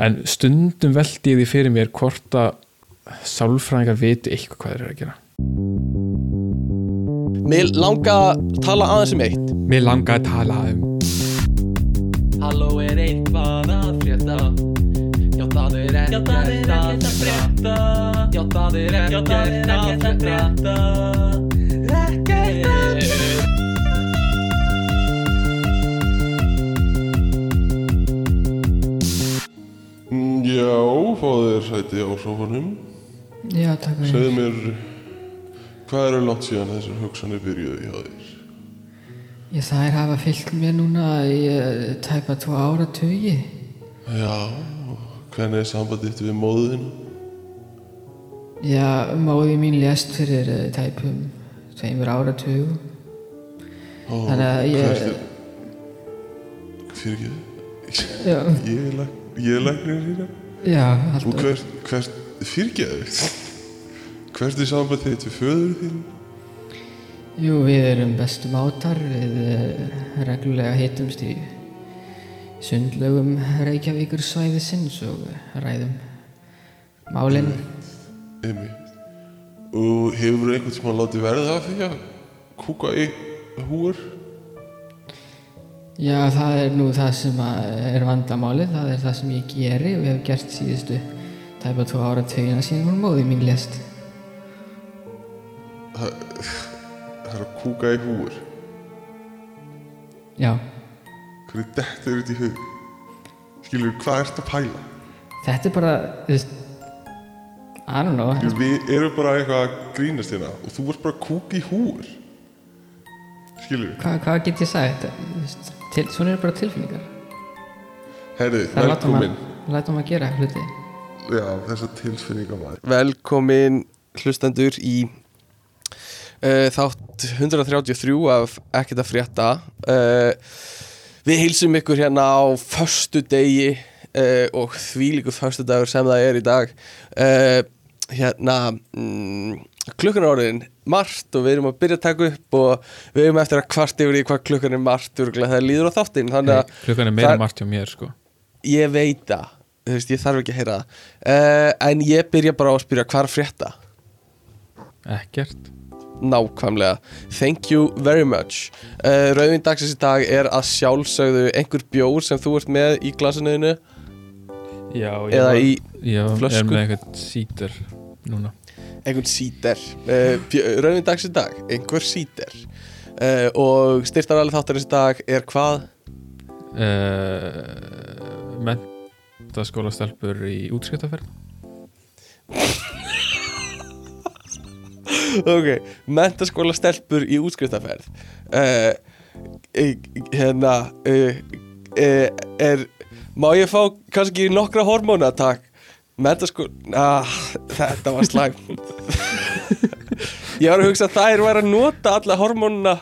en stundum veldi ég því fyrir mér hvort að sálfræðingar viti eitthvað hvað þeir eru að gera. Mér langa að tala aðeins um eitt. Mér langa að tala um Halló er eitthvað að frétta? Já það er ekkert að frétta. Já það er ekkert að frétta. Ekkert að Mm, Já, fáðu þér sæti á sofanum. Já, takk fyrir. Segðu mér, hvað eru langt síðan þessar hugsanir byrjuðu hjá þér? Ég þær hafa fyllt mér núna í uh, tæpa tvo ára tugi. Já, hvernig er sambandið þitt við móðinu? Já, móði mín lést fyrir uh, tæpum tveimur ára tugum. Ó, Þannig að ég- er- Fyrir ekki, Já, ég er er læknir sína. Já, Og hvert, hvert, ekki Hvert er sambandið þitt við föður þín? Jú, við erum bestu mátar, við uh, reglulega hittumst í sundlögum Reykjavíkur svæðisins og ræðum málinn. Einmitt. Og hefur einhvern tíma látið verða af því að kúka í húur? Já, það er nú það sem er vandamálið, það er það sem ég geri og hef gert síðustu tæpa tvo ára tveina síðan hún móði mín lést. Það er að kúka í húur. Já, Hvernig þetta í hug? Skilur, hvað ertu að pæla? þetta er bara, þú veist, I don't know, Skilur, við erum bara eitthvað að grínast hérna og þú ert bara að kúka í húur. Skilur, hvað, hvað get ég sagt? Þú veist, Til, svona eru bara tilfinningar. herri, Það velkomin. að, látum að gera hluti. Já, þessa tilfinninga maður. Velkomin hlustendur í uh, þátt 133 af ekkert að frétta uh, Við heilsum ykkur hérna á föstu degi uh, og þvílíku föstu dagur sem það er í dag uh, Hérna mm, klukkan orðin margt og við erum að byrja að taka upp og við erum eftir að kvart yfir í hvað klukkan er margt örugglega þegar líður á þáttinn. Að klukkan er meira það- margt hjá mér sko. Ég veit það. Þú veist, ég þarf ekki að heyra það. Uh, en ég byrja bara á að spyrja hvað er frétta? Ekkert. Nákvæmlega, thank you very much. Uh, Rauðin dagsins í dag er að sjálfsögðu einhver bjór sem þú ert með í glasinuðinu já, eða í já, flösku. er með eitthvað sítur núna einhvern síter. Uh, Rauðin dagsins í dag, einhver síter. Uh, og styrtaralið þáttarins í dag er hvað? uh, mentaskóla stelpur í útskiptaferð ok, mentaskóla stelpur í útskriftaferð uh, hérna er má ég fá kannski nokkra hormóna mentaskóla ah, þetta var slæm ég var að hugsa að þær væri að nota alla hormónuna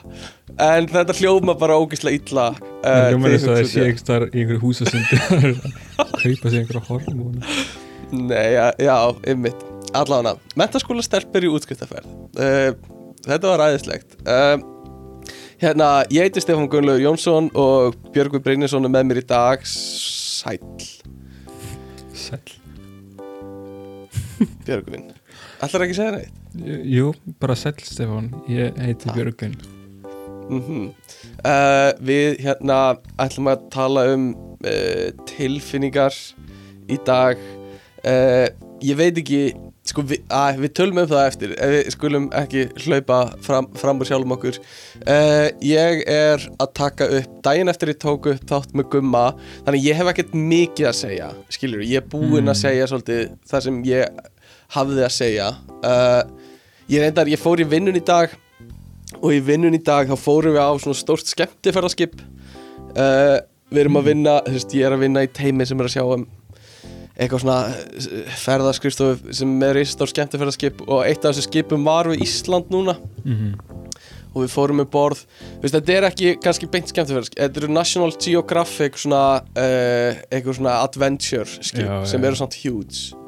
en þetta hljóma bara ógeðslega illa uh, hljómar þegar þess að það sé ekki þar í einhverju húsasundi að kaupa sér einhverja hormónu. Nei, já, já ymmit Allána, mentaskóla stelpur í útskriftaferð uh, Þetta var ræðislegt uh, Hérna, ég heiti Stefán Gunnlaugur Jónsson og Björgur Brynjason er með mér í dag. Sæll. Sæll Björgvin. Ætlar ekki að segja neitt? Jú, bara sæll Stefán. Ég heiti Takk. Björgun Mm uh, við hérna ætlum að tala um uh, tilfinningar í dag. Uh, ég veit ekki sko við, að, við tölum um það eftir ef við skulum ekki hlaupa fram, fram úr sjálfum okkur. Uh, ég er að taka upp daginn eftir ég tók upp þátt með gumma þannig ég hef ekkert mikið að segja skilur, ég er búinn Mm. að segja svolítið það sem ég hafði að segja. Uh, ég reyndar, ég fór í vinnun í dag og í vinnun í dag þá fórum við á svona stórt skemmtiferðarskip uh, við erum að vinna þú veist, ég er að vinna í teimi sem er að sjá um eitthvað svona eh, ferðarskristofu sem er í stórt skemmtiferðarskip og eitt af þessu skipum var við Ísland núna. Mm og við fórum með borð. Veist, þetta er ekki kannski beint skemmtiferðarskip þetta eru National Geographic svona, uh, eitthvað svona adventure skip Já, sem eru svona huge.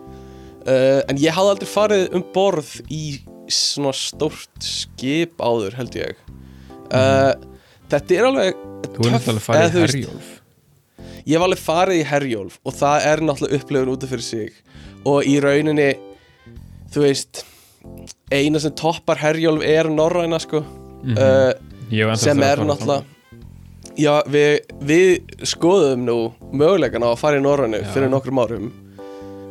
Uh, en ég hafði aldrei farið um borð í svona stórt skip áður held ég. Uh, þetta er alveg Þú er farið eða þú í Herjólf ég hef alveg farið í Herjólf og það er náttúrulega upplifun út af fyrir sig. Og í rauninni þú veist eina sem toppar Herjólf er Norræna sko. Uh, Ég hef ennþá sem er náttúrulega já, við, við skoðum nú mögulegan á að fara í Norrænu Já. fyrir nokkrum árum.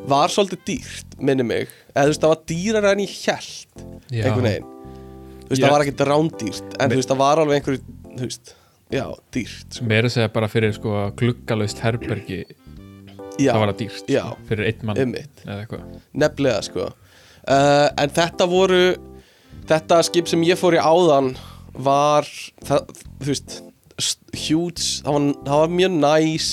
Var svolítið dýrt, minni mig. Eða þú veist, það var dýrar en ég held Já. einhvern veginn. Þú veist, Já. það var ekkert rándýrt en þú veist, það var alveg einhver, þú veist já, dýrt sko. Mér að segja bara fyrir sko gluggalaust herbergi já, það var það dýrt já. sko, fyrir einn mann einmitt. eða eitthvað. Nefnilega sko. Uh, en þetta voru þetta skip sem ég fór í áðan var það, þú veist st- huge, það var, það var mjög næs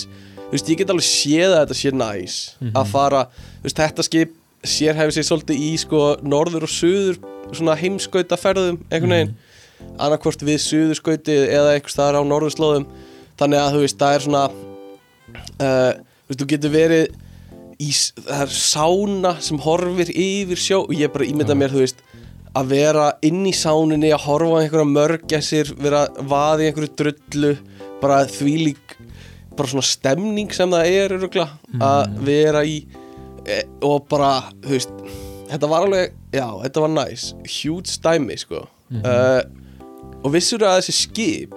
þú veist, ég get alveg séð að þetta sé næs að fara, þú veist, þetta skip sér hefur sér svolítið í sko norður og suður svona heimskautaferðum einhvern veginn, annarkvort við suðurskautið eða einhvers staðar á norðurslóðum. Þannig að þú veist, það er svona uh, þú veist, þú getur verið í, það er sána sem horfir yfir sjó og ég bara ímynda mér, þú veist að vera inn í sáninni að horfa á einhverja mörgæsir, vera í einhverju drullu, bara þvílík bara svona stemning sem það er örugla, að vera í e, og bara, þú veist þetta var alveg, já, þetta var næs huge dæmi, sko. Uh, og vissur að þessi skip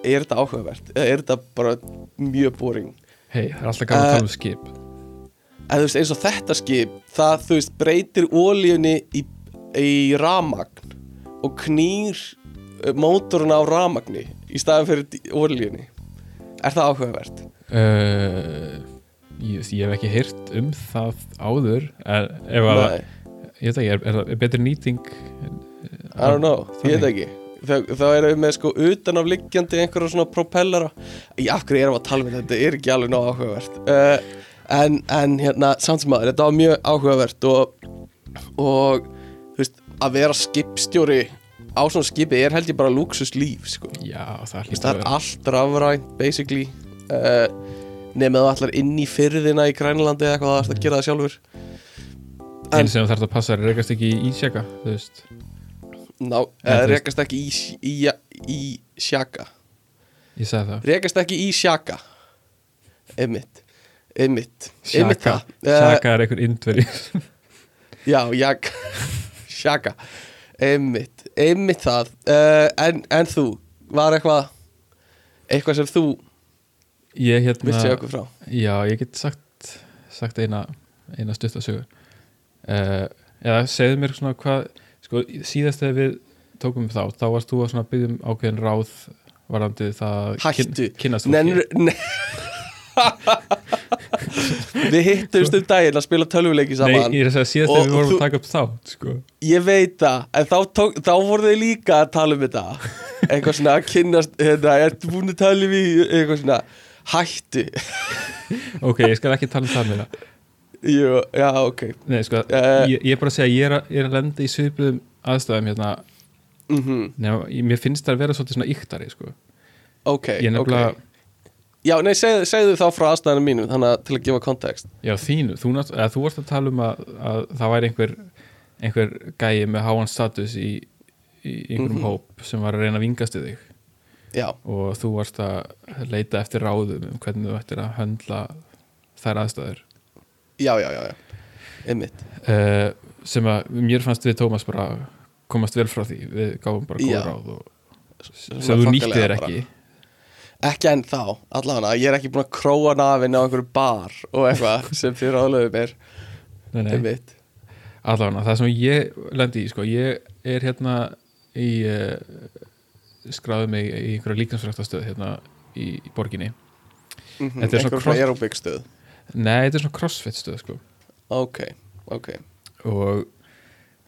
er þetta áhugavert? Eða er þetta bara mjög boring? Hei, það er alltaf gaman að Eh, tala um skip. en þú veist eins og þetta skip það þú veist breytir ólíunni í, í ramagn og knýr uh, mótoruna á ramagni í staðan fyrir ólíunni er það áhugavert? uh, ég, ég hef ekki heyrt um það áður en ef að, ég veit ekki, er, er, er betri nýting I don't know, ég veit ekki þá, erum við með sko utan af liggjandi einhverja svona propellera. Í af hverju erum að tala með þetta, þetta er ekki alveg nóg áhugavert. Uh, en, en hérna samt sem aður, þetta var mjög áhugavert og, og veist, að vera skipstjóri á svona skipi er held ég bara luxus líf sko. já, það veist, það að er allt rafrænt basically. Uh, nema þú allar inn í fyrðina í Grænlandi eða eitthvað það að gera það sjálfur. En- einu sem þarf að passa er að rekast ekki í ísjaka þú veist, Ná, eða rekast ekki í, í, í sjaka ég sagði það. Rekast ekki í sjaka einmitt, einmitt. Sjaka, Eh, sjaka er einhver indveri já, jak sjaka, einmitt. Einmitt það. Uh, en, en þú, var eitthvað eitthvað sem þú ég vilt segja hérna okkur frá? Já, ég get sagt sagt eina, eina stuttasögur uh, eða segðu mér svona hvað sko, síðast þegar við tókum þá þá varst þú að byggjum ákveðin ráð varandi það að Hættu. fólki. Nenur, ne við hittumst um daginn að spila tölvuleiki Nei, saman ég er að segja síðast þegar við vorum að taka upp þá sko. Ég veit það, en þá, tók, þá voru þau líka að tala um þetta. Eitthvað svona að kynnast, hérna, ertu búin að tala um í eitthvað svona. Hættu. Ok, ég skal ekki tala um það meira Jú, já, ok. Nei, sko, Eh. ég, ég er bara að segja ég er ég er að lenda í svipuðum aðstæðum hérna, mm nema, ég, mér finnst það að vera svolítið svona yktari sko. Ok, nefnilega, ok. Já, nei, segðu, segðu þá frá aðstæðanum mínum Þannig að til að gefa kontekst já þínu þú, nátt- eða, þú varst að tala um að, að það væri einhver einhver gæi með háan status í, í einhverjum Mhm. hóp sem var að reyna að vingast í þig. Já, og þú varst að leita eftir ráðum um hvernig þú ættir að höndla þær aðstæður já, já, já, já. Einmitt. Uh, sem að mér fannst við Tómas bara komast vel frá því. Við gáum bara góð ráð og sem þú nýtti þokkalega þér bara. ekki. Ekki enn þá, allavega. Ég er ekki búin að króa nafinn á einhverju bar Og eitthvað sem þið ráðlöfum er. Einmitt. Allavega, það sem ég lendi í sko, ég er hérna í uh, skráði mig í einhverja líkansræktastöð hérna í, í borginni. Mm Þetta er svona Nei, þetta er svona crossfit stöð sko. Ok, ok. Og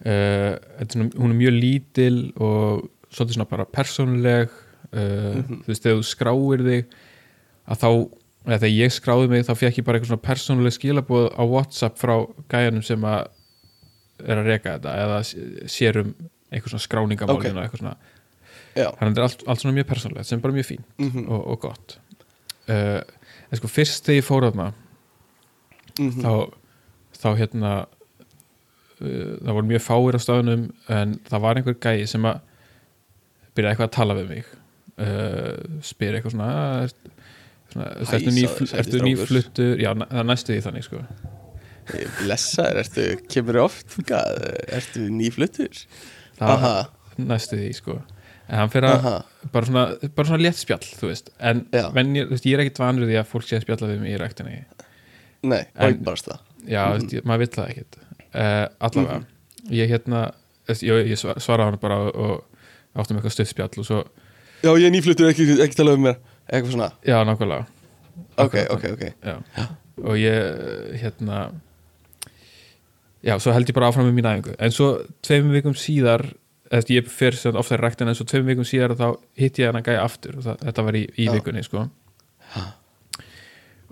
uh, svona, hún er mjög lítil og svolítið svona bara persónuleg uh, þú veist, þegar þú skráir þig að þá, eða þegar ég skráði mig þá fekk ég bara eitthvað svona persónuleg skilabóð á Whatsapp frá gæjanum sem að er að reka þetta eða s- sér um eitthvað svona skráningamálina Ok. eitthvað svona, þannig að þetta er allt, allt svona mjög persónulegt sem er bara mjög fín Mhm. og, og gott. Uh, en sko fyrst þegar ég fór þarna Mhm. þá, þá hérna uh, það voru mjög fáir á staðunum en það var einhver gæi sem að byrja eitthvað að tala við mig. Uh, spyr eitthvað svona "Ah, svona, ertu, nýfluttur? Já, na- það næstu því þannig sko. Blessaður, ertu, kemur oft ertu nýfluttur? það Aha, næstu því sko. En hann fyrir að bara svona, bara svona létt spjall þú veist, en Já. venjur, þú veist, ég er ekkit vanur því að fólk sé að spjalla við mig í ræktinni Nei, En- og ekki bara það. Já, mm -hmm. maður vill það ekkit uh, allavega, ég hérna þú veist, ég, ég sva- svaraði hann bara og, áttum eitthvað stutt spjall og svo, Já, ég nýfluttur, ekki, ekki tala um mér Eitthvað svona, já, nákvæmlega. Ok, ok, ok. Já. og ég hérna já, svo held ég bara áfram með mín æfingu. En svo tveim vikum síðar eða ég fer sem ofta í ræktin en svo tveim vikum síðar þá hitt ég hann að gæja aftur og það, þetta var í, í Já. vikunni sko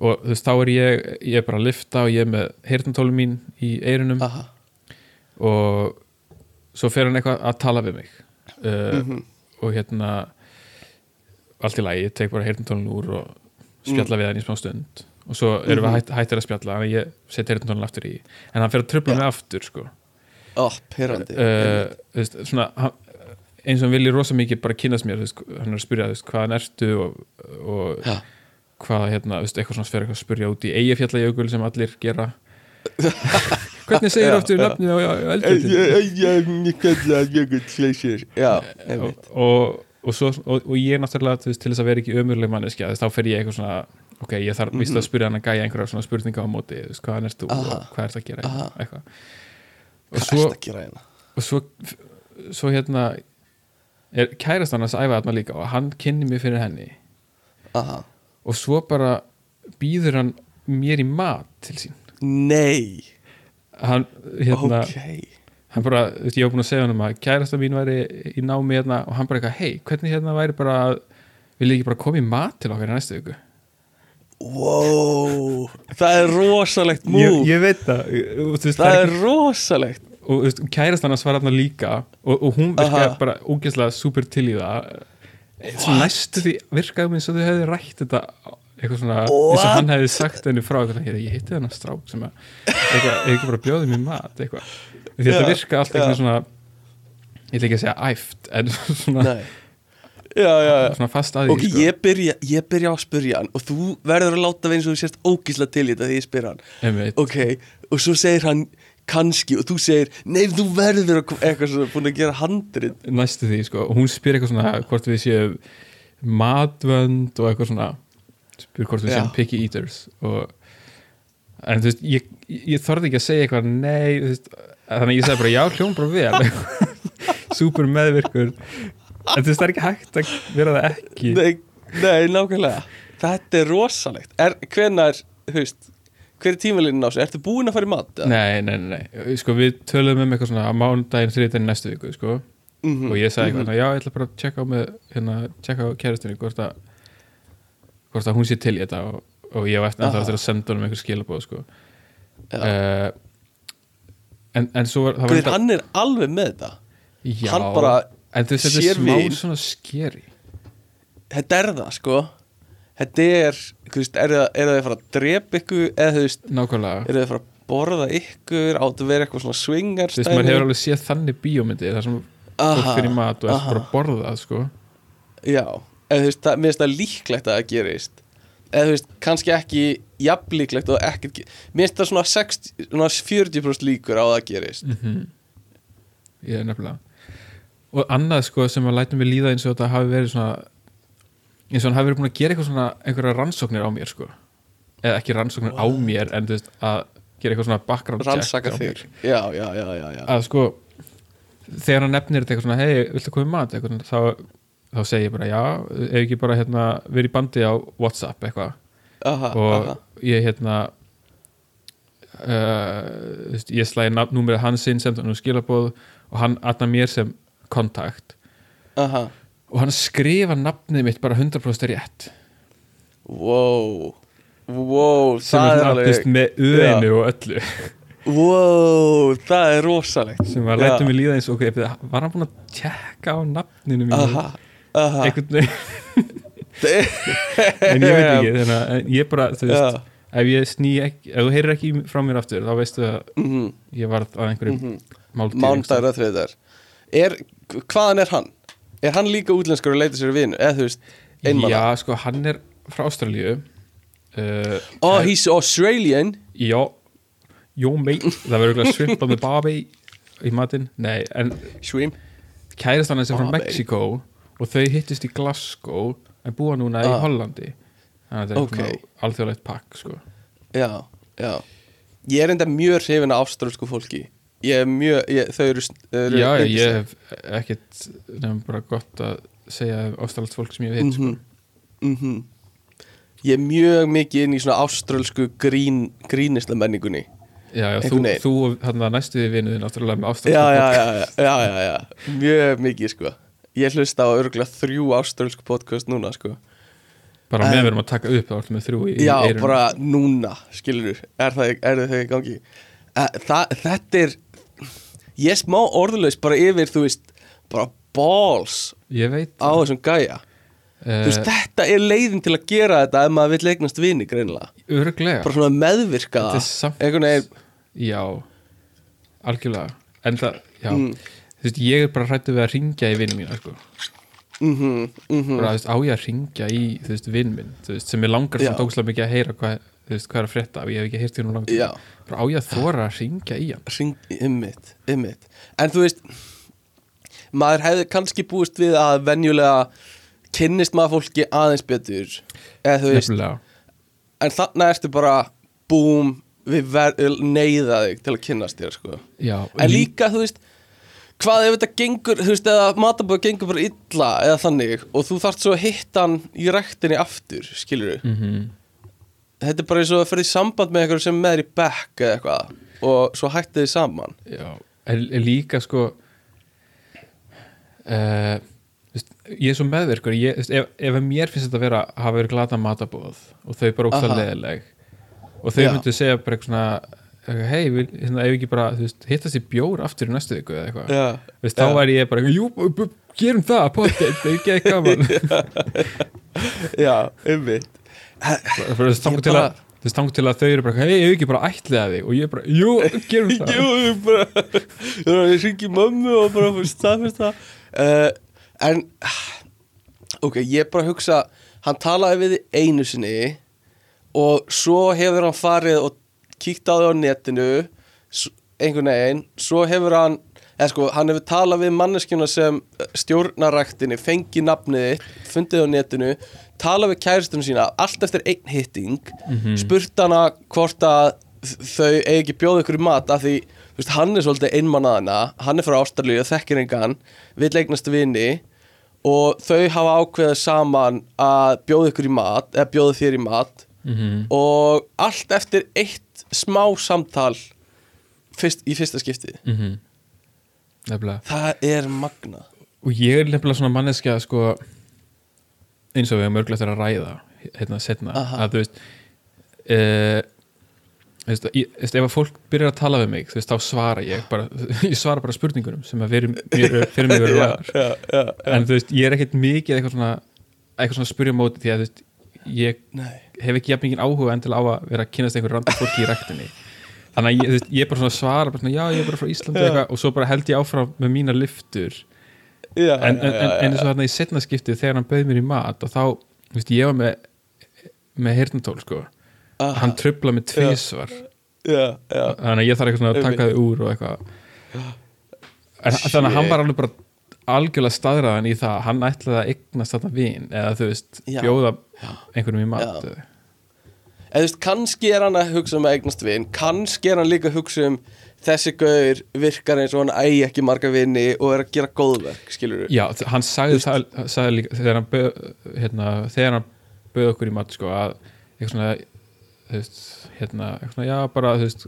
og þú veist, þá er ég ég er bara að lifta og ég er með heyrnantólum mín í eyrunum. Aha, og svo fer hann eitthvað að tala við mig. Uh, Mhm. og hérna allt í lagi, ég tek bara heyrnantólun úr og spjalla við hann í smá stund. Og svo erum við hætt, hættir að spjalla að ég set heyrnantólun aftur í. En hann fer að tröfla mig aftur sko. Ó, pyrrandi uh, veist, svona hann, eins og hann vilji rosa mikið bara kynast mér veist, hann er að spyrja veist, hvaðan ertu og, og Já. Hvað hérna, þú veist, eitthvað svona fyrir eitthvað að spyrja út í eigafjallajökul sem allir gera. Hvernig segir aftur nafnið á Já, einmitt. og, og, svo, og, og ég náttúrulega veist, til þess að vera ekki ömurleg manneskja þá fer ég eitthvað svona ok, ég þarf víst að spyrja hann að gæja einhverja svona spurninga á móti, veist, hvaðan ert þú og hvað ert að gera Aha. eitthvað. Og svo, hérna? og svo svo hérna er kærast hann að æfa þarna líka og hann kynni mig fyrir henni. Aha og svo bara býður hann mér í mat til sín. Nei, hann, hérna, ok. hann bara, ég var búin að segja hann um að kærasta mín væri í námi hérna og hann bara eitthvað, hei, hvernig hérna væri bara vil ég ekki bara koma í mat til okkar í næstu viku? Wow, það er rosalegt ég, múf ég veit það. Veist, Það er rosalegt. Og þú veist, kærast hann að svara hann líka og, og hún virkaði Aha. bara ógeðslega super til í það næstu því virkaði mér eins og þau hefði rætt þetta eitthvað svona, eins og hann hefði sagt henni frá eitthvað, svona, ég hitti þennan strák sem að eitthvað, ekki bara bjóði mér mat? Eitthvað, því þetta Já, virka allt já. eitthvað svona ég ætla ekki að segja æft en svona, Já, já, svona fast að því Ok, ég byrja, ég byrja á að spyrja hann og þú verður að láta við eins og þú sérst ógísla til þetta því ég spyr hann. Einmitt. Ok, og svo segir hann kannski og þú segir, nei þú verður eitthvað svona búin að gera handrið næstu því sko, og hún spyr eitthvað svona hvort við séum matvönd og eitthvað svona spyr hvort við séum picky eaters og en þú veist, ég, ég þorði ekki að segja eitthvað nei, veist, þannig ég segi bara já, hljóm bara vel. Super meðvirkur. En þú veist, það er ekki hægt að vera það ekki. Nei, nei, nákvæmlega. Þetta er rosalegt. Er, Hvenær, þú veist Hver er tímalinn á sig? Ertu búin að fara í mat? nei, nei, nei, nei, sko við töluðum um eitthvað svona á mánudaginn, þriðdaginn næstu viku sko, Mhm. og ég sagði eitthvað, já, ég ætla bara að tjekka á með, hérna, á kæristinni hvort að hvort að hún sé til í þetta og, og ég var eftir Aha. ennþá eftir að senda honum einhver skilabóð sko. Uh, en, en svo var það var Guð, hann er alveg með þetta já, hann bara en þú veist, þetta sér er smá svona skeri Þetta er það, sko Þetta er, veist, er það, er það að fara að drepa ykkur eða þú veist, nákvæmlega, er það að fara að borða ykkur? Áttu að vera eitthvað svona swingar þú veist, maður hefur alveg séð þannig bíómyndi þar sem fólk fyrir mat og aha. bara að borða það sko. Já, eða þú veist, það, mér finnst það líklegt að það gerist. Eða þú veist, kannski ekki jafn líklegt og ekkert mér finnst það svona, 60, svona 40% líkur á að það gerist. Mm ég er nefnilega. Og annað sko sem að læta mig líða eins og þetta hafi verið svona eins og hann hafi verið búin að gera eitthvað svona einhverja rannsóknir á mér sko. Eða ekki rannsóknir á mér en þú veist að gera eitthvað svona background rannsaka þig. já, já, já, já, já. að sko þegar hann nefnir þetta eitthvað svona hei, viltu koma í mat? Eitthvað, þá, þá segi ég bara já ef ekki bara hérna verið í bandi á Whatsapp eitthvað. Og aha. ég hérna uh, veist, ég slæði númerið hans inn sem þannig skilabóð og hann aðna mér sem kontakt. Aha. Og hann skrifa nafnið mitt bara 100% rétt. Wow. Wow, sem það er alveg með öðinu og öllu. Wow, það er rosalegt. Sem að læta mig líða eins og ok, var hann búinn að tjekka á nafninu mínu? Aha, aha. Einhvern veginn. En ég veit ekki þannig að ég bara, þú veist Já. ef ég sný ekki, ef þú heyrir ekki frá mér aftur þá veistu að Mhm, ég varð að einhverjum mm mhm. máltíð Mándagur að þriðar er, hvaðan er hann? Er hann líka útlenskur og leita sér að vinu? Eða þú veist, einmanna? Já, sko, hann er frá Ástralíu uh, Oh, he's Australian já, jó mate það verður eitthvað on the barbie í matinn, nei, en Shrimp kærastan hans er frá. Mexiko og þau hittist í Glasgow en búa núna í Ah. Hollandi þannig að er Ok. okay. alþjóðlegt pakk sko. Já, já Ég er enda mjög hrifin af ástralsku fólki Ég er mjög, ég, þau eru, eru já, ég yndisleg. hef ekkert nefnum bara gott að segja ástæðalegt fólk sem ég veit sko. Mhm, mhm. Ég er mjög mikið inn í svona ástralsku grín, grínisla menningunni já, já, þú, þú hann að næstu því vinuðin náttúrulega með ástæðalegt já, já, já, já, já, já Mjög mikið, sko Ég hlusta á örgulega þrjú ástralsku podcast núna, sko bara En- með verum að taka upp ertu með þrjú í Já, eyrunum. bara núna, skilur Er það, er það í gangi það, Þetta er Ég er smá orðlaus bara yfir, þú veist Bara balls á þessum gæja uh, veist, þetta er leiðin til að gera þetta ef maður vill eignast vini, greinilega örglega Bara svona meðvirka er já, algjörlega en það, já Mm. þú veist, ég er bara hrættu við að ringja í vinn mína sko. mhm, mhm. bara, þú veist, á ég að ringja í vinn minn, veist, sem ég langar Já. samt ógæslega mikið að heyra hvað, veist, hvað er að frétta ég hef ekki heyrt því nú langt Já. Á ég að þóra að ringja í hann? Ring, ymmit, ymmit En þú veist Maður hefði kannski búist við að venjulega kynnist maður fólki aðeins betur. Eða þú veist, nefnilega, en þarna ertu bara búm, við neyða þig til að kynnast þér sko. já en líka, þú veist hvað ef þetta gengur, þú veist, eða matabóð gengur bara illa eða þannig og þú þarft svo að hitta hann í rektinni aftur skilur mm þetta er bara eins og að ferði í samband með eitthvað sem er með þér í back eða eitthvað. Og svo hætti þið saman. Já, en, en líka sko uh, veist, ég er svo meðverkur ég, veist, ef, ef mér finnst þetta að vera hafa verið glata matabóð og þau bara Aha. að leðileg og þau Já. myndu segja bara eitthvað svona hei, hérna, ef ekki bara þú veist, hittast í bjór aftur í næstu viku eða eitthvað? Já. veist, þá væri ég bara, jú, gerum það potið, það er ekki ekki gaman. Já, ymmit þú veist, þangur til, að- þú veist, þangur til að þau eru bara, hei, ef ekki bara ætliða þig? Og ég bara, jú, gerum það. Jú, ég bara Ég ringi mömmu og bara fyrir staðfist það uh, En Ok, ég bara hugsa Hann talaði við einu sinni Og svo hefur hann farið Og kíkt á þig á netinu Einhvern veginn. Svo hefur hann eða sko, hann hefur talað við manneskjuna sem stjórnaræktinni, fengið nafnið fundið á netinu, talað við kæristunum sína, allt eftir einn hitting, spurt hana hvort að þau eigi ekki bjóða ykkur í mat af því, veist, hann er svolítið einmannaðana, hann er frá Ástralíu, þekkir engan, vill eignast vini og þau hafa ákveðið saman að bjóða ykkur í mat, eða bjóða þér í mat Mhm. og allt eftir eitt smá samtal fyrst, í fyrsta skiptið. Mhm. nefnilega Það er magna og ég er nefnilega svona manneskja sko, eins og við hefum örglega þegar að ræða hérna setna Aha. að þú veist ég, veist, ef að fólk byrjar að tala við mig veist, þá svara ég bara ég svara bara spurningunum sem að fyrir, fyrir, fyrir mig verður já, en þú veist, ég er ekkert mikið eitthvað svona, eitthvað svona að spyrja á móti því að veist, ég Nei. hef ekki jafn mikið áhuga endilega á að vera að kynast einhver random fólki í rektinni þannig að ég, veist, ég bara svara bara svona, já, ég er bara frá Íslandi eitthvað, og svo bara held ég áfram með mína liftur já, en, en, já, en, eins og þarna í setna skipti þegar hann bauð mér í mat og þá, veist, ég var með með heyrnatól, sko. Aha. hann trubla með tvísvar þannig að ég þarf eitthvað svona að taka þau úr og eitthvað. En, þannig að hann var alveg bara algjörlega staðræðan í það að hann ætlaði að eignast þetta vin eða þú veist, bjóða einhvernum í mat eða- þú veist, kannski er hann að hugsa um að eignast vin, kannski er hann líka að hugsa um þessi gaur virkar eins og hann ægi ekki marga vini og er að gera góðverk, skilur Já, þ- hann sagði það sagði líka, þegar hann bauð hérna, þegar hann bauð okkur í mat sko, að eitthvað svona veist, hérna, eitthvað svona, já, bara veist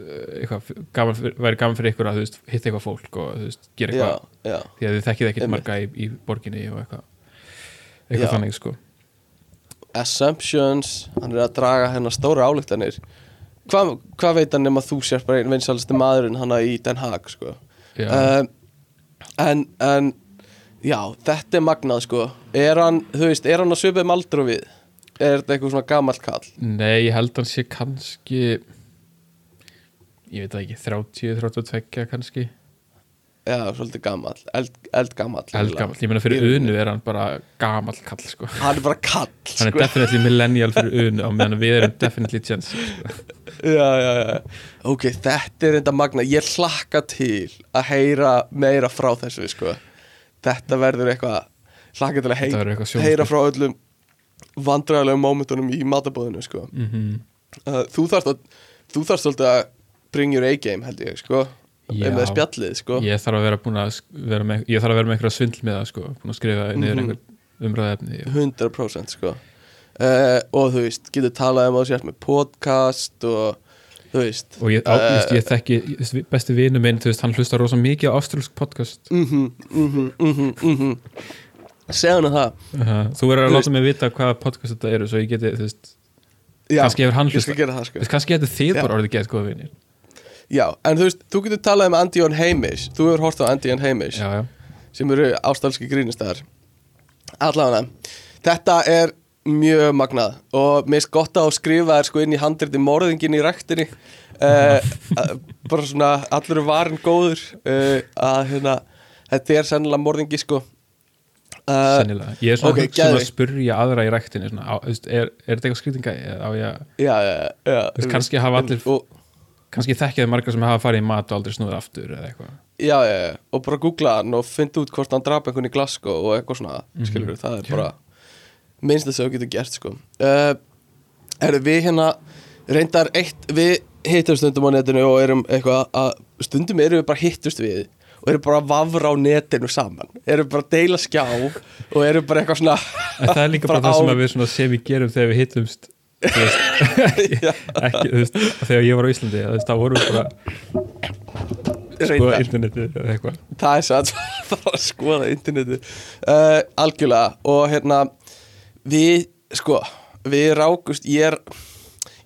eitthvað, gaman, væri gaman fyrir ykkur að veist, hitta eitthvað fólk og gera já, eitthvað. já, því að þið þekkið ekkert marga í, í borginni og eitthvað eitthvað Já. þannig sko. Assumptions hann er að draga hennar stóra álíktanir hvað hva veit hann nema þú sér bara einn vinsalasti maðurinn hana í Den Haag sko? Um, en, en já, þetta er magnað sko. Er hann, þú veist, er hann að svipið um aldur og við? Er þetta eitthvað svona gamalt kall? Nei, ég held hann sé kannski ég veit ekki 30, 32 kannski já, svolítið gamall eld, eldgamall eldgamall, ég meina fyrir unu er hann bara gamall kall sko hann er bara kall hann er sko. definitely millennial fyrir unu á meðan við erum definitely Gen Z sko. já, já, já. ok, þetta er enda magna ég hlakka til að heyra meira frá þessu sko. þetta verður eitthvað hlakka til að heyra, eitthvað heyra sjónvarp. frá öllum vandræðulegum mómentunum í matabóðinu sko. mm uh, þú þarft að þú þarft svolítið að bring your A-game held ég sko. Með spjallið sko. ég þarf að vera búin að vera með, ég þarf að vera með einhverja svindl með það sko, búin að skrifa niður Mhm. einhver umræðefni 100% sko. uh, og þú veist, getur talað um að þú sért með podcast og þú veist og ég, á, Eh, uh, ég þekki ég veist, besti vinu minn, þú veist, hann hlustar rosa mikið á ástralsk podcast. Mhm, mhm, mhm, mhm. Segðu hann það. Uh, þú verður að láta mig vita hvaða podcast þetta eru svo ég geti, þú veist, já, kannski hefur hann hlusta sko. Veist, kannski getur þið bara orðið gett góða vinir já, en þú veist, þú getur talað um Andy on Hamish. Þú hefur hort á Andy on Hamish já, já, sem eru ástalski grínistæðar allavega þetta er mjög magnað og mér er gott að skrifa þér sko inn í handriti morðingin í ræktinni. Uh, bara svona allur varin góður. Uh, að hérna þetta er sennilega morðingi sko. Uh, sennilega. Ég er svona ok, okay, um að geðveikt. spurja aðra í veist, er, er þetta eitthvað skrýtinga? Á ég að já, já, já. Þú veist, kannski hafa allir- og, kannski þekkjaði margar sem hafa farið í mat og aldrei snúið aftur eða eitthvað. Já, já, já, og bara googla hann og finna út hvort hann drap einhvern í Glasgow og eitthvað svona, skilur það er bara minnst þess að þú getur gert sko. Uh, erum við hérna reyndar eitt, við hittum stundum á netinu og erum eitthvað að stundum erum við bara hittust við og erum bara að vafra á netinu saman. Erum bara að deila skjá og erum bara eitthvað svona það er líka bara, það sem við sem við gerum þegar við hittumst. ekki, þú veist, þegar ég var á Íslandi þú veist, þá vorum við bara skoða internetið eða eitthvað. Það er satt bara að skoða internetið. Uh, algjörlega og hérna við sko við rákust ég er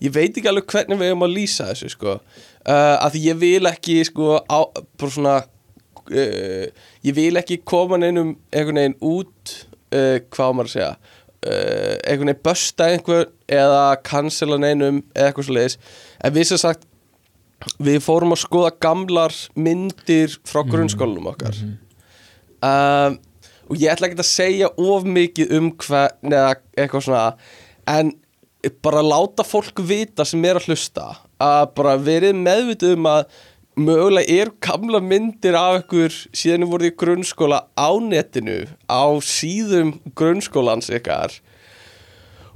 ég veit ekki alveg hvernig við erum að lýsa þessu sko. Uh, að því ég vil ekki sko á, bara svona uh, ég vil ekki koma neinum einhvern veginn út hvað maður að segja uh, einhvern veginn bösta einhver eða cancela neinum eða eitthvað svo leiðis en við sem sagt við fórum að skoða gamlar myndir frá grunnskólanum okkar. Um, og ég ætla ekki að segja of mikið um hvern eða eitthvað svona en bara láta fólk vita sem er að hlusta að bara verið meðvitið um að mögulega er gamla myndir af ykkur síðan voruð í grunnskóla á netinu á síðum grunnskólans ykkar.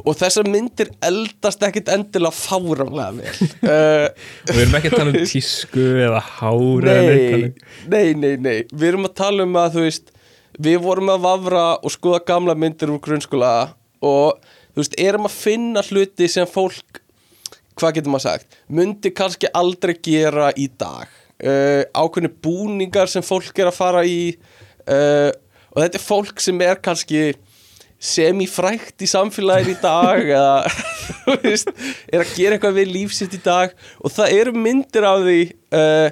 Og þessar myndir eldast ekkit endilega fáránlega vel. Uh, við erum ekki að tala um tísku eða hár eða neitt nei, nei, nei, nei. Við erum að tala um að þú veist Við vorum að vafra og skoða gamla myndir úr grunnskóla og þú veist, erum að finna hluti sem fólk hvað getur maður sagt? Myndi kannski aldrei gera í dag. Uh, ákveðni búningar sem fólk er að fara í uh, og þetta er fólk sem er kannski semifrækt í samfélagin í dag eða veist, er að gera eitthvað við lífsitt í dag. Og það eru myndir af því uh,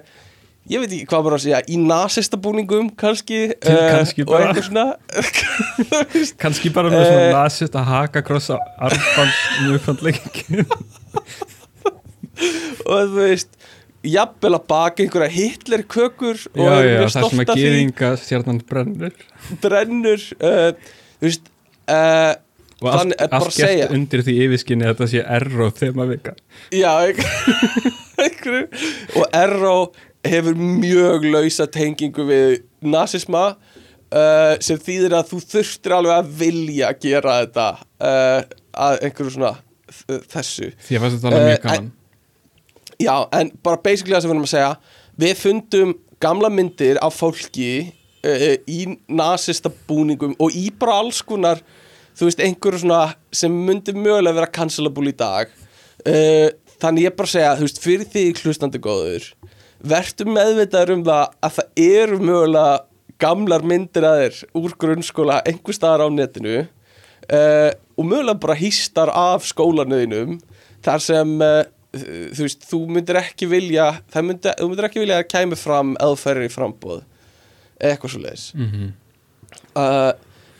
ég veit ekki hvað bara að segja í nasista búningum kannski, Til kannski og bara. eitthvað svona kannski bara með svona Eh. nasist að haka krossa armband mjög fannleik og þú veist jafnvel að baka einhverja Hitler kökur og já, já, það sem að gýðinga stjarnan brennur. Brennur uh, þú veist uh, og allt, allt gert segja. undir því yfirskinni að þetta sé erro þema vika já einhver- einhverju. Og Erró hefur mjög lausa tengingu við nazisma uh, sem þýðir að þú þurftir alveg að vilja gera þetta uh, að einhverju svona þessu. Því að alveg Eh, mjög gaman Já, en bara basically það sem við erum að segja Við fundum gamla myndir af fólki uh, í nasista búningum og í bara alls konar þú veist, einhverju svona sem myndi mögulega vera cancelable í dag. Uh, Þannig ég bara segja, þú veist, fyrir því hlustandi góður Vertu meðvitaður um það að það eru mögulega gamlar myndir að þér úr grunnskóla einhver staðar á netinu uh, og mögulega bara hýstar af skólanuðinum þar sem uh, þú veist, þú myndir ekki vilja það myndi, þú myndir ekki vilja að kæmi fram eðferri frambóð eitthvað svo leiðis mm uh,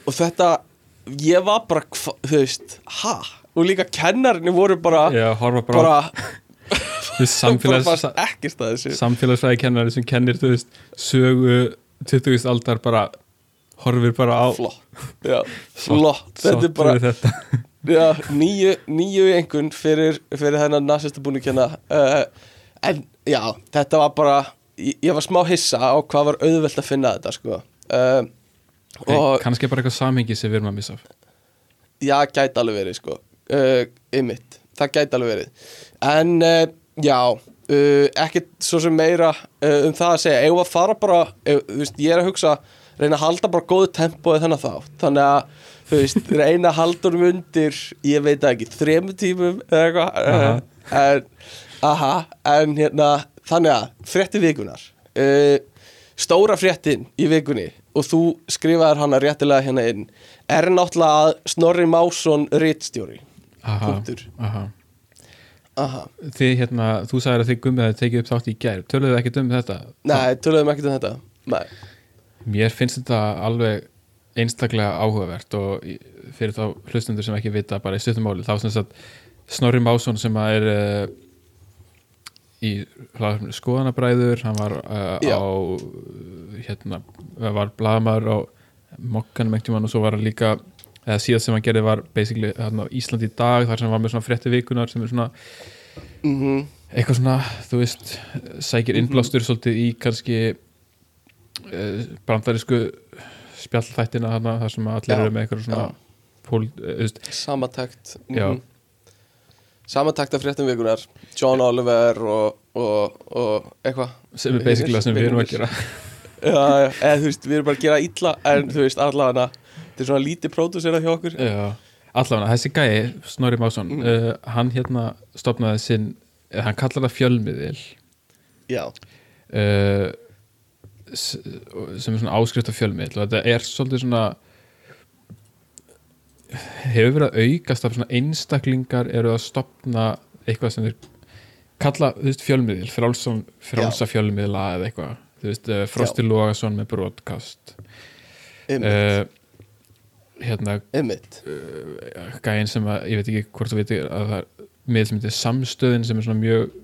og þetta ég var bara, þú veist ha, og líka kennarinni voru bara já, horfa bara, bara samfélags, samfélagsfræði kennari sem kennir þú veist, sögu 20. aldar bara horfir bara á flott, já, flott. Þetta er bara, þetta nýju nýju einhvern fyrir, fyrir þennan nasista búin að kenna uh, en já, þetta var bara ég, ég var smá hissa á hvað var auðvelt að finna þetta sko. Uh, og kannski bara eitthvað samhengi sem við erum að missa já, gæti alveg verið sko. Uh, ymmit, það gæti alveg verið. En já uh, ekkert svo sem meira um það að segja, eigum að fara bara ef, veist, ég er að hugsa reyna að halda bara góðu þá þannig að, þú veist, reyna að halda um undir, ég veit ekki þremu tímum eða eitthvað Aha. en, aha, en hérna þannig að, frétti vikunar uh, stóra fréttin í vikunni og þú skrifaðir hana réttilega hérna inn er náttúrulega að Snorri Másson rittstjóri aha, Punktur. aha. Aha. þið hérna, þú sagðir að þið gummið að tekið upp þátt í gær töluðu ekkert um þetta Nei, töluðum ekkert um þetta Nei, mér finnst þetta alveg einstaklega áhugavert og fyrir þá hlustundur sem ekki vita bara í stuttum máli, þá sem sagt Snorri Másson sem er uh, í skoðanabræður, hann var uh, á hérna, var blaðamar á mokkanum einhvern tímann og svo var hann líka eða síðast sem hann gerði var basically hérna, Ísland í dag, þar sem hann var með svona frétti vikunar sem er svona mm eitthvað svona, þú veist sækir innblástur svolítið í kannski uh, brandarísku spjallþættina hana, þar sem allir Já, eru með eitthvað svona pól, veist, samatakt Já. mhm. Samatakt af fréttum vikunar John Oliver og, og, og eitthvað. Sem er basically það sem við erum að gera. Já, já, eða þú veist, við erum bara að gera illa en þú veist, allavega þetta er svona lítið pródúsera hjá okkur. Já, allavega, þessi gæi, Snorri Másson Mm. uh, hann hérna stopnaði sinn eh, hann kallar það fjölmiðil. Uh, sem er svona áskrift af fjölmiðil og þetta er svolítið svona hefur verið að aukast af svona einstaklingar eru að stopna eitthvað sem þeir kalla þú veist, frálsson, frálsa fjölmiðla eða eitthvað, þú veist, uh, Frosti Logason með broadcast. Ymmit, uh, hérna ymmit gæinn sem að, ég veit ekki hvort þú veit að það er miðl sem heitir samstöðin sem er svona mjög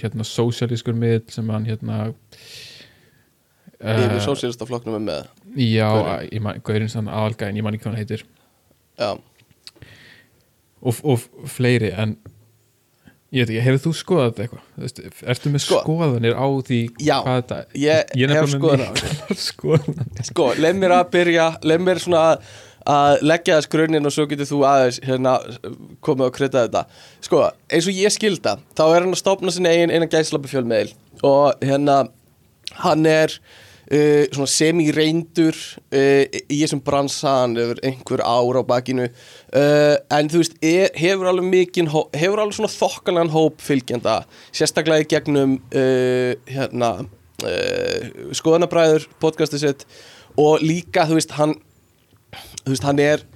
hérna sósialískur miðl sem hann hérna Yfir uh, sósílista flokknum er með já, ég gaurinn sann aðalgæinn, ég man ekki hvað hann heitir. Já, og, og fleiri en ég veit ekki, hefur þú skoðað þetta eitthvað? Ertu með Sko. skoðanir á því Já, hvað þetta ég, er hef nefnilega skoðan á með miklar skoðanir. Sko, leið mér að byrja leið mér svona að, að leggja þess grunninn og svo getur þú aðeins hérna komið og krydda þetta. Sko, eins og ég skilda þá er hann að stopna sinni eigin einan gæslapi fjölmiðil og hérna hann er uh, semi-reyndur uh, í þessum bransa hann hefur einhver ár á bakinu. Uh, en þú veist, er, hefur alveg mikinn hefur alveg svona þokkalega hóp fylgjenda, sérstaklega í gegnum hérna skoðanabræður podcastið sitt og líka, þú veist, hann þú veist, hann er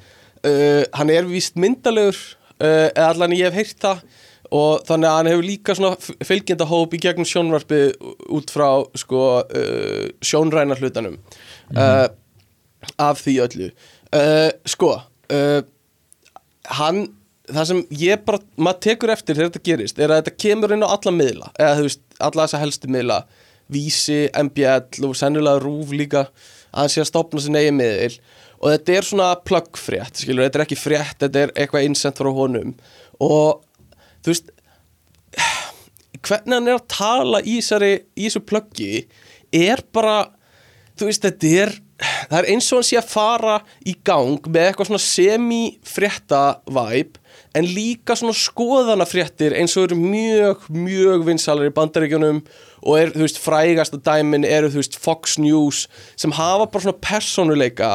hann er víst myndalegur eða allan ég hef heyrt það og þannig að hann hefur líka svona fylgjenda hóp í gegnum sjónvarpi út frá sko uh, sjónræna hlutanum uh, af því öllu. Uh, sko uh, hann það sem ég bara, maður tekur eftir þegar þetta gerist, er að þetta kemur inn á alla miðla, eða þú veist, alla þessa helstu miðla. Vísi, MBL og sennilega Rúf líka að hann sé að stopna sinni eigin miðil. Og þetta er svona pluggfrétt, skilur, þetta er ekki frétt þetta er eitthvað innsent frá honum. Og þú veist hvernig hann er að tala í, þessu pluggi er bara þú veist, þetta er það er eins og hann sé að fara í gang með eitthvað svona semi-frétta væp en líka svona skoðanafréttir eins og eru mjög, mjög vinsalar í bandaríkjunum og er, þú veist, frægasta dæmin eru, þú veist, Fox News sem hafa bara svona persónuleika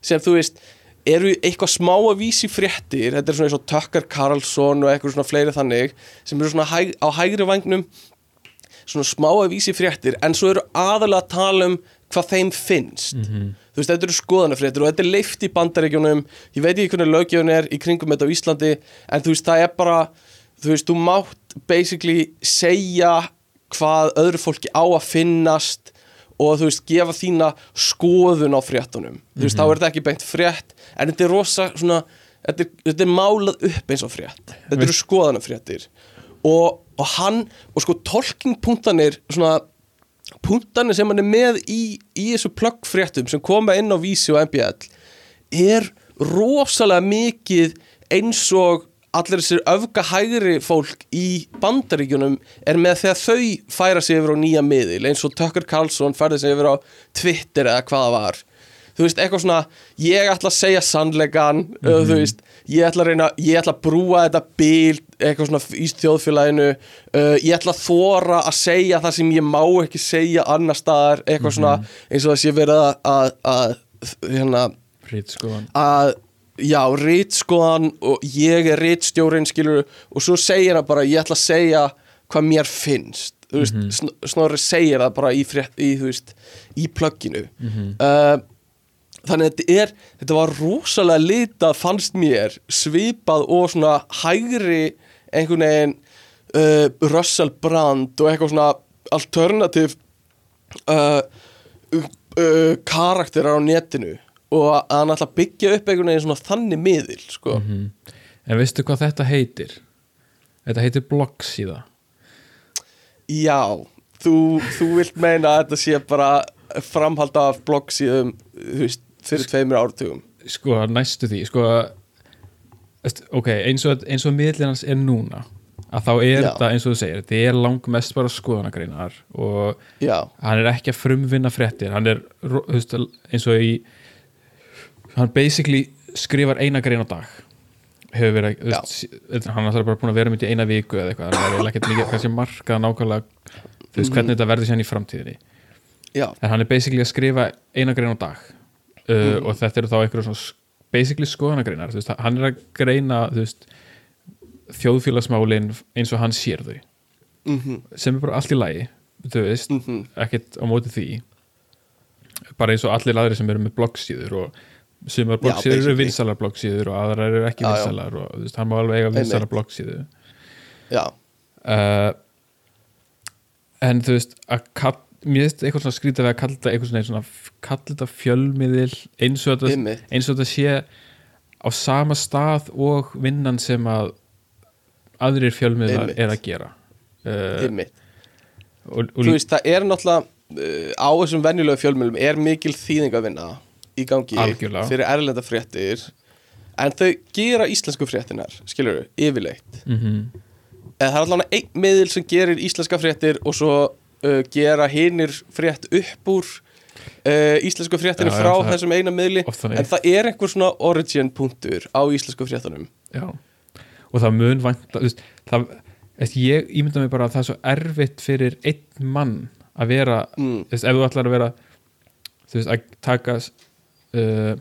sem, þú veist, eru eitthvað smá að vísi fréttir þetta er svona eins og Tucker Carlson og eitthvað svona fleiri þannig sem eru svona hæg, á hægri vagnum svona smá að vísi fréttir en svo eru aðalega að tala um hvað þeim finnst. Þú veist, þetta eru skoðanafréttir og þetta er leift í bandaríkjunum. Ég veit ekki hvernig lögjöfun er í kringum þetta á Íslandi en þú veist, það er bara þú veist, þú mátt basically segja hvað öðru fólki á að finnast og þú veist, gefa þína skoðun á fréttunum. Þú veist, þá er þetta ekki beint frétt en þetta er rosa svona þetta er, þetta er málað upp eins og frétt. Þetta eru skoðanafréttir. Og, og hann, og sko tolkingpunktanir svona punktanir sem hann er með í, í þessu plöggfréttum sem koma inn á Vísi og MBL er rosalega mikið eins og allir þessir öfga hægri fólk í bandaríkjunum er með þegar þau færa sig yfir á nýja miðil eins og Tucker Carlson færði sig yfir á Twitter eða hvað það var þú veist, eitthvað svona, ég ætla að segja sannleikan, mm þú veist ég ætla að reyna, ég ætla að brúa þetta bil, eitthvað svona í þjóðfélaginu uh, ég ætla að þóra að segja það sem ég má ekki segja annar staðar, eitthvað svona eins og það sé verið að, að, að hérna, Rítskoðan að já, rítskoðan og ég er rítstjórin skilur og svo segir hann bara ég ætla að segja hvað mér finnst þú veist, mm snorri segir það bara í, frétt, í, veist, í plögginu. Uh, þannig að þetta er þetta var rosalega litað fannst mér svipað og svona hægri einhvern veginn uh, Russell Brand og eitthvað svona alternativ uh, uh, karakterar á netinu og að hann ætla að byggja upp einhvern veginn svona þannig miðil sko. En veistu hvað þetta heitir? Þetta heitir bloggsíða já, þú, þú vilt meina að þetta sé bara framhald af bloggsíðum þú veist, fyrir tveimur ártugum Sko, næstu því Sko, ok, eins og, eins og miðlinn hans er núna að þá er Já. þetta eins og þú segir þetta er langmest bara skoðanagreinar og já, hann er ekki að frumvinna fréttir hann er veist, eins og í hann basically skrifar eina grein á dag. Hefur verið, veist, hann er bara búin að vera myndi eina viku eða eitthvað, hann er ekkert mikið kannski markað nákvæmlega þú veist, hvernig þetta verður sér í framtíðinni. Já, en hann er basically að skrifa eina grein á dag uh, og þetta eru þá einhverjum svona basically skoðanagreinar, þú veist, hann er að greina þú veist þjóðfélagsmálin eins og hann sér þau. Mhm, sem er bara allt í lagi þú veist, mhm. ekkert á móti því. Bara eins og allir aðri sem eru með bloggsíður og sumar bloggsíður eru basically. vinsalar bloggsíður og aðrar eru ekki Já, já. vinsalar og þú veist, hann má alveg eiga vinsalar Einmitt. bloggsíðu já, uh, en þú veist að kall, mér veist eitthvað svona skrítið við að kalla þetta eitthvað svona, kalla þetta fjölmiðil eins og þetta, eins og þetta sé á sama stað og vinnan sem að aðrir fjölmiðlar er að gera. Uh, og, og þú veist, það er náttúrulega uh, á þessum venjulegu fjölmjölum er mikil þýðing að vinna í gangi Algjörlega. fyrir erlenda fréttir en þau gera íslensku fréttinar skilur þau, yfirleitt. Mm eða það er allavega einn miðil sem gerir íslenska fréttir og svo uh, gera hinir frétt upp úr uh, íslensku fréttinu Já, já, frá er þessum eina miðli. en það er einhver svona origin punktur á íslensku fréttunum. Já, og það mun vant það, ég ímynda mig bara að það er svo erfitt fyrir einn mann að vera, Mm. veist, ef þú ætlar að vera þú veist, að taka uh,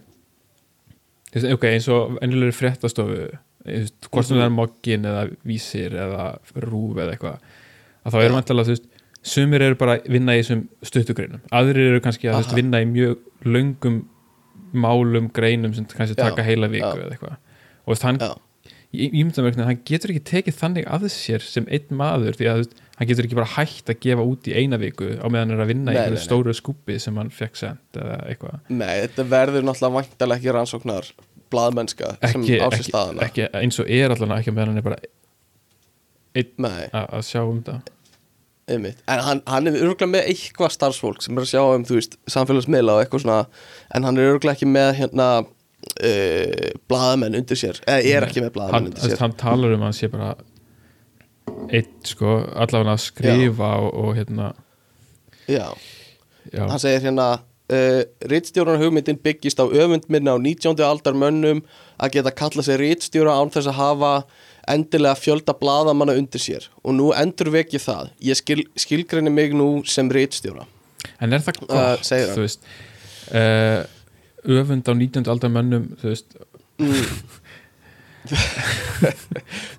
veist, ok, eins og ennilegri fréttastofu hvort sem það er mokkin eða vísir eða rúf eða eitthvað að þá eru vantilega, þú veist sumir eru bara að vinna í þessum stuttugreinum aðrir eru kannski að Aha. vinna í mjög löngum málum greinum sem kannski Já, taka heila viku já. eða eitthvað. Og þú veist, hann Já. ég verkna að hann getur ekki tekið þannig að sér sem einn maður því að veist, hann getur ekki bara hægt að gefa út í eina viku á meðan hann er að vinna Nei, í einhverju stóru skúpi sem hann fekk sent eða eitthvað. Nei, þetta verður náttúrulega væntalega ekki rannsóknar blaðmennska sem ekki, á sér ekki, staðana ekki eins og er allan ekki meðan hann er bara að, að sjá um það einmitt. En hann, hann er örgulega með eitthvað starfsfólk sem er að sjá um, þú veist, samfélagsmiðla og eitthvað svona En hann er örgulega ekki með hérna uh, blaðamenn undir sér. Eða er ekki með hann, blaðamenn undir hann, sér. hann talar um að hann sé bara einn sko allavega að skrifa og, og hérna Já, já, hann segir hérna uh, Ritstjóran hugmyndin byggist á öfund minna á 19. aldar mönnum að geta kalla sig ritstjóra án þess að hafa endilega fjölda blaðamanna undir sér og nú endur vekja það ég skil, skilgreini mig nú sem ritstjóra en er það Uh, gott hann. þú veist uh, öfund á 19. aldar mönnum þú veist,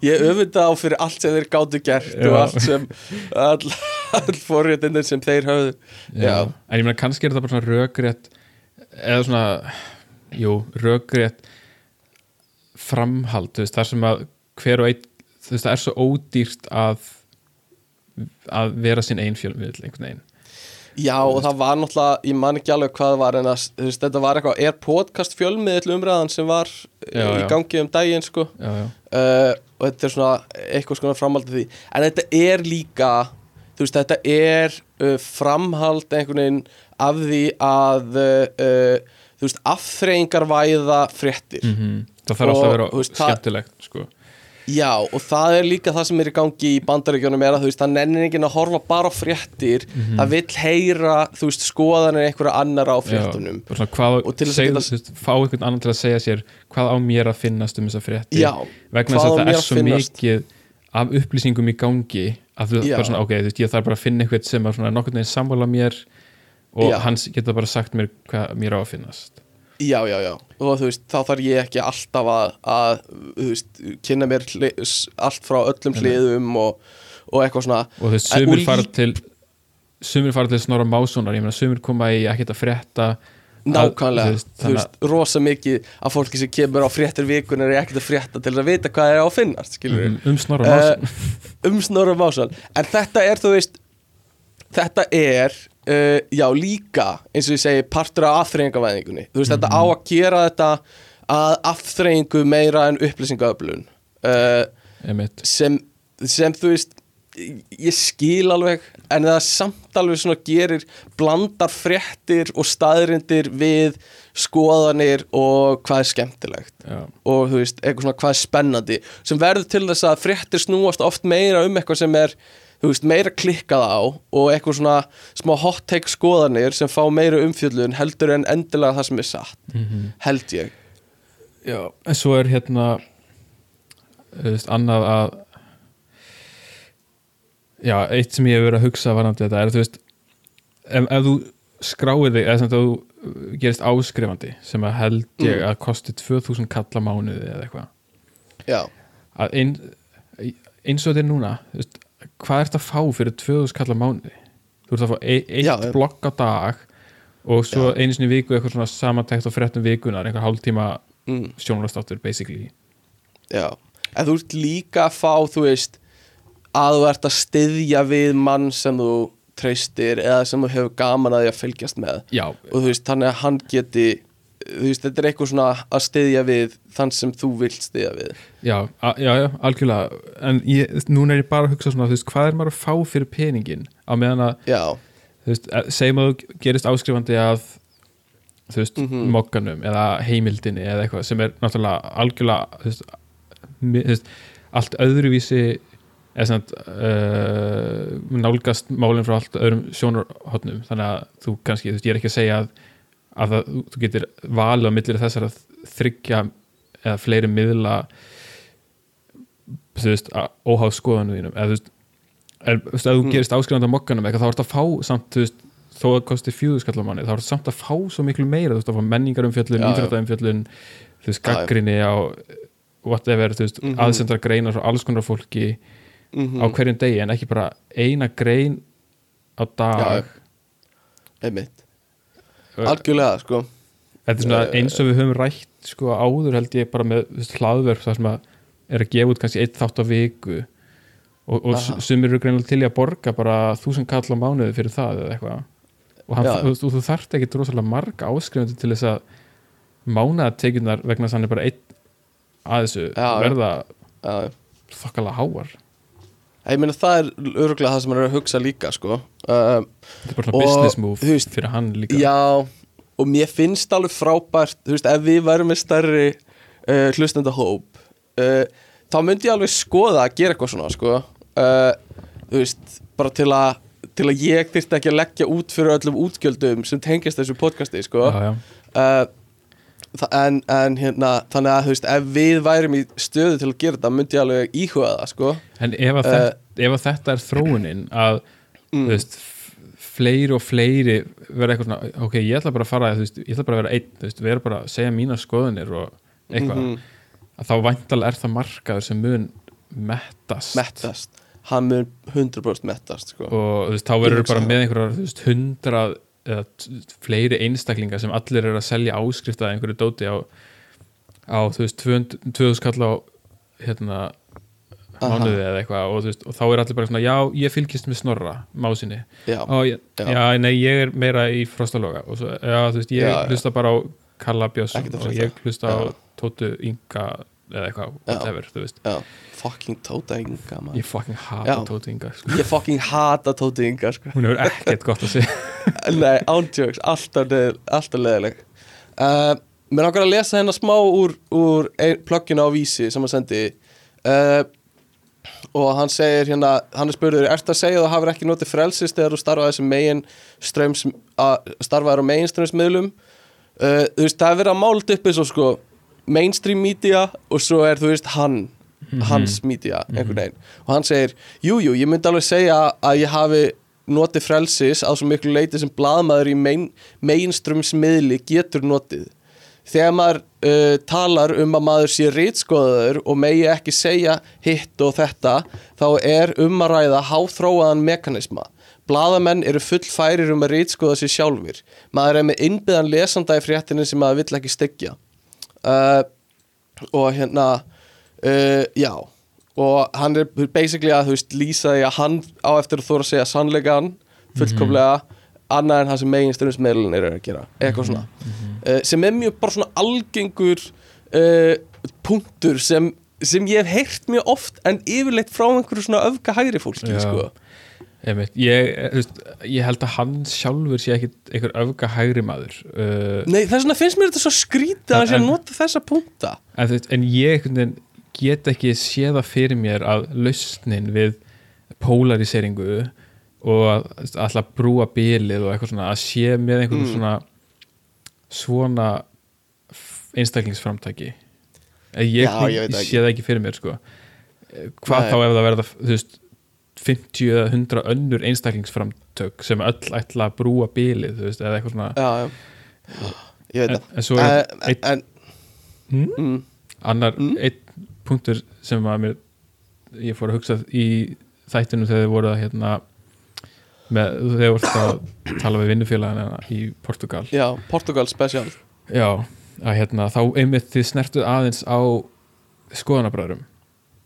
ég öfunda á fyrir allt sem þeir gátu gert Já. og allt sem all, all forréttindir sem þeir höfðu Já. En ég meina kannski er þetta bara svona rökrétt eða svona jú, rökrétt framhald, þú veist, þar sem að hver og einn, þú veist, það er svo ódýrt að að vera sinn einn fjölmiðl einhvern veginn. Já og það var náttúrulega, ég man ekki alveg hvað var en að, veist, þetta var eitthvað er podcast fjölmiðl umræðan sem var Já, já, í já. gangi um daginn sko? Já, já, uh, og þetta er svona eitthvað svona framhald af því. En þetta er líka þú veist, þetta er uh, framhald einhvern veginn af því að uh, þú veist, afþreyingarvæða fréttir. Mm það þarf alltaf að vera skemmtilegt sko. Já, og það er líka það sem er í gangi í bandaríkjónum er að þú veist, það nennir enginn að horfa bara á fréttir. Það vill heyra, þú veist, skoðanir einhverja annar á fréttunum. Já, og hvað, Og til þess að veist, fá einhvern annan til að segja sér hvað á mér að finnast um þessa frétti Já, vegna þess að það er svo finnast? mikið af upplýsingum í gangi að þú bara svona, ok, þú veist, ég þarf bara að finna eitthvað sem er svona nokkurn veginn sammála mér og Já. hans geta bara sagt mér hvað mér á að finnast Já, já, já, og þú veist, þá þarf ég ekki alltaf að, að þú veist, kynna mér allt frá öllum hliðum og, og eitthvað svona. Og þú veist, sumir fara til sumir fara til Snorra Mássonar ég meina, sumir koma í ekkert að frétta. Nákvæmlega, að, þú veist, veist, rosa mikið af fólki sem kemur á fréttir vikunar er ekkert að frétta til að vita hvað er á að finnast, skilur að, um Snorra Eh, Másson um Snorra Másson. En þetta er þú veist þetta er uh, já líka eins og ég segi partur af afþreyingavæðingunni þú veist þetta á að gera þetta að afþreyingu meira en upplýsingaöflun. Uh, sem, sem þú veist ég skil alveg en það samt alveg svona gerir blandar fréttir og staðrindir við skoðanir og hvað er skemmtilegt. Já, og þú veist, eitthvað svona hvað er spennandi sem verður til þess að fréttir snúast oft meira um eitthvað sem er þú veist, meira klikkað á og eitthvað svona smá hot take skoðanir sem fá meira umfjöllun heldur en endilega það sem er satt Mhm. held ég. Já en svo er hérna þú veist, annað að já, eitt sem ég hef verið að hugsa varandi þetta er þú veist ef, ef þú skráir þig eða sem þú gerist áskrifandi sem að held ég að kosti 2000 kalla mánuði eða eitthvað. Já, að ein, eins og þetta er núna þú veist, hvað ert að fá fyrir 2000 kalla mánuði? Þú ert að fá e eitt Já, já, já. blokk á dag og svo einu sinni viku eitthvað svona samantækt á fréttum vikunar einhver hálftíma mm, sjónarstáttur basically. Já. En þú ert líka að fá, þú veist að þú ert að styðja við mann sem þú treystir eða sem þú hefur gaman að því að fylgjast með. Já, og þú veist, þannig að hann geti veist, þetta er eitthvað svona að styðja við þann sem þú vilt styðja við. Já, já, já, algjörlega. En ég, núna er ég bara að hugsa svona þú veist, hvað er maður að fá fyrir peningin á meðan að, já, þú veist, að- segjum að þú gerist áskrifandi að þú veist, Mhm. mokkanum eða heimildinni eða eitthvað sem er náttúrulega algjörlega þú veist, mi- þú veist, allt öðruvísi eða svona uh, nálgast málinn frá allt öðrum sjónarhotnum þannig að þú kannski, þú veist, ég er ekki að segja að, að það, þú- getur valið á millir þessar að þryggja eða fleiri miðla þú veist, óháð skoðanu þínum. Eða þú veist, er, þú veist, þú Mm. gerist áskrifandi á mokkanum eitthvað, þá ertu að fá samt, þú veist þó að kosti fjöðu skallar manni, þá ertu samt að fá svo miklu meira, þú veist, að fá menningar umfjöllun Já, já. íþróttaumfjöllun, þú veist, gaggrinni á whatever, þú veist, Mhm. aðsendra greinar frá alls konar fólki mm á hverjum degi, en ekki bara eina grein á dag. Einmitt algjörlega, sko. Þetta er svona eins og við höfum rætt sko áður held ég bara með hlaðverk þar sem að er að gefa út kannski eitt þátt á viku. Og, og sumir eru greinilega til í að borga bara þúsund kall á mánuði fyrir það eða eitthvað. Og, hann, Já. þú, þarft ekki rosalega marga áskrifandi til þess að mánaðatekjunar vegna þess að hann er bara einn að þessu Já, verða þokkala háar ég meina það er örgulega það sem hann er að hugsa líka, sko. Uh, þetta er bara Og, business move veist, fyrir hann líka. Já, og mér finnst alveg frábært, veist, ef við værum með stærri uh, hlustendahóp uh, þá myndi ég alveg skoða að gera eitthvað svona, sko. Uh, veist, bara til að til að ég þyrfti ekki að leggja út fyrir öllum útgjöldum sem tengist þessu podcasti, sko. Já, já. Uh, en, en hérna þannig að þú veist, ef við værum í stöðu til að gera þetta, myndi ég alveg íhuga það sko. En ef að, Eh, þetta, ef þetta er þróunin að Mm. þú veist, fleiri og fleiri verða eitthvað svona, ok, ég ætla bara að fara þú veist, ég ætla bara að vera einn, þú veist, vera bara að segja mína skoðunir og eitthvað Mhm. að þá væntalega er það markaður sem mun mettast mettast, hann mun 100% mettast sko. og þú veist, þá verður bara með einhverjar þú veist, hundrað eða fleiri einstaklinga sem allir eru að selja áskrifta að einhverju dóti á, á þú veist, 200 2000 kall á hérna mánuði eða eitthvað og, veist, og þá er allir bara svona, já, ég fylgist með snorra másinni, já, ég, Já. já. nei, ég er meira í frostaloga og svo, já, þú veist, ég Já, hlusta bara á Ekkert að og ég hlusta á. Tótu Inga eða eitthvað, whatever, þú veist Já, fucking Tóta Inga man. ég fucking hata Já. Tóti Inga sko. Ég fucking hata Tóta Inga sko. hún hefur ekkert gott að segja Nei, ándjóks, alltaf, alltaf leðileg uh, Mér langar að lesa hérna smá úr, úr plugginu á vísi sem hann sendi uh, og hann segir hérna, hann er spurður Ertu að segja að þú hafur ekki notið frelsis þegar þú starfaði sem megin ströms að starfaði á megin strömsmiðlum uh, Þú veist, það er verið að mála upp eins og sko mainstream media og svo er þú veist hann hans media, einhvern veginn. Og hann segir, jújú, jú, ég myndi alveg segja að ég hafi notið frelsis á svo miklu leiti sem blaðmaður í main, mainströmsmiðli getur notið. Þegar maður uh, talar um að maður sé rítskoðaður og megi ekki segja hitt og þetta þá er um að ræða háþróaðan mekanisma. Blaðamenn eru full færir um að rítskoða sér sjálfur. Maður er með innbyðan lesanda í fréttinu sem maður vill ekki styggja. Uh, og hérna, uh, já, og hann er basically að, þú veist, lýsa því að hann á eftir að þóra að segja sannleikan fullkomlega, annað en það sem meginstundismeðlun er að gera, eitthvað svona. Uh, sem er mjög bara svona algengur punktur sem, sem ég hef heyrt mjög oft en yfirleitt frá einhverju svona öfga hægri fólki, sko. Ég, þú veist, ég held að hann sjálfur sé ekkit einhver öfga hægri maður uh, Nei, þess vegna finnst mér þetta svo skrítið að hann sé að nota þessa punkta. En, en ég get ekki séða fyrir mér að lausnin við polariseringu og að alltaf brúa bilið og eitthvað svona að sé með einhvern Mm. svona svona einstaklingsframtaki. Ég, ég, Já, ég sé það ekki. fyrir mér sko. Hvað Nei. þá ef það verða þú veist 50 eða 100 önnur einstaklingsframtök sem öll ætla að brúa bilið þú veist, eða eitthvað svona. Já, já, ég veit en, það. en svo er Eh, einn En, Hmm? mm, annar, Mm. einn punktur sem að mér ég fór að hugsa í þættinu þegar þið voru að hérna með, þegar voru að tala við vinnufélagina í Portugal. Já, Portugal special. Já, að hérna þá einmitt þið snertuð aðeins á skoðanabræðurum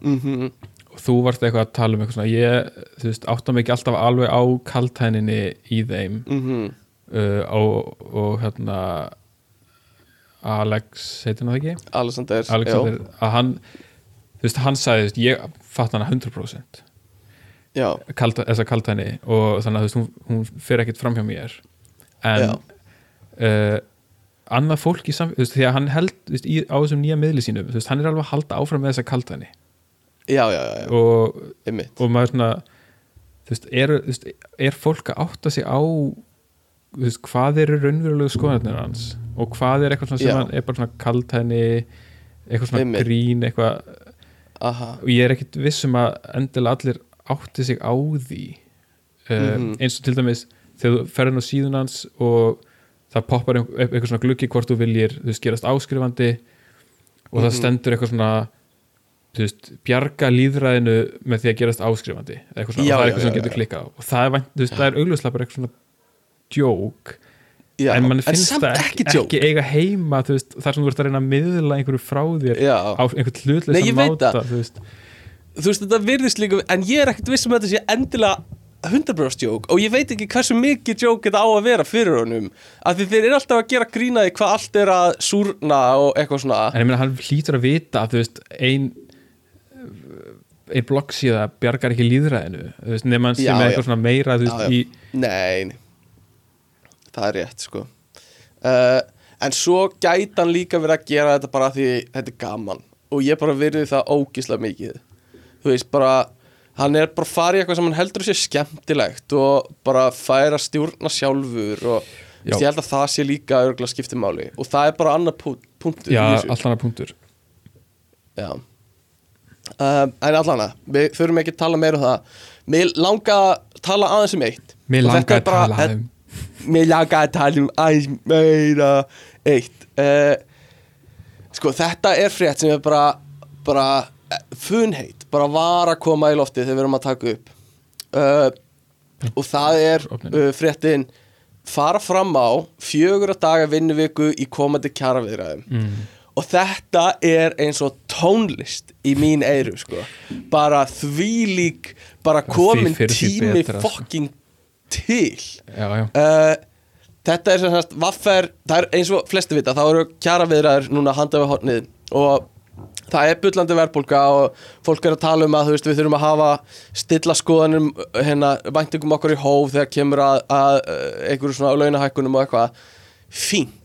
mm og þú varst eitthvað að tala um eitthvað svona ég, þú veist, áttam ekki alltaf alveg á kaltæninni í þeim. -hmm. uh, og, og hérna Alex, heitir hann það ekki? Alexander, Alexander, að hann þú veist, hann sagði, þú veist, ég fatt hana 100% já, kalda, þessa kaltæni og þannig að þú veist, hún, hún fer ekkert fram hjá mér. En uh, annað fólk í samfélag, þú veist, því að hann held þú veist, í, á þessum nýja miðli sínum, þú veist, hann er alveg að halda áfram með þessa kaltæni já, já, já, og, og maður svona þú veist, er, þú veist, er fólk að átta sig á þú veist, hvað eru raunverulegu skoðanir hans og hvað er eitthvað sem hann er bara svona kaltæni eitthvað svona Einmitt. grín eitthvað Aha, og ég er ekkit viss um að endilega allir átti sig á því uh, Mhm. eins og til dæmis þegar þú ferðin á síðun hans og það poppar eitthvað svona gluggi hvort þú viljir þú veist, gerast áskrifandi og það Mhm. stendur eitthvað svona veist, bjarga líðræðinu með því að gerast áskrifandi Já, og það er já, eitthvað sem já, getur já. klikkað og það er, er augljóslega bara eitthvað svona djók en mann finnst samt það ekki ekki, eiga heima veist, þar sem þú ert að reyna að miðla einhverju frá þér á einhvern hlutleysa máta þú veist. Þú veist, þetta virðist líka en ég er ekkert viss um að þetta sé endilega 100% joke og ég veit ekki hversu mikið joke þetta á að vera fyrir honum af því þeir eru alltaf að gera grínaði hvað allt er að súrna og eitthvað svona. En ég meina hann hlýtur að vita að þú veist ein ein bloggsíða bjargar ekki líðræðinu Já, sem er eitthvað svona meira Já, já. í Nei, nei. það er rétt sko. Uh, En svo gæti hann líka verið að gera þetta bara því þetta er gaman. Og ég bara virði það ógislega mikið. Þú veist bara hann er bara í eitthvað sem hann heldur að sé skemmtilegt og bara færa að stjórna sjálfur og Já. ég held að það sé líka örgulega skipti máli. Og það er bara annar punktur já, allt annað punktur. Já um, En allan að, við þurfum ekki að tala meira um það. Mér langa að tala aðeins um eitt. Mér er að tala um Mér langa að tala um aðeins meira eitt. Uh, Sko, þetta er frétt sem er bara bara eh, funheit. Bara var að koma í lofti þegar við erum að taka upp. Uh, og það er uh, fréttin fara fram á fjögur daga vinnuviku í komandi kjaraviðræðum. Mm. Og þetta er eins og tónlist í mín eyru sko. bara þvílík bara Því komin fyrr því tími betra, sko. fokking til. Já, já, uh, þetta er sem sagt vaffer, það er eins og flesti vita, þá eru kjara viðræður núna handað við hornið. Og það er bullandi verðbólga og fólk er að tala um að veist, við þurfum að hafa stilla skoðanum hérna, væntingum okkur í hóf þegar kemur að, að eh, einhverju svona launahækkunum og eitthvað. Fínt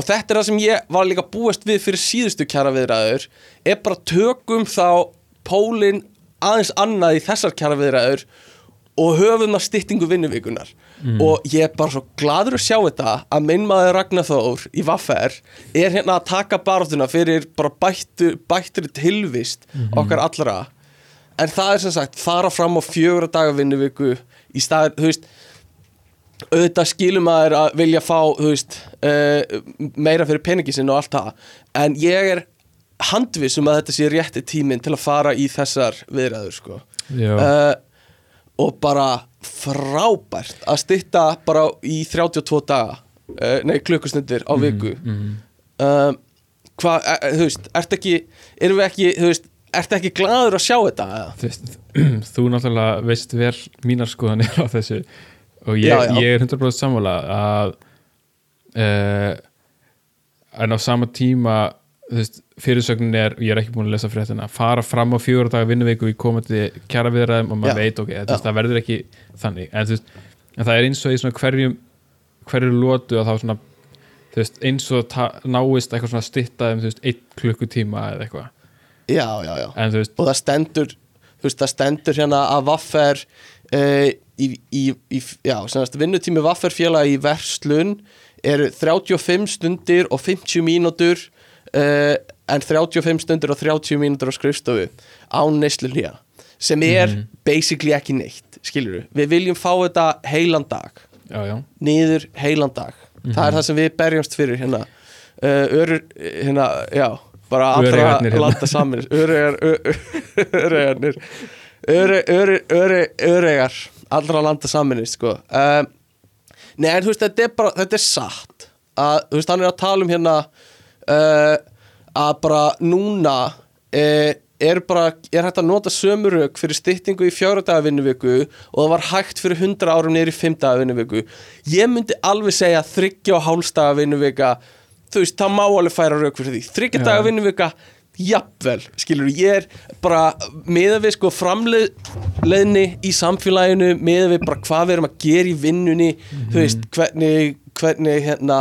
og þetta er það sem ég var líka búist við fyrir síðustu kjara viðræður er bara tökum þá pólinn aðeins annað í þessar kjara viðræður og höfum að styttingu vinnuvikunar og ég er bara svo gladur að sjá þetta að minn maður Ragnar Þór í Vaffer er hérna að taka baráttuna fyrir bara bættu, bættri tilvist okkar allra. En það er sem sagt fara fram á fjögur daga vinnuviku í staðir, þú veist auðvitað skilum maður að vilja fá veist, uh, meira fyrir peningi sinn og allt það. En ég er handviss um að þetta sé rétti tíminn til að fara í þessar viðræður sko. Uh, og bara frábært að stytta bara í 32 daga uh, nei klukkustundir á viku. mhm. uh, hvað, uh, þú veist, ert ekki erum við ekki, þú veist, ert ekki gladur að sjá þetta þú veist, þú náttúrulega veist vel mínar skoðanir á þessu og ég, Já, já. ég er 100% sammála að uh, en á sama tíma fyrirsögnin er, ég er ekki búin að lesa fréttina, fara fram á fjögur daga vinnuviku í komandi kjara viðræðum og maður veit ok, veist, það verður ekki þannig, en veist, en það er eins og í svona hverjum hverju lótu að þá svona veist, eins og náist eitthvað svona stytta um, þú veist, einn klukkutíma eða eitthvað, já, já, já. En veist og það stendur þú veist, það stendur hérna að Vaffer uh, í, í, í já, semast vinnutími Vaffer félag í verslun eru 35 stundir og 50 mínútur uh, en 35 stundir og 30 mínútur á skrifstofu án neyslun hér sem er basically ekki neitt skilur við, við viljum fá þetta heilan dag. Já, já, niður heilan dag. Það er það sem við berjumst fyrir hérna. Uh, örur, hérna, já bara allra hérna. landa saman öregar öregarnir öregar allra landa saman sko. um, nei en þú veist þetta er bara þetta er satt að þú veist hann er að tala um hérna uh, að bara núna uh, er bara, er hægt að nota sömurök fyrir styttingu í fjóra daga vinnuviku og það var hægt fyrir 100 árum niður í 5 daga vinnuviku ég myndi alveg segja þryggja og hálfstaga vinnuvika þú veist, það má alveg færa rauk fyrir því þryggja Já. daga vinnuvika, jafnvel skilur, ég er bara meða við sko framleiðni í samfélaginu, meða við bara hvað við erum að gera í vinnunni þú veist, hvernig, hvernig hérna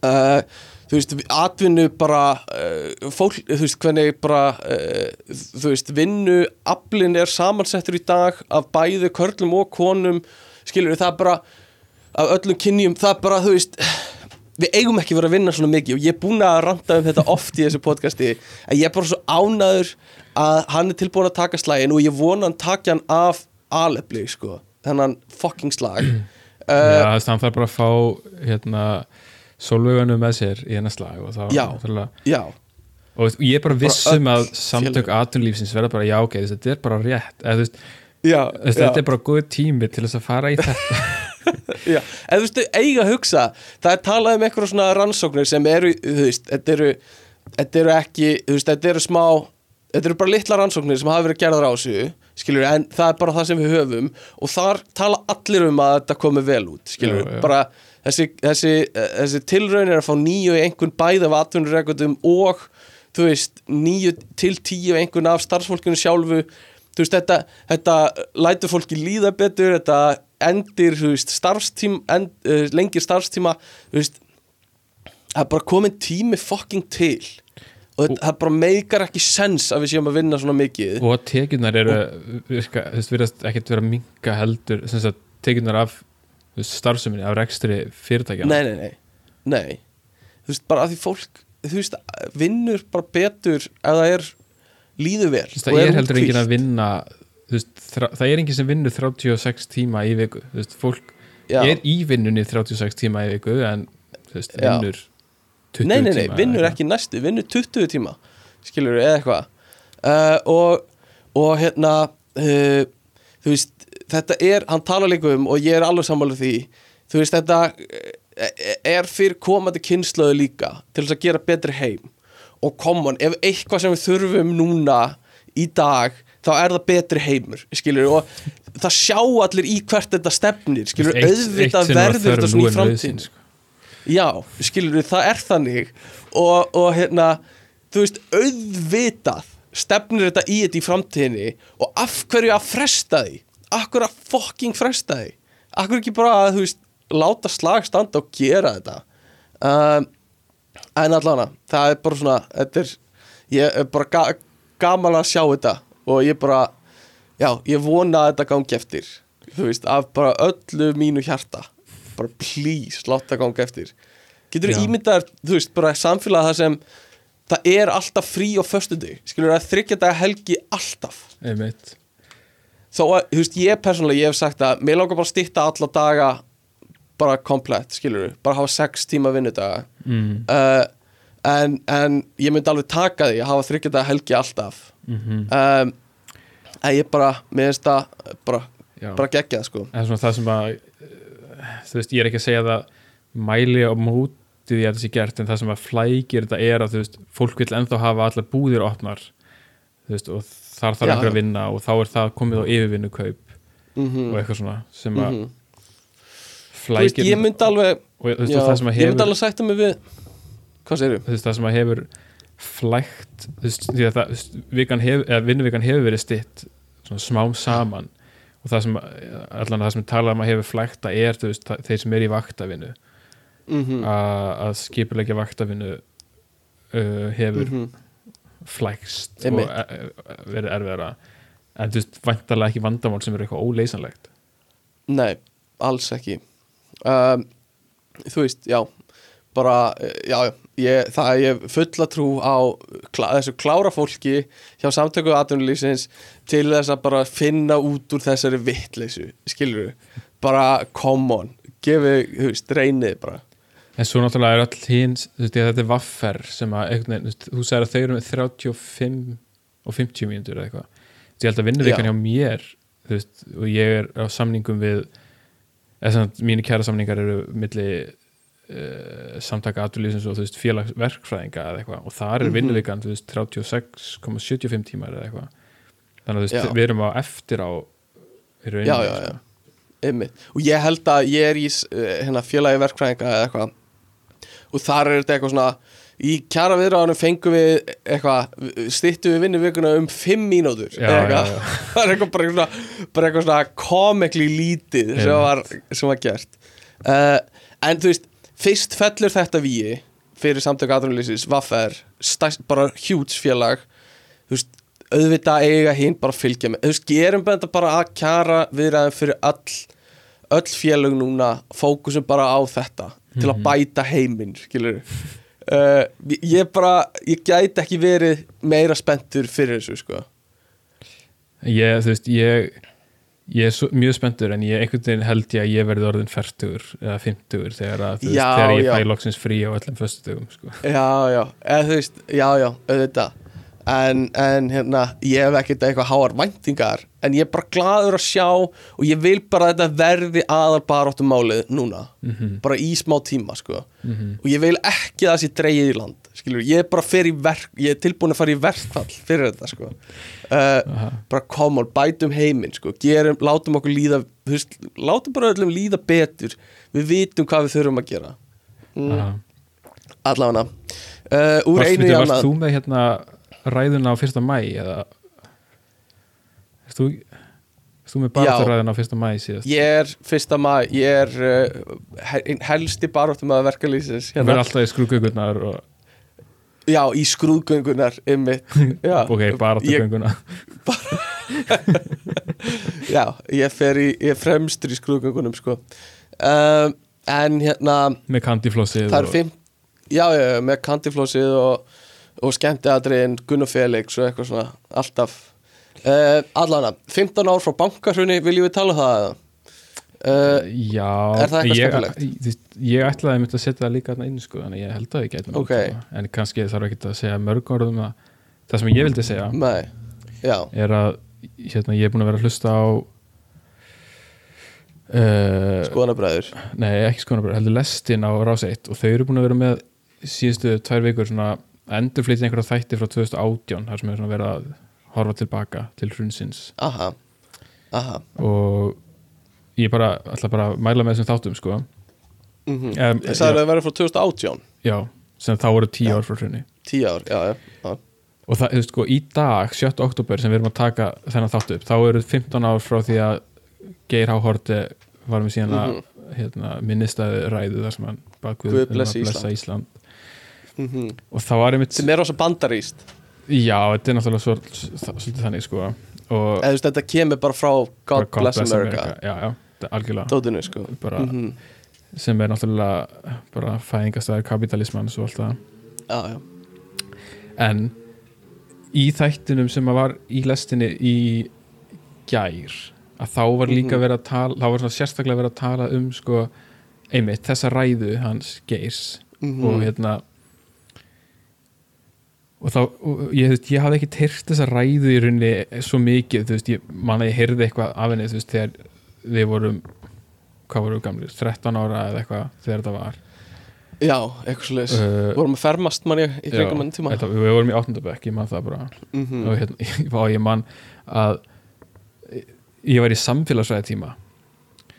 uh, þú veist, atvinnu bara uh, fólk, þú veist, hvernig bara uh, þú veist, vinnu aflinn er samansettur í dag af bæði körlum og konum skilur það bara af öllum kynjum, það bara, þú veist við eigum ekki verið að vinna svona mikið og ég er búin að ranta um þetta oft í þessu podcasti en ég er bara svo ánaður að hann er tilbúin að taka slagin og ég vona hann takja hann af alefli, sko þennan fucking slag Já, uh, þú veist, hann þarf bara að fá hérna sólveganu með sér í hennar slag og, þá, Já. náttúrulega- já, og ég er bara viss Bara að samtök atvinnlífsins verða bara já ok, þetta er bara rétt eða, veist, já, veist, já. þetta er bara góð tími til þess að fara í þetta Já, en þú veist, eiga að hugsa það er talað um eitthvað svona rannsóknir sem eru, þú veist, þetta eru þetta eru ekki, þú veist, þetta eru smá þetta eru bara litla rannsóknir sem hafa verið gerðar á þessu, skilur en það er bara það sem við höfum og þar tala allir um að þetta komi vel út já. bara þessi, þessi, þessi tilraun er að fá nýju einhvern bæði af atvinnurekundum og þú veist, nýju til tíu einhvern af starfsfólkinu sjálfu. Þú veist, þetta, þetta lætur fólki líða betur, þetta endir, veist, starfstíma end, uh, lengir starfstíma veist, það er bara komin tími fucking til. Og þetta, það bara meikar ekki sens að við séum að vinna svona mikið. Og tekjurnar eru virka, veist, virðast ekkert vera að minka heldur tekjurnar af starfseminni, af rekstri fyrirtækja. Nei, nei, nei, nei. Þú veist, bara að því fólk veist, vinnur bara betur ef það er líður vel Þú veist, það er heldur enginn að vinna veist, það er enginn sem vinnur 36 tíma í viku. Þú veist, fólk Já. er í vinnunni 36 tíma í viku en þú veist, vinnur 20 nei, nei, nei, tíma vinnur ekki næstu, vinnur 20 tíma skilur eða eitthvað. Uh, og, og hérna uh, þú veist, þetta er hann tala líka um og ég er alveg sammála því þú veist, þetta eh, er fyrir komandi kynslöðu líka til þess að gera betri heim. Og common, ef eitthvað sem við þurfum núna í dag þá er það betri heimur, skilur og það sjá allir í hvert þetta stefnir skilur, Eitt- eitt auðvitað var verður þetta svona í framtíðin sko. Já, skilur það er þannig og, og hérna þú veist, auðvitað stefnir þetta í þetta í framtíðinni og af hverju að fresta því? Af hverju að fucking fresta því? Af hverju ekki bara að, þú veist, láta slag standa og gera þetta? Um, en allavega það er bara svona, þetta er ég er bara ga gaman að sjá þetta og ég bara, já, ég vona að þetta gangi eftir. Þú veist, af bara öllu mínu hjarta. Bara please, láta það ganga eftir. Getur þú ímyndaðar, þú veist, bara samfélag það sem það er alltaf frí á föstudag, skilur það þryggja daga helgi alltaf. Einmitt. Þó að, þú veist, ég persónulega, ég hef sagt að mér langar bara að stýtta alla daga bara komplett, skilur bara hafa sex tíma vinnudaga. Mm. uh, en, en ég myndi alveg taka því að hafa þryggja daga helgi alltaf Mm um, en ég bara, mér finnst það bara, bara geggjað, sko. Það sem að eh, þú veist, ég er ekki að segja það mæli á móti því að það sé gert en það sem að flækir þetta er að þú veist, fólk vil ennþá hafa allar búðir opnar þú veist, og þar þarf einhver að vinna og þá er það komið á yfirvinnu kaup mm og eitthvað svona sem að -hmm. Þú veist, ég myndi alveg og veist, já, að ég myndi hefur alveg sætta mig við hvað þú veist, það sem að hefur að eða vinnuvikan hefur verið stitt smám saman. Og það sem, allan það sem talað um að hefur flækta er, þú veist, þeir sem er í vaktavinnu. Mm -hmm. að að skipulegja vaktavinnu uh, hefur Mhm. flækst Einmitt. og e e verið erfiðara. En þú veist, vantarlega ekki vandamál sem er eitthvað óleysanlegt. Nei, alls ekki. Um, Þú veist, já bara, eh, já, já ég, það er fulla trú á klá, þessu klára fólki hjá samtöku atvinnulífsins til þess að bara finna út úr þessari vittleysu skilur bara come on gefi, þú veist, reynið bara. En svo náttúrulega er all hinn þú veist, þetta er vaffer sem að veginn, þú þú sagðir að þau eru með 35 og 50 mínútur eða eitthvað. Þú held að vinnuvikan Já. hjá mér þú veist, og ég er á samningum við eða sagt, mínu kæra samningar eru milli uh, samtaka atvinnulífsins og þú veist, félagsverkfræðinga eða eitthvað og þar er Mhm. vinnuvikan þú veist, 36,75 tímar eða eitthvað þannig að þú veist, Já. við erum á eftir á rauninni, Já, já, já. sko. Einmitt. og ég held að ég er í uh, hérna, félagi verkfræðinga eða eitthvað og þar er þetta eitthvað svona í kjara viðráðanum fengum við eitthvað, stýttum við vinnuvikuna um fimm mínútur Já, eða já, eitthvað. já. það er eitthvað bara eitthvað svona, bara eitthvað svona komikli lítið sem var, sem var gert uh, en þú veist, fyrst fellur þetta víi fyrir samtöku aðrunlýsins Vaffer, stærst, bara hjúts félag. Veist, auðvitað eiga hinn bara fylgja með, þú veist, gerum þetta bara að kjara viðræðum fyrir öll öll félög núna fókusum bara á þetta til að bæta heiminn skilur uh, ég bara, ég gæti ekki verið meira spenntur fyrir þessu sko. Ég, þú veist, ég ég er svo, mjög spenntur en ég einhvern veginn held ég að ég verði orðin færtugur eða fimmtugur þegar, að, þú veist, Já, þegar ég já. fæ loksins frí á öllum föstudögum sko. Já, já, eða þú veist, já, já, auðvitað en, en hérna, ég hef ekkert eitthvað háar væntingar en ég er bara gladur að sjá og ég vil bara að þetta verði aðal baráttum málið núna. Mhm. bara í smá tíma, sko. Og ég vil ekki að það sé dreigið í land skilur, ég er bara fyrir verk ég er tilbúin að fara í verkfall fyrir þetta, sko. Uh, bara come on, bætum heiminn, sko. Gerum, látum okkur líða, veist látum bara öllum líða betur. Við vitum hvað við þurfum að gera. Mm, allavega. Uh, úr Varst, einu í veitu, varst annað þú með hérna ræðuna á fyrsta mæ eða? Erst þú, erst þú með bara Já. ræðuna á fyrsta mæ síðast? Ég er fyrsta maður, ég er uh, helsti baróttum að verka lýsins Þú verður hérna. alltaf í skrúgöngurnar og Já, í skrúðgöngunar ymmit Já, ok, bara til ég, gönguna Já, ég fer í, ég fremstur í skrúðgöngunum sko. Um, En hérna, með kandiflossið og, fimm Já, já, með kandiflósið og, og skemmtiadriðin Gunnar Felix og eitthvað svona, alltaf uh, Allana, 15 ár frá bankarhrunni, viljum við tala um það eða? Uh, Já, Er það eitthvað skemmtilegt? ég ætlaði að mynda að setja það líka inn sko, þannig að ég held að ég gæti Ok. en kannski þarf ekki að segja mörg orðum það það sem ég vildi segja nei, er að hérna, ég er búin að vera að hlusta á uh, skoðanabræður nei ekki skoðanabræður, heldur lestin á Rás 1 og þau eru búin að vera með síðustu tvær vikur svona endurflýtja einhverja þætti frá 2018 þar sem er svona verið að horfa tilbaka til hrunsins. Aha, aha. Og ég bara ætla bara að mæla með þessum þáttum sko. Mm um, Ég sagði að það verið frá 2018 já, sem þá voru tíu Já. ár frá hrunni tíu ár, já, já, já. og það, þú veist, sko, í dag 7. oktober sem við erum að taka þennan þáttu upp þá eru 15 ár frá því að Geir H. Horte var með síðan að hérna, minnistæði ræðu þar sem hann Guð um að blessa Ísland, Mhm. og það var einmitt sem er rosa bandaríst já, þetta er náttúrulega svo, svolítið þannig sko og eða þetta kemur bara frá God, bara Bless, America, já, já, er algjörlega dótinu sko bara, Mhm. sem er náttúrulega bara fæðingastæður kapitalismans og allt það já, já, en í þættinum sem að var í lestinni í gær að þá var líka Mhm. verið að tala þá var svona sérstaklega verið að tala um sko, einmitt þessa ræðu hans geirs Mhm. og hérna og þá, og ég, veist, ég hafði ekki tyrt þessa ræðu í rauninni svo mikið, þú veist, ég man að ég heyrði eitthvað af henni, þú veist, þegar við vorum hvað vorum við gamlir, 13 ára eða eitthvað þegar þetta var já, eitthvað leis uh, vorum að fermast manni í kringum enn tíma þetta, við vorum í 8. bekk, ég man það bara Mhm. og hérna, og ég man að ég var í samfélagsræði tíma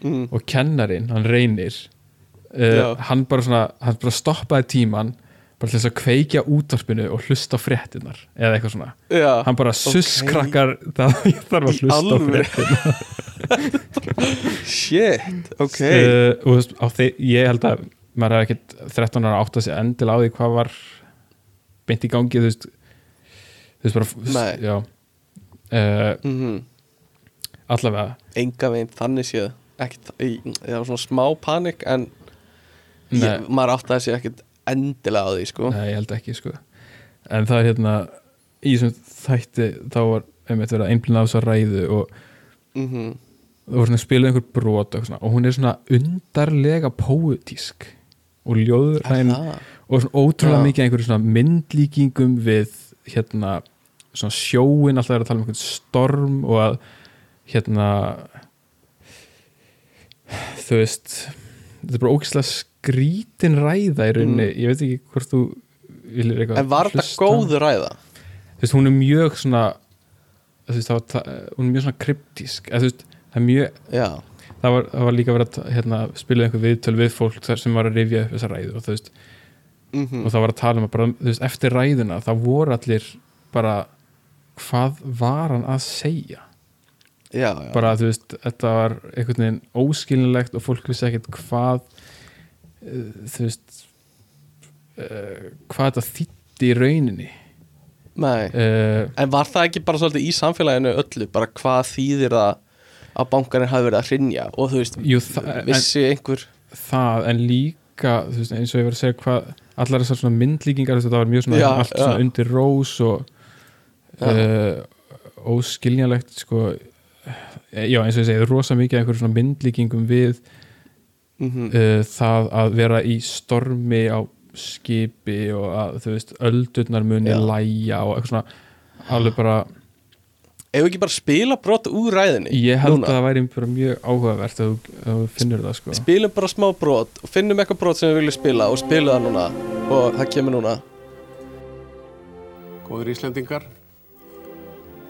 Mhm. og kennarin, hann reynir uh, hann bara svona hann bara stoppaði tíman bara til þess að kveikja útvarpinu og hlusta á fréttinnar eða eitthvað svona, já, hann bara susskrakkar það, ég þarf að hlusta á alvöru? fréttinnar shit, ok. Uh, og þú veist, á þeir, ég held að maður hefði ekkert 13 ára átt að segja endil á því hvað var beint í gangi þú veist, þú veist bara já. Uh, Mhm. allavega. Enga veginn þannig séð. Það var svona smá panik en ég, maður átti að sé ekkert endilega á því sko Nei, ég held ekki sko En það er hérna í þessum þætti þá var einmitt verið að einblina á þessa ræðu og Mhm. það voru svona að spila einhver brot og, svona, og hún er svona undarlega póetísk og ljóðræn og svona ótrúlega Já. mikið einhverjum svona myndlíkingum við hérna svona sjóin alltaf er að tala um einhvern storm og að hérna þú veist þetta er bara ógislega skrítin ræða í rauninni, ég veit ekki hvort þú viljir eitthvað Mm. en var þetta góð ræða? þú veist, hún er mjög svona veist, það hún er mjög svona kryptísk. Eða veist, það er mjög það var, það var líka verið að hérna, spila einhver viðtöl við fólk þar sem var að rifja upp þessa ræðu og þú veist, mhm, og það var að tala um að bara, þú veist, eftir ræðuna það voru allir bara hvað var hann að segja já, já. bara þú veist, þetta var einhvern veginn óskilinlegt og fólk vissi ekkert hvað uh, þú veist uh, hvað þetta þýtti í rauninni Nei. uh, en var það ekki bara svolítið í samfélaginu öllu bara hvað þýðir það að bankarinn hafi verið að hrinja og þú veist, jú, það, en, vissi einhver það en líka veist, eins og ég var að segja hvað allar þessar svona myndlíkingar þetta var mjög svona Já, allt svona undir rós og uh, óskiljanlegt sko eh, já eins og ég segi, rosa mikið af einhverjum svona myndlíkingum við mm uh, það að vera í stormi á skipi og að þú veist öldurnar muni Já. læja og eitthvað svona alveg bara, ef ekki bara spila brot úr ræðinni ég held núna. að það væri bara mjög áhugavert að þú, finnur það sko spilum bara smá brot og finnum eitthvað brot sem við viljum spila og spilum það núna og það kemur núna Góður Íslendingar,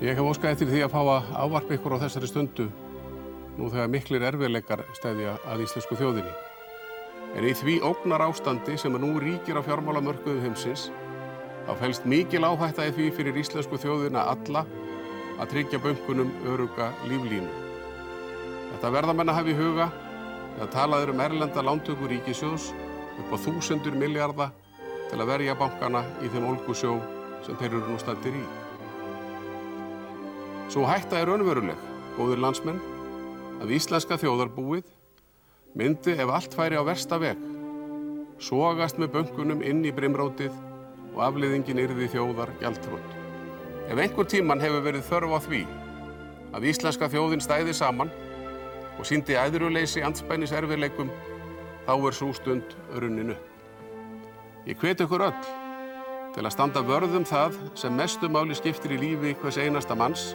ég hef óskað eftir því að fá að ávarpa ykkur á þessari stundu nú þegar miklir erfiðleikar stæðja að íslensku þjóðinni. En í því ógnar ástandi sem nú ríkir á fjármálamörkuðu heimsins þá felst mikil áhætta í því fyrir íslensku þjóðina alla að tryggja bönkunum öruga líflínu. Þetta verða menn að hafa í huga þegar talað er um erlenda lántöku ríkisjóðs upp á þúsundur miljarda til að verja bankana í þeim ólgusjó sem þeir eru nú stættir í. Svo hætta er önveruleg, góður landsmenn, að íslenska þjóðarbúið myndi ef allt færi á versta veg, sogast með bönkunum inn í brimrótið og afliðingin yrði þjóðar gjaldtrótt. Ef einhver tíman hefur verið þörf á því að íslenska þjóðin stæði saman og síndi æðruleysi andspænis erfiðleikum, þá er svo stund runninu. Ég hvet ykkur öll til að standa vörðum það sem mestu máli skiptir í lífi hvers einasta manns,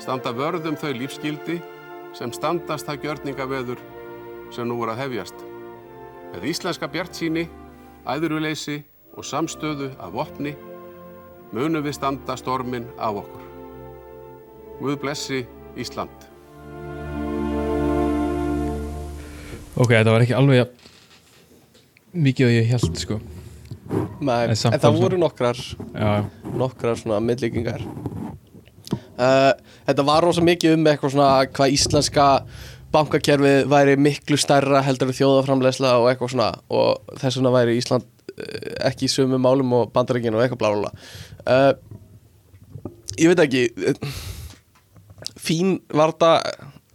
standa vörðum þau lífskildi sem standast það gjörningaveður sem nú er að hefjast. Með íslenska bjartsýni, æðruleysi og samstöðu af vopni munum við standa stormin af okkur. Guð blessi Ísland. ok, þetta var ekki alveg jafn mikið að ég held sko Nei, En en, það voru nokkrar já, nokkrar svona millíkingar uh, Þetta var rosa mikið um eitthvað svona hvað íslenska bankakerfið væri miklu stærra heldur þjóðaframlegsla og eitthvað svona. Og þess vegna væri Ísland uh, ekki í sömu málum og bandaríkinu og eitthvað blá blá blá uh, Ég veit ekki fín var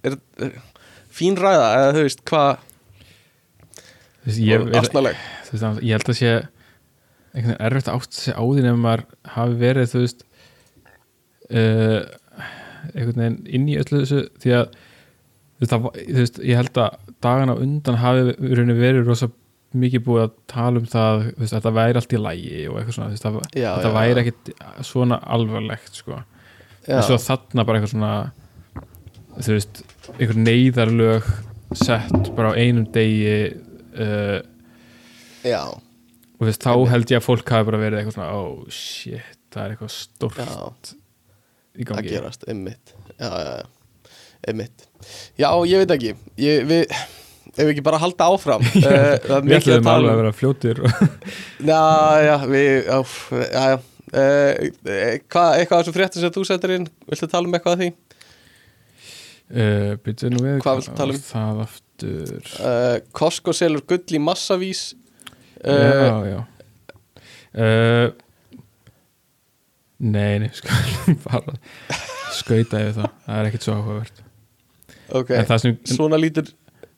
er, uh, fín ræða eða þú veist hvað veist, ég, held að sé veginn erfitt að átt sig á því nefnum maður hafi verið þú veist uh, einhvern veginn inn í öllu þessu því að það, veist, ég held að dagana undan hafi verið rosa mikið búið að tala um það veist, að þetta væri allt í lægi og eitthvað svona veist, það, Já, þetta já, væri já. ekkit svona alvarlegt sko. En svo þarna bara eitthvað svona þú veist, einhver neyðarlög sett bara á einum degi uh, Já, og þú veist, þá held ég að fólk hafi bara verið eitthvað svona, oh shit, það er eitthvað stórt. Já í að gangi gerast, einmitt. Já, já, já, einmitt. Já, ég veit ekki. Ég, við, ef við ekki bara halda áfram? Uh, við ætlum alveg að um. vera fljótir og já, já, við já, já, Uh, hvað, eitthvað af þessu fréttin sem þú setur inn? Viltu tala um eitthvað af því? uh, byrjuðu nú við Hvað viltu tala um? það aftur. Uh, Costco selur gull í massavís. Já, já nei, nei, sko bara skauta yfir það. Það er ekkit svo áhugavert. Ok, sem, svona lítur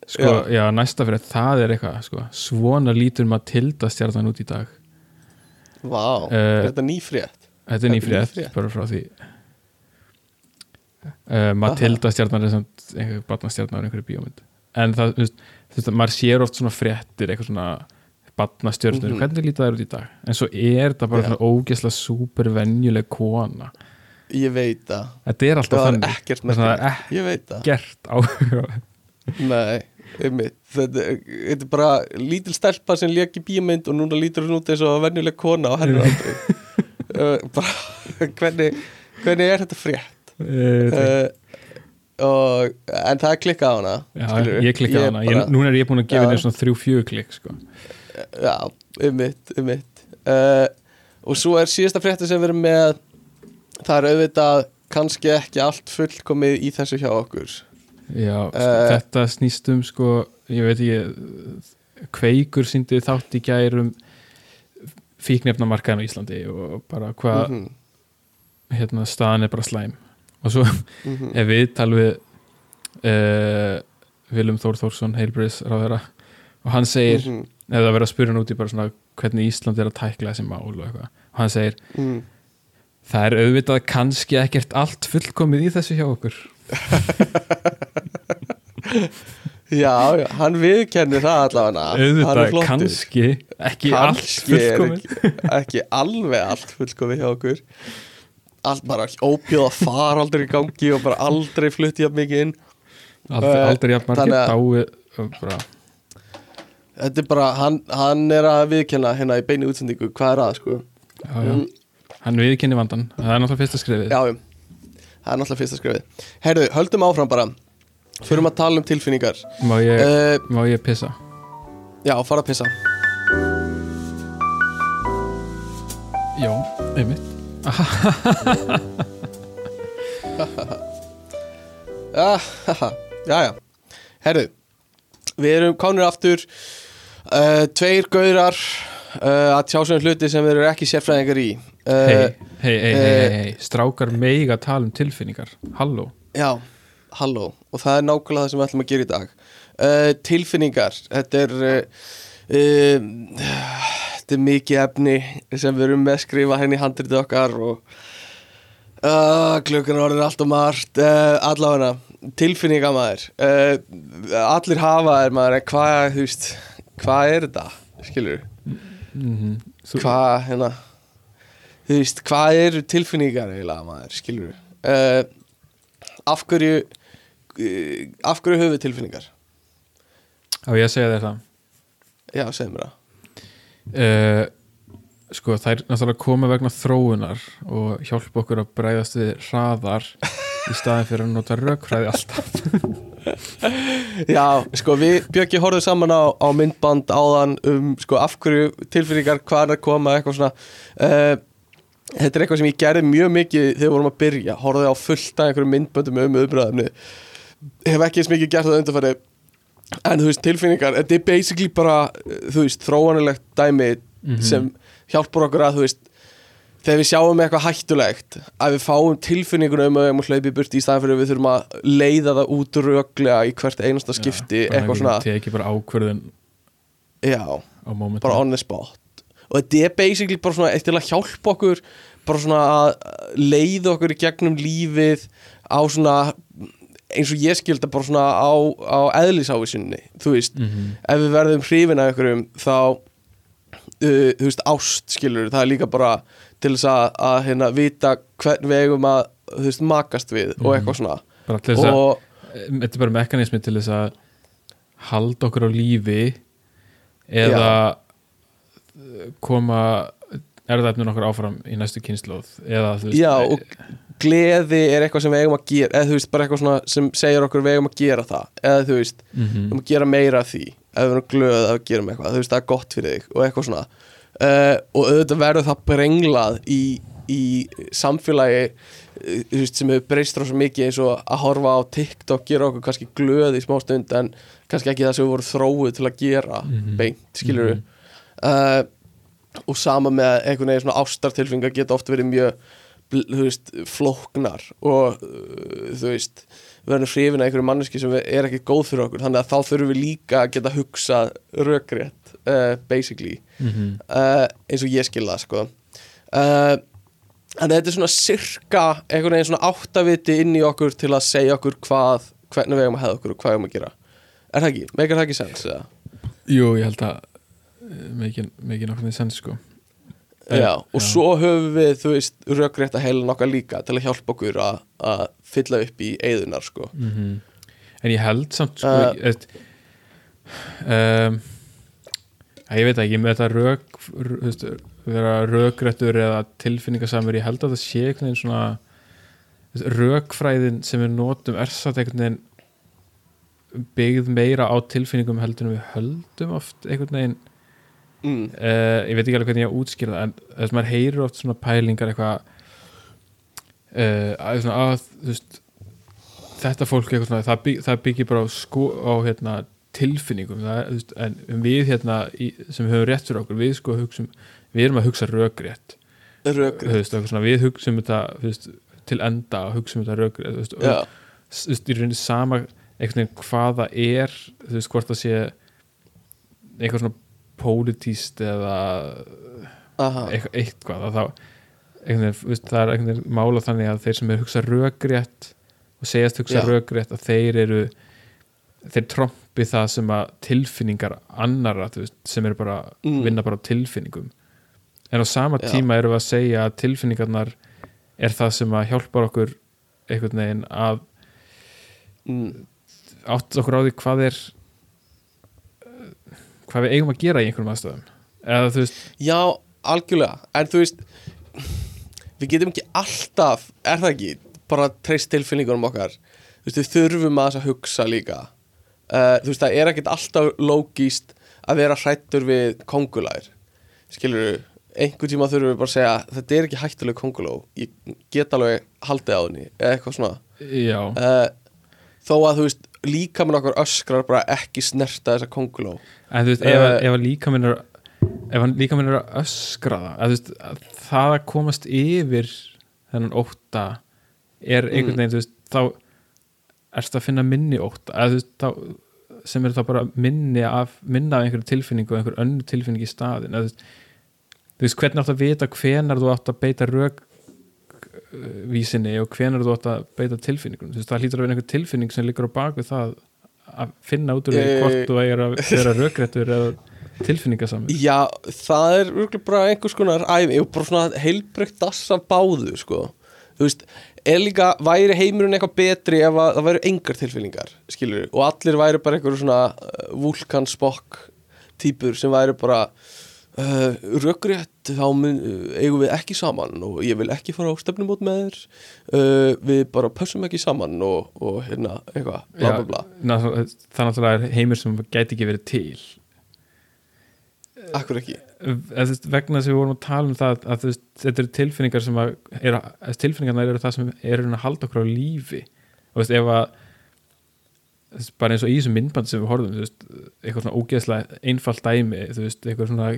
sko, já, næsta fyrir það er eitthvað, sko, svona lítur Matilda stjarnan út í dag. Vá, Uh, er þetta ný frétt? Þetta er er nýfrétt, nýfrétt. bara frá því. Uh, Matilda stjarnar er samt einhver barnastjarnar einhverju bíómynd. En það, þú veist, maður sér oft svona fréttir, eitthvað svona barnastjörnur, Mhm. hvernig lítið það er út í dag? En svo er þetta bara svona ógesla super venjuleg kona. Ég veit það, þetta er alltaf það þannig. Það er ég það. ekkert áhuga Nei, einmitt. Þetta, þetta er bara lítil stelpa sem lék í bímynd og núna lítur hún út eins og venjuleg kona og hennar aldrei. Uh, bara, hvernig hvernig er þetta frétt? Uh, uh, og, en það er klikkað á hana Já, ég klikkaði hana, ég, bara, núna er ég búin að gefa henni svona þrjú fjögur klikk sko. Já, einmitt, einmitt. Uh, og svo er síðasta frétti sem við erum með það er auðvitað kannski ekki allt fullkomið í þessu hjá okkur. Já, Eh. þetta snýst um sko, ég veit ekki kveikur síndi þátt í gærum fíknefnamarkaðin á Íslandi og bara hvað Mhm, hérna, staðan er bara slæm. Og svo mhm. ef við talum við uh, Vilum Þór Þórsson heilbriðs ráðherra og hann segir, Mhm, eða verið að spyrja hann út í bara svona hvernig Ísland er að tækla þessi mál og eitthvað, og hann segir mhm. það er auðvitað kannski ekkert allt fullkomið í þessu hjá okkur. Já, já, hann viðkennir það allavega. Auðvitað kannski ekki allt Kannski er fullkomið. ekki, ekki alveg allt fullkomið hjá okkur. Allt bara óbjóða faraldur í gangi og bara aldrei flutti jafn mikið inn. Aldrei, aldrei jafn margir og bara, Þetta er bara, hann, hann er að viðkenna hérna í beinu útsendingu Hvað er að, sko. Já, já. hann viðkynni vandan það er náttúrulega fyrsta skrifið Já, það er náttúrulega fyrsta skrifið Herðu, höldum áfram bara. Förum að tala um tilfinningar. Má, ég, uh, má ég pissa? Já, fara að pissa. Já, einmitt. Já, já, já. Herðu, við erum konur aftur uh, Tveir gaurar uh, að tjá sem hluti sem við erum ekki sérfræðingar í. Hei, hei, hei, eh, strákar meiga tala um tilfinningar. Halló. Já, halló. Og það er nákvæmlega það sem við ætlum að gera í dag. Uh, Tilfinningar. Þetta er Þetta er mikið efni sem við erum með að skrifa henni í handritið okkar og uh, klukkan orðin allt og margt. Uh, allavega tilfinninga maður uh, allir hafa er maður hvað, þú veist hvað er þetta, skilur mm Þú, hvað, hérna þú veist, hvað eru tilfinningar eiginlega maður, skilur uh, af hverju uh, af hverju höfum við tilfinningar? Á ég að segja þér það? Já, segð mér það. Uh, sko það er náttúrulega koma vegna þróunar og hjálpa okkur að bregðast við hraðar í staðin fyrir að nota rökfræði alltaf. Já, sko við Björki horfðum saman á, á myndband áðan um sko af hverju tilfinningar hvað er að koma eitthvað svona. Uh, Þetta er eitthvað sem ég gerði mjög mikið þegar við vorum að byrja. Horfði á fullt af einhverjum myndböndum um umræðinu hef ekki eins mikið gert það undanfæri en þú veist tilfinningar, þetta er basically bara uh, þú veist þróanilegt dæmi sem hjálpar okkur að þú veist þegar við sjáum eitthvað hættulegt að við fáum tilfinninguna um að við erum að hlaupa í burti í staðan fyrir að við þurfum að leiða það út röglega í hvert einasta skipti eitthvað svona, teki bara ákvörðun já, á momentum bara on the spot. Og þetta er basically bara svona eitt til að hjálpa okkur bara svona að leiða okkur í gegnum lífið á svona eins og ég skilda bara svona á, á eðlisávísinni, þú veist. Mhm. ef við verðum hrifin af einhverjum þá uh, þú veist, ást skilur það er líka bara til þess að, að hérna, vita hvern við eigum að þú veist, makast við og eitthvað svona. Bara til þess að og þetta er bara mekanismi til þess að halda okkur á lífi eða koma erðaefnun okkur áfram í næstu kynnslóð eða þú veist já, og gleði er eitthvað sem við eigum að gera eða þú veist, bara eitthvað svona sem segir okkur við eigum að gera það eða þú veist, við Mhm. eigum að gera meira af því ef við erum glöð að við gerum eitthvað þú veist, það er gott fyrir þig og eitthvað svona. Uh, og auðvitað verður það brenglað í, í samfélagi uh, þú veist, sem hefur breyst rosa mikið eins og að horfa á TikTok gera okkur kannski glöð í smá stund en kannski ekki það sem við vorum þróið til að gera Mhm. beint, skilur við uh, og sama með einhvern veginn svona ástartilfingar geta oft verið mjög veist, flóknar og þú veist verðum hrifin að einhverju manneski sem er ekki góð fyrir okkur þannig að þá þurfum við líka að geta hugsað rökrétt uh, basically Mhm. uh, eins og ég skilða sko uh, en þetta er svona sirka einhvern veginn svona áttaviti inn í okkur til að segja okkur hvað hvernig við eigum að hefða okkur og hvað við eigum að gera er það ekki? meikar það ekki sens? eða? Jú, ég held að mikið nokkuð með sens sko Já, og svo höfum við, þú veist, rökrétt að heila nokkar líka til að hjálpa okkur að fylla upp í eyðunar, sko. Mhm. en ég held samt sko Uh, uh, um, ég veit ekki með þetta rök vera rökrættur eða tilfinningasamur ég held að það sé einhvern veginn svona rökfræðin sem við notum er satt einhvern veginn byggð meira á tilfinningum heldur en við höldum oft einhvern veginn Mm. uh, ég veit ekki alveg hvernig ég á það en þess að maður heyrir oft svona pælingar eitthvað að, svona, að þú veist þetta fólk svona, það, bygg, það byggir bara á, sko, á hérna, tilfinningum. Það, veist, en við hérna í, sem höfum rétt fyrir okkur við, sko, hugsum, við erum að hugsa svona, við hugsum þetta til enda og hugsum þetta veist, í rauninni sama einhvern veginn hvað það er veist, hvort það sé eitthvað svona pólitíst eða aha, eitthvað, að þá veginn, það er einhvern veginn mála þannig að þeir sem er hugsa rökrétt og segjast hugsa Já. rökrétt að þeir eru þeir trompi það sem að tilfinningar annara, veist, sem eru bara Mm. vinna bara á tilfinningum en á sama Já. tíma erum við að segja að tilfinningarnar er það sem að hjálpar okkur einhvern veginn að mm, átt okkur á því hvað er hvað við eigum að gera í einhverjum aðstöðum eða þú veist, já, algjörlega, en þú veist, við getum ekki alltaf, er það ekki, bara treyst tilfinningunum okkar, þú veist, við þurfum að þess að hugsa líka, uh, þú veist, það er ekkert alltaf lógíst að vera hrættur við kongulær, skilur við, einhvern tíma þurfum við bara að segja, þetta er ekki hættuleg konguló, ég get alveg haldið á henni, eða eitthvað svona, uh, þó að þú veist líka með okkur öskrar bara ekki snerta þessa konguló en þú veist, ef, Eh, ef líka minn er ef hann líka minn er að öskra það að, veist, að það að komast yfir þennan ótta er einhvern Mm. veginn, þú veist, þá ertu að finna minni ótta að, veist, þá, sem er þá bara minni af, minna af einhverju tilfinningu og einhver önnu tilfinning í staðin að, þú veist, hvernig áttu að vita hvenar þú átt að beita rök vísinni og hvenar þú átt að beita tilfinningum, þú veist, það hlýtur að vera einhver tilfinning sem liggur á baku það að finna út úr því hvort þú eigir að vera rökréttur eða tilfinningasamur já, það er örugglega bara einhvers konar æfi, bara svona heilbreykt dass af báðu, sko. Þú veist, er líka, væri heimurinn eitthvað betri ef að það væri engar tilfinningar skilur, og allir væri bara einhver svona uh, vulkanspokk típur sem væri bara uh, rökrétt þá mun, uh, eigum við ekki saman og ég vil ekki fara á stefnumót með þér. Uh, við bara pössum ekki saman og, og hérna eitthvað bla bla bla, Já, ná, það náttúrulega er heimur sem gæti ekki verið til akkur ekki. Þú veist, vegna þess að við vorum að tala um það að veist, þetta eru tilfinningar sem að, er, að tilfinningarnar eru það sem eru að halda okkur á lífi. Og veist, ef að bara eins og í þessum myndband sem við horfum eitthvað svona ógeðslega einfalt dæmi, eitthvað svona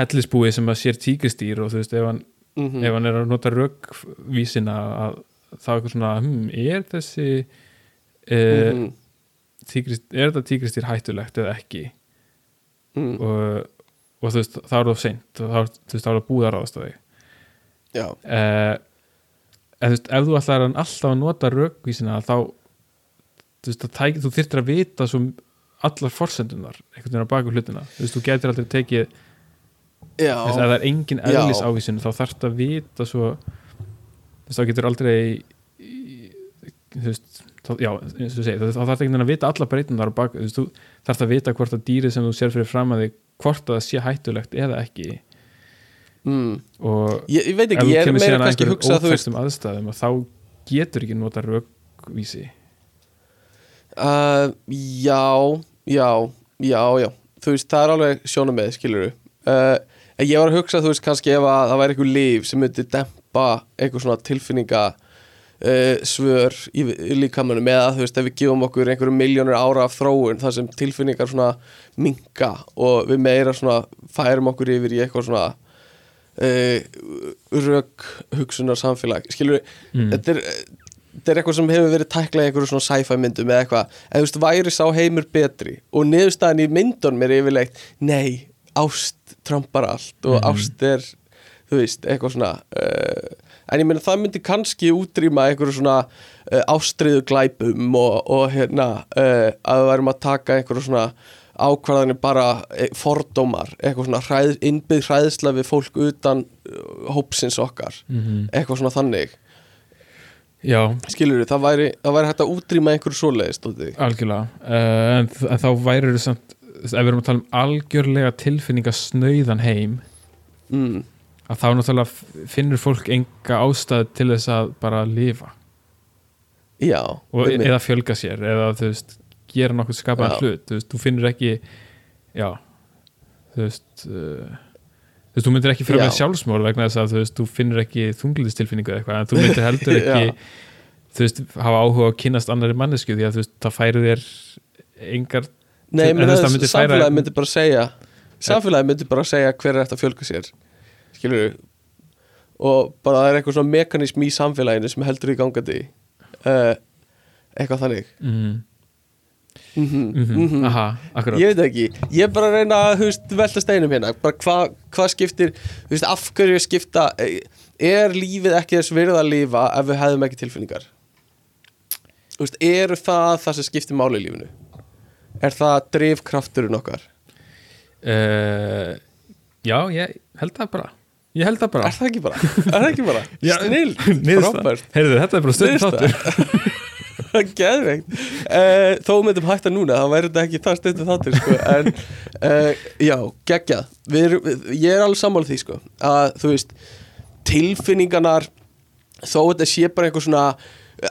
hellisbúi sem að sér tíkristýr og þú veist, ef hann, mm ef hann er að nota röggvísina að þá er eitthvað svona, hm, er þessi e, Mhm. tígrist, er þetta tíkristýr hættulegt eða ekki? Mm, og, og þú veist, þá er það seint og þá, þú veist, þá er það búið að ráðast á þig. Já, uh, en þú veist, ef þú ætlar að alltaf að nota rökvísina þá þú veist, tæk, þú þyrftir að vita svo allar forsendunar einhvern veginn á baku hlutina. Þú veist, þú getur aldrei tekið já, að það er engin eðlis ávísin þá þarfst að vita svo þú veist, þá getur aldrei þú veist já, eins og þú segir, þá þarfst veginn að vita allar breytunar á baku, þú veist, þú þarfst að vita hvort að dýrið sem þú sér fyrir fram að þig hvort að það sé hættulegt eða ekki. Mm, og ég, ég veit ekki, þú ég er meira kannski að hugsa þú veist, aðstæðum og þá getur ekki nota rökvísi. Uh, já, já já, já, þú veist, það er alveg sjónum með, skilur uh, en ég var að hugsa, þú veist, kannski ef að það væri einhver líf sem myndi dempa einhver svona tilfinninga uh, svör í, í líkamannum eða þú veist, ef við gefum okkur einhverjum miljónur ára af þróun þar sem tilfinningar svona minka og við meira svona færum okkur yfir í eitthvað svona uh, rök hugsunar samfélag skilur við, Mm. þetta er þetta er eitthvað sem hefur verið tæklað í einhverju svona sci-fi myndum eða eitthvað, en þú veist, væri sá heimur betri og niðurstaðan í myndunum er yfirleitt, nei, ást trampar allt og Mhm. ást er þú veist, eitthvað svona uh, en ég meina það myndi kannski útrýma einhverju svona uh, ástriðu glæpum og, og hérna uh, að við værum að taka einhverju svona ákvarðanir bara e, fordómar, eitthvað svona hræð, innbyggð hræðsla við fólk utan hópsins okkar, -hmm. eitthvað svona þannig. Já, skilur við, það væri, það væri hægt að útrýma einhverju svoleiðis, stóti algjörlega. Uh, en, en þá væri þú samt ef við erum að tala um algjörlega tilfinningasnauðan heim mm. Að þá náttúrulega finnur fólk enga ástæð til þess að bara lifa. Já, og, eða fjölga sér eða þú veist, gera nokkuð skapaðan hlut. Þú veist, þú finnur ekki já, þú veist uh, þú veist, þú myndir ekki fyrir með sjálfsmór vegna þess að þú veist, þú finnur ekki þungliðistilfinningu eða eitthvað, en þú myndir heldur ekki þú veist, hafa áhuga að kynnast annari mannesku því að þú veist, það færi þér engar Nei, en menn veist, það það myndi færa- samfélagi myndi bara segja Samfélagi myndi bara segja hver er þetta fjölga sér Skilur við Og bara það er eitthvað svona mekanism í samfélaginu sem heldur í gangandi uh, Eitthvað þannig. Mm, mm -hmm, mm aha, akkurat. Ég veit ekki, ég er bara að reyna að veist, velta steinum hérna. Hvað hva skiptir veist, af hverju skipta eh, er lífið ekki þess virða að lifa ef við hefðum ekki tilfinningar? Veist, eru það það sem skiptir máli í lífinu? Er það drifkrafturinn okkar? Uh, já, ég held það bara ég held það bara. Er það ekki bara, er það ekki bara? Já, snill, frábært. Heyrðu, þetta er bara stundin þáttur. Geðveikt. Uh, Þó við myndum hætta núna þá væri þetta ekki það stundu þáttur sko. En uh, já, geggjað. Við við, Ég er alveg sammála því sko, að þú veist tilfinningarnar þó þetta sé bara einhver svona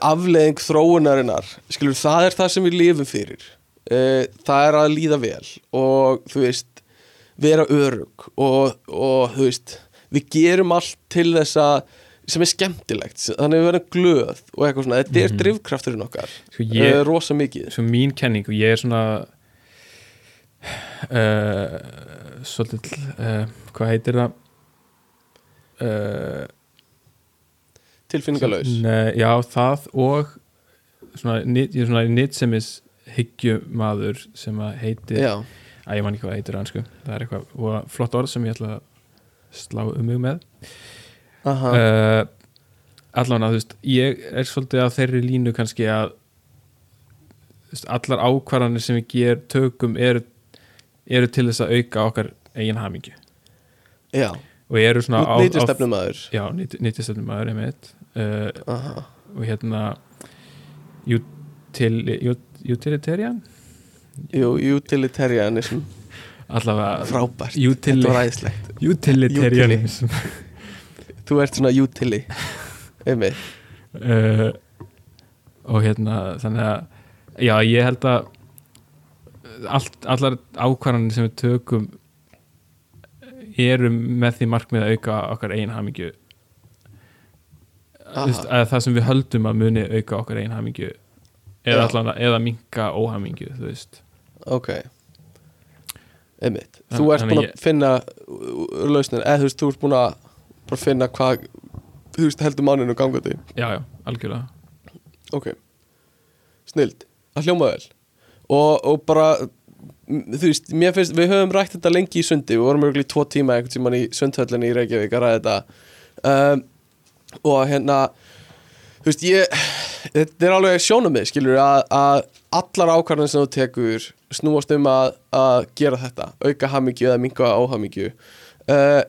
afleðing þróunarinnar skilur, það er það sem við lifum fyrir. Uh, það er að líða vel og þú veist vera örug og, og þú veist við gerum allt til þess að sem er skemmtilegt, þannig að við verðum glöð og eitthvað svona, þetta er drifkrafturinn okkar Sko, ég- uh, rosa mikið. Svo mín kenning og ég er svona uh, svolítið uh, hvað heitir það? Tilfinningalaus. Nei, já, það og svona, ég er svona nýtsemis hyggjumadur sem að heitir já, að ég man ekki hvað heitir á hansku það er eitthvað flott orð sem ég ætla að slá um mig með. Uh, allan að þú veist ég er svolítið að þeirri línu kannski að veist, allar ákvarðanir sem við ger tökum eru, eru til þess að auka okkar eigin hamingju. Já. Og eru svona á, nýttu á stefnum aður já, nýttistefnum maður einmitt. Uh, aha, og hérna util, ut- utilitarian utilitarianism allavega frábært. Utili- Þetta var æðislegt. utilitarianism. Þú ert svona utili Einmitt. Uh, og hérna þannig að já ég held að allt, allar ákvarðanir sem við tökum eru með því markmið að auka okkar eigin hamingju. Aha. Vist, að það sem við höldum að muni auka okkar eigin hamingju eða, eða minka óhamingju þú veist. Ok Einmitt. Þú ert búin að finna uh, lausnin eða þú veist, þú ert búin að finna hvað þú veist, heldur manninu gangandi. Já já, algjörlega. Ok. Snild, það hljóma vel. Og, og bara þú veist, mér finnst, við höfum rætt þetta lengi í sundi, við vorum örgulega í tvo tíma einhvern tímann í sundhöllinni í Reykjavík að ræða þetta. Um, og hérna þú veist, ég þetta er alveg sjónumið, skilur að, að allar ákvarðan sem þú tekur snúast um að, að gera þetta auka hamingju eða minga óhamingju. Uh,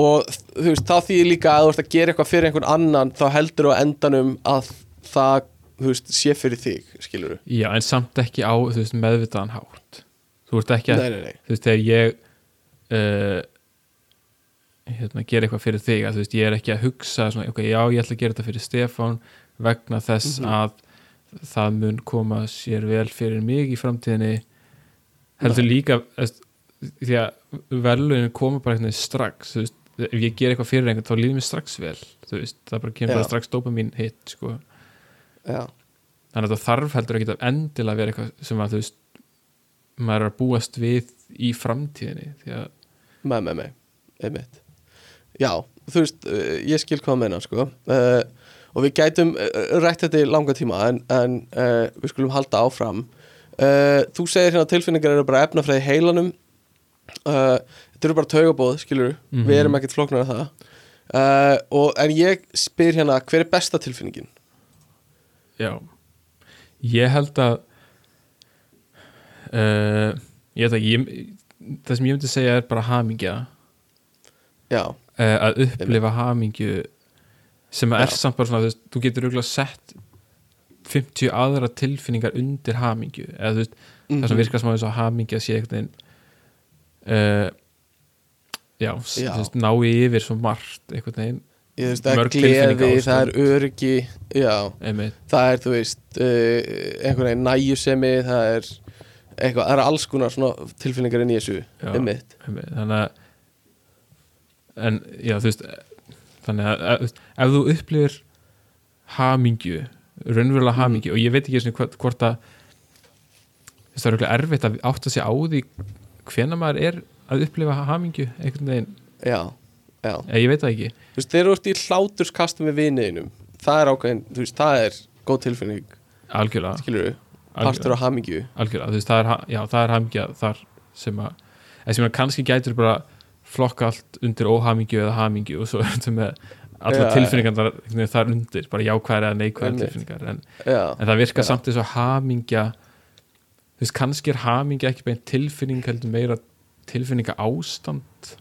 og þú veist, það þýðir líka að þú ert að gera eitthvað fyrir einhvern annan þá heldur þú endanum að það, veist, sé fyrir þig skilur já en samt ekki á veist, meðvitaðan hátt. Þú ert ekki að nei, nei, nei, þú veist, þegar ég uh, hérna, gera eitthvað fyrir þig að þú veist, ég er ekki að hugsa svona, ok, já, ég ætla að gera þetta fyrir Stefán vegna þess Mhm. að það mun koma sér vel fyrir mig í framtíðinni. Heldur líka því að velunum koma bara eitthvað strax veist, ef ég ger eitthvað fyrir einhvern þá líður mér strax vel veist, það bara kemur bara strax dopamin hit sko. þannig að það þarf heldur ekki að endilega vera eitthvað sem að þú veist maður er að búast við í framtíðinni því að með, með, með, einmitt. Já, þú veist, uh, ég skil hvað að menna sko. Uh, og við gætum uh, rætt þetta í langa tíma en, en uh, við skulum halda áfram. Uh, þú segir hérna tilfinningar eru bara efnafræði heilanum. Uh, þetta eru bara taugabóð, skilur Mhm. við erum ekkert flóknar af það. Og, en ég spyr hérna hver er besta tilfinningin? Já. Ég held að Ég held að ég, það sem ég myndi segja er bara hamingja. Já, að upplifa hamingju sem er Já. samt bara svona þú, veist, þú getur auðvitað sett 50 aðra tilfinningar undir hamingju eða þú veist, það Mhm. sem virkar sem að þess að hamingja sé einhvern veginn uh, já, s- Já. þú veist, nái yfir svo margt það er Mörg gleði, tilfinningaástand. það er öryggi já, einmitt, það er, þú veist uh, einhvern veginn næjusemi það er eitthvað, það er alls konar svona tilfinningar inn í þessu Já. einmitt, einmitt þannig að en já, þú veist þannig að þú veist, ef þú upplifir hamingju raunverulega hamingju og ég veit ekki svona hvort, hvort að þú það er örugglega erfitt að átta sig á því hvenær maður er að upplifa hamingju einhvern veginn, já, já. Eða ég veit það ekki. Þú veist, þeir eru út í hláturskastum við viniðinum það er ákveðin, þú veist, það er góð tilfinning, algjörlega, skilur við partur á hamingju. Algjörlega. Þú veist, það er, já, það er hamingja þar sem að, sem að kannski gætur bara flokka allt undir óhamingju eða hamingju og svo er þetta með allar Já, tilfinningar þar, undir bara jákvæðar eða neikvæðar Einmitt. tilfinningar en, en það virkar samt eins og hamingja þú veist, kannski er hamingja ekki beint tilfinning heldur meira tilfinninga ástand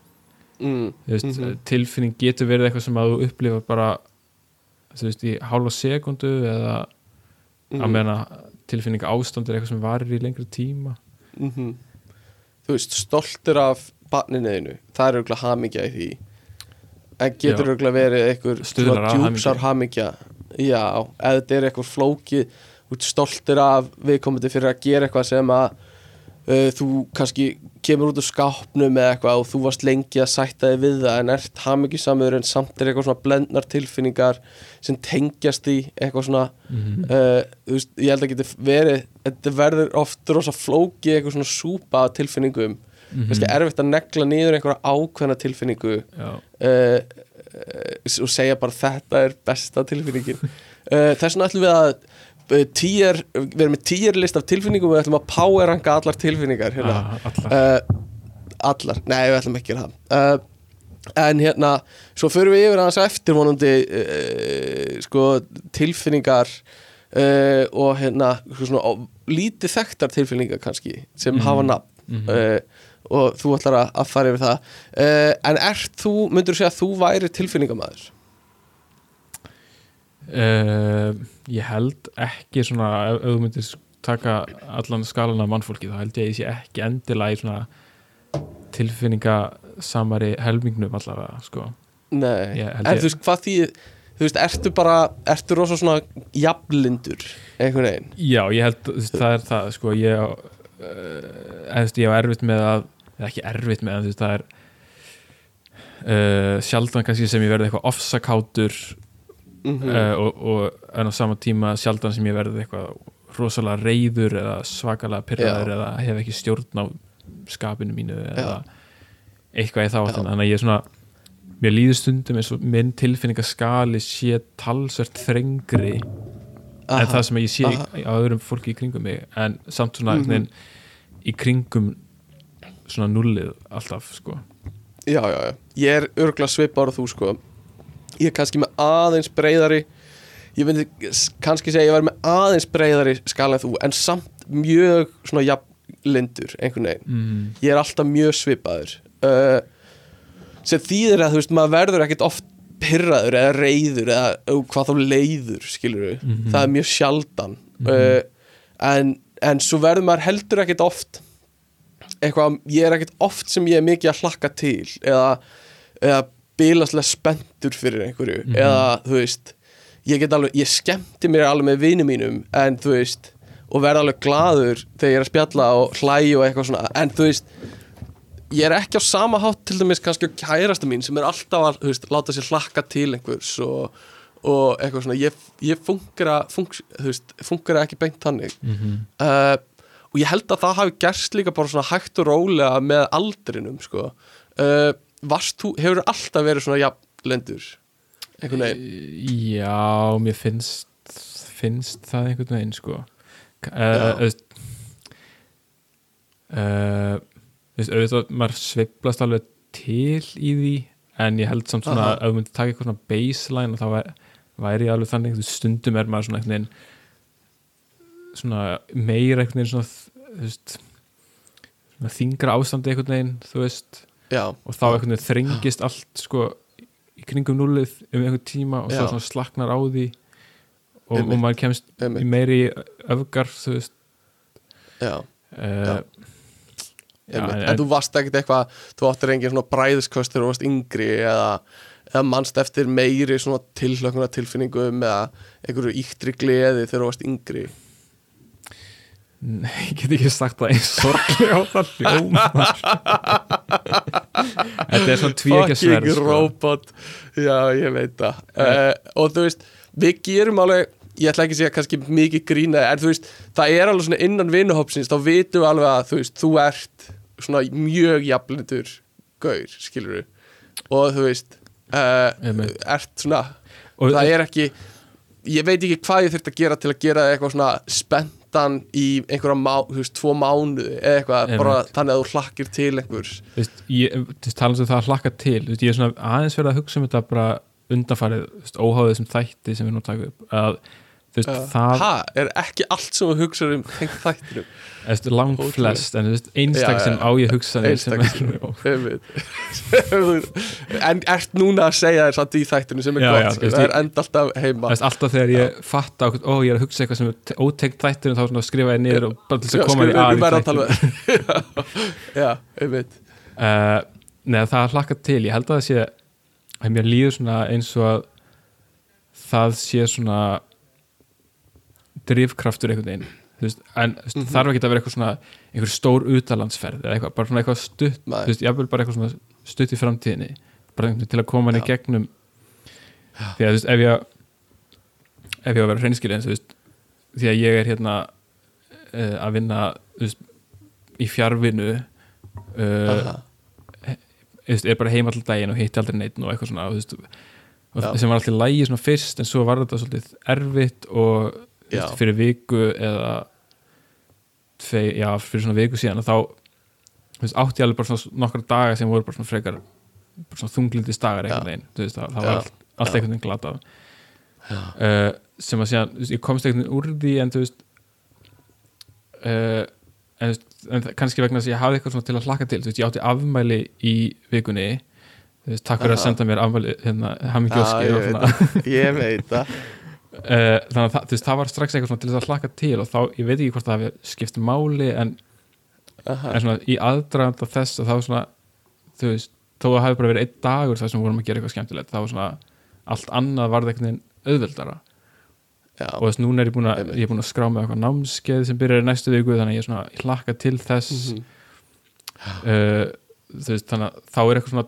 mm, veist, Mhm. tilfinning getur verið eitthvað sem að þú upplifa bara þú veist, í hálfa sekundu eða mm, að meðan að tilfinninga ástand er eitthvað sem varir í lengri tíma. Mhm. þú veist, stoltur af barninuðinu, það er auðvitað hamingja í því. En getur auðvitað verið einhver Stuðlar að djúpsar hamingja. Já, eða þetta er eitthvað flókið þú ert stoltur af viðkomandi fyrir að gera eitthvað sem að uh, þú kannski kemur út úr skápnum eða eitthvað og þú varst lengi að sætta þig við það en ert hamingjusamur en samt er eitthvað svona blendnar tilfinningar sem tengjast í eitthvað svona mm uh, þú veist, ég held að geti verið þetta verður oft rosa flókið eitthvað svona súpa tilfinningum Mhm. kannski erfitt að negla niður einhverja ákveðna tilfinningu uh, og segja bara þetta er besta tilfinningin uh, þess vegna ætlum við að tíer, við erum með tíer list af tilfinningum og við ætlum að power ranka allar tilfinningar hérna. ah, allar uh, allar, nei við ætlum ekki að það uh, en hérna svo förum við yfir aðeins eftir vonandi uh, sko tilfinningar og hérna svona, lítið þekktar tilfinningar kannski sem Mhm. hafa nafn Mhm. uh, og þú ætlar að, fara yfir það uh, en ert þú, myndur þú segja að þú væri tilfinningamæður? Uh, ég held ekki svona ef, ef þú myndir taka allan skalan af mannfólki þá held ég að ég sé ekki endilega í svona tilfinningasamari helmingnum allavega sko. Nei, Ég en ég- þú veist, hvað því þú veist, ertu bara, ertu rosa svona jafnlindur, einhvern veginn já, ég held það er það sko, ég eða, þú veist, ég á erfitt með að eða ekki erfitt með að þú veist, það er uh, sjaldan kannski sem ég verði eitthvað ofsakátur mm uh, og, og en á sama tíma sjaldan sem ég verði eitthvað rosalega reyður eða svakalega pyrraður eða hef ekki stjórn á skapinu mínu eða eitthvað í þá þannig að ég er svona mér líður stundum eins og minn tilfinningaskali sé talsvert þrengri en það sem ég sé aha. í, á öðrum fólki í kringum mig en samt svona mm í kringum svona nullið alltaf sko. Já, já, já, ég er örgla svipar og þú sko. Ég er kannski með aðeins breyðari Ég myndi kannski segja ég væri með aðeins breyðari skala en þú En samt mjög svona jafnlindur einhvern veginn. Mm. Ég er alltaf mjög svipaður. Uh, Sem þýðir að þú veist maður verður ekkit oft pyrraður eða reyður eða hvað þá leiður skilur við, Mhm. það er mjög sjaldan uh, en, en svo verður maður heldur ekkit oft eitthvað, ég er ekkit oft sem ég er mikið að hlakka til eða, eða bilaslega spenntur fyrir einhverju Mhm. eða þú veist ég get alveg, ég skemmti mér alveg með vinum mínum en þú veist og verð alveg glaður þegar ég er að spjalla og hlæja og eitthvað svona en þú veist ég er ekki á sama hátt til dæmis kannski á kærasta mín sem er alltaf að þú veist, láta sér hlakka til einhvers og, og eitthvað svona. Ég, ég fungera, fung, þú veist, fungera ekki beint þannig. Mm uh, og ég held að það hafi gerst líka bara svona hægt og rólega með aldrinum sko. Uh, varst þú, hefur alltaf verið svona jafnlendur einhvern veginn? Já, mér finnst finnst það einhvern veginn sko. Uh, veist, auðvitað maður sveiflast alveg til í því en ég held samt svona Aha. að ef þú myndir taka eitthvað svona baseline og þá væri, væri ég alveg þannig veist, stundum er maður svona veginn svona meira veginn svona veist svona þingra ástandi einhvern veginn þú veist. Já, og þá veginn þrengist allt sko í kringum núlið um einhvern tíma og Já. svo slaknar á því og, og maður kemst í meiri öfgar þú veist. Já, uh, já, einmitt. en, en, þú varst ekkert eitthvað þú áttir engin svona bræðisköst þegar þú varst yngri eða, eða mannst eftir meiri svona tilhlökuna tilfinningum eða einhverju íktri gleði þegar þú varst yngri? Nei, ég get ekki sagt það eins sorglega á það hljómar. Þetta er svona tvíekja sverð fucking sko. robot. Já ég veit það. Uh, og þú veist við gerum alveg ég ætla ekki að segja kannski mikið grína en þú veist það er alveg svona innan vinuhópsins þá vitum við alveg að þú veist þú ert svona mjög jafnlindur gaur skilur og þú veist uh, ert svona og það er ekki ég veit ekki hvað ég þurft að gera til að gera eitthvað svona spenntan í einhverja má, þú veist, tvo mánuði eða eitthvað, bara þannig að þú hlakkir til einhvers. Þú veist, ég, þú talað um það að hlakka til þú veist, ég er svona aðeins verið að hugsa um þetta bara undanfarið, óháðið sem þætti sem við nú taka upp að veist, það ha, er ekki allt sem þú hugsaður um tengt þættinum? Veist, langt Ótrúlegt. flest en einstak sem á ég hugsanir sem Einstaka er Einmitt. en ert núna að segja þér samt í þættinu sem er Já, gott? já, það ég- er enda alltaf heima. Veist, alltaf þegar ég fatta á, ó, ég er að hugsa eitthvað sem er ótegt þættir þá skrifa ég niður og bara til þess að koma því að í að um- já, einmitt. Uh, Nei, það er hlakka til. Ég held að það sé að mér líður eins og að það sé svona drifkraftur einhvern veginn veist, en veist, Mhm. þarf ekki að vera eitthvað svona einhver stór utalandsferð eða eitthvað, bara svona eitthvað stutt Nei. þú veist, ég vil bara eitthvað svona stutt í framtíðinni bara til að koma hann í Já. gegnum því að þú veist, ef ég ef ég á að vera hreinskilin þú veist, því að ég er hérna uh, að vinna þú veist, í fjárvinu uh, Aha. þú veist, er bara heim alltaf daginn og hitti aldrei neitt og eitthvað svona þú veist, og Já. sem var alltaf lægi svona fyrst en svo var þetta svolítið erfitt og. Veist, fyrir viku eða tvei, já, fyrir svona viku síðan þá veist, átti ég alveg bara svona nokkra daga sem voru bara svona frekar bara svona þunglindis dagar einhvern veginn það, það var allt, allt einhvern veginn glatað. Uh, sem að síðan, veist, ég komst einhvern veginn úr því en þú veist uh, en, en kannski vegna þess að ég hafði eitthvað svona til að hlakka til þú veist, ég átti afmæli í vikunni veist, takk fyrir að senda mér afmæli hérna, og ég veit það þannig að það, veist, það var strax eitthvað til þess að hlakka til og þá, ég veit ekki hvort það hafi skipt máli en, en svona í aðdraganda þess að þá svona þú veist, þó að það hafi bara verið einn dagur þar sem við vorum að gera eitthvað skemmtilegt þá var svona allt annað varð veginn auðveldara. Já, og þess núna er ég búin að, ég er búin að skrá með eitthvað námskeið sem byrjar í næstu viku þannig að ég er svona, ég hlakka til þess. Mhm. uh, þú veist, þannig að þá er eitthvað svona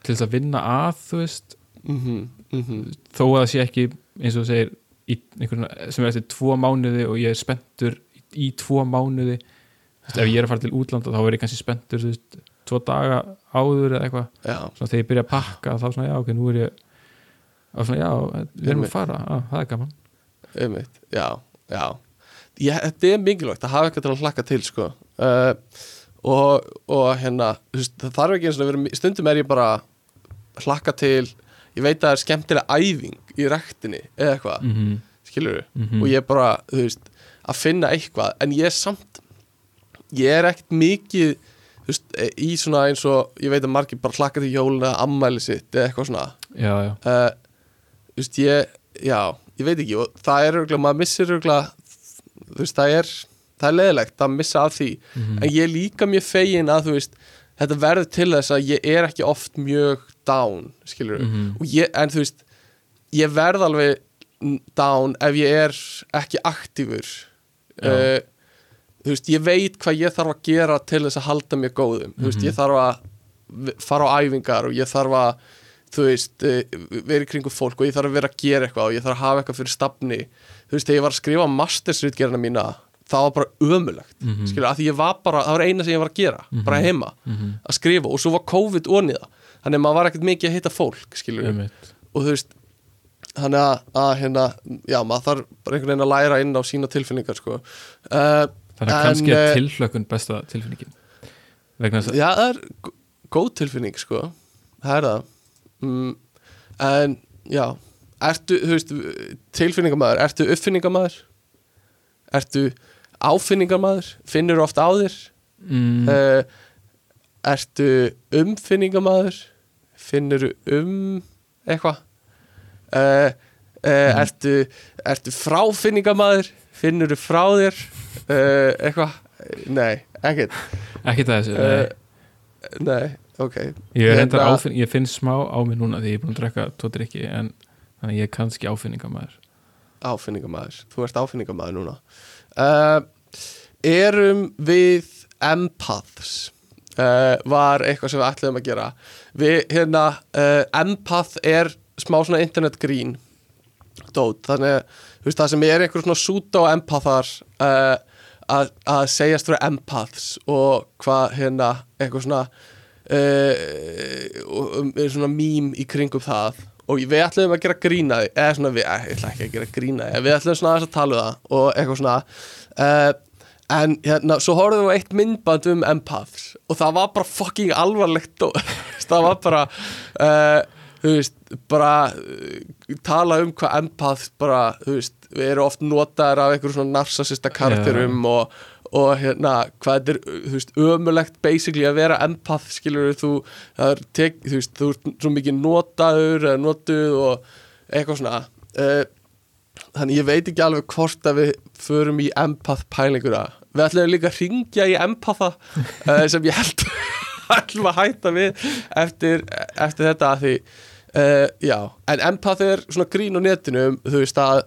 til þess að vinna að, þú veist. Mhm, mhm. Þó að það sé ekki, eins og segir einhvern, sem er eftir tvo mánuði og ég er spenntur í, í tvo mánuði. Veist, ef ég er að fara til útlanda þá er ég kannski spenntur, veist, tvo daga áður eða eitthvað, þegar ég byrja að pakka þá svona, já, ok, nú er ég svona, já, við erum að fara, á, það er gaman. Einmitt, já, já. Ég, þetta er mikilvægt að hafa eitthvað til að hlakka til sko. Uh, og, og hérna það þarf ekki eins og stundum er ég bara hlakka til ég veit að það er skemmtilega æfing í rektinni eða eitthvað, mm -hmm. skilur Mhm. og ég er bara, þú veist, að finna eitthvað. En ég er samt ég er ekkert mikið þú veist, í svona eins og ég veit að margir bara hlakka til jólun eða ammæli sitt eða eitthvað svona. Já, já, uh, þú veist, ég já, ég veit ekki. Og það er örgulega, maður missir örgulega þú það er það er leðilegt að missa af því. Mhm. en ég er líka mjög fegin að þú veist þetta verður til þess að ég er ekki oft mjög down, Mhm. og ég, en þú veist ég verð alveg down ef ég er ekki aktífur uh, þú veist, ég veit hvað ég þarf að gera til þess að halda mér góðum þú veist, Mhm. ég þarf að fara á æfingar og ég þarf að þú veist, vera í kringum fólk og ég þarf að vera að gera eitthvað og ég þarf að hafa eitthvað fyrir stafni þú veist, þegar ég var að skrifa mastersritgerina mína það var bara ömulegt mm Mhm. skilur, að því ég var bara, það var eina sem ég var að gera bara heima, Mhm. að skrifa og svo var COVID oniða, þannig að maður var ekkert mikið að hitta fólk, skilur Einmitt. og þú veist þannig að, að hérna, já, maður þarf bara einhvern veginn að læra inn á sína tilfinningar sko. uh, þannig að En, kannski er eh, tilhlökkun besta tilfinningin? Já, það er gó- góð tilfinning sko, það er það. Mm, en já ertu, þú veist, tilfinningamæður ertu uppfinningamæður ertu áfinningamæður finnur oft á þér? Mm, uh, ertu umfinningamæður finnur um eitthvað? Uh, uh, ertu, ertu fráfinningamæður finnur frá þér? Uh, eitthvað? Nei, ekkert. Ekki það þessu nei. ok. Ég, reyndar hérna- áfinn, ég finn smá á mig núna því ég er búin að drekka tvo drikki en þannig að ég er kannski áfinningamæður áfinningamæður, þú ert áfinningamæður núna. Erum við empaths uh, var eitthvað sem við ætlaðum að gera. Við hérna uh, empath er smá svona internet grín dót, þannig að þú veist, það sem er einhver svona súta á empathar uh, að, að segjast fyrir empaths og hvað hérna eitthvað svona um, svona mím í kringum það. Og við ætlum að gera grína því eða svona við, eh, ég ætla ekki að gera grína því við ætlum svona aðeins að tala um það og eitthvað svona en hérna, svo horfðum við á eitt myndband um empaths og það var bara fucking alvarlegt og það var bara uh, þú veist, bara uh, tala um hvað empaths bara, þú veist, við erum oft notaðir af einhverjum svona narsasista karakterum og, og hérna, hvað þetta er þú veist, ömulegt basically að vera empath skilur þú, er tek, þú veist, þú ert svo mikið notaður notuð og eitthvað svona. Uh, þannig ég veit ekki alveg hvort að við förum í empath pælinguna við ætlum líka að ringja í empatha uh, sem ég held ætlum að hætta við eftir, eftir þetta að því uh, já, en empath er svona grín á netinu um, þú veist að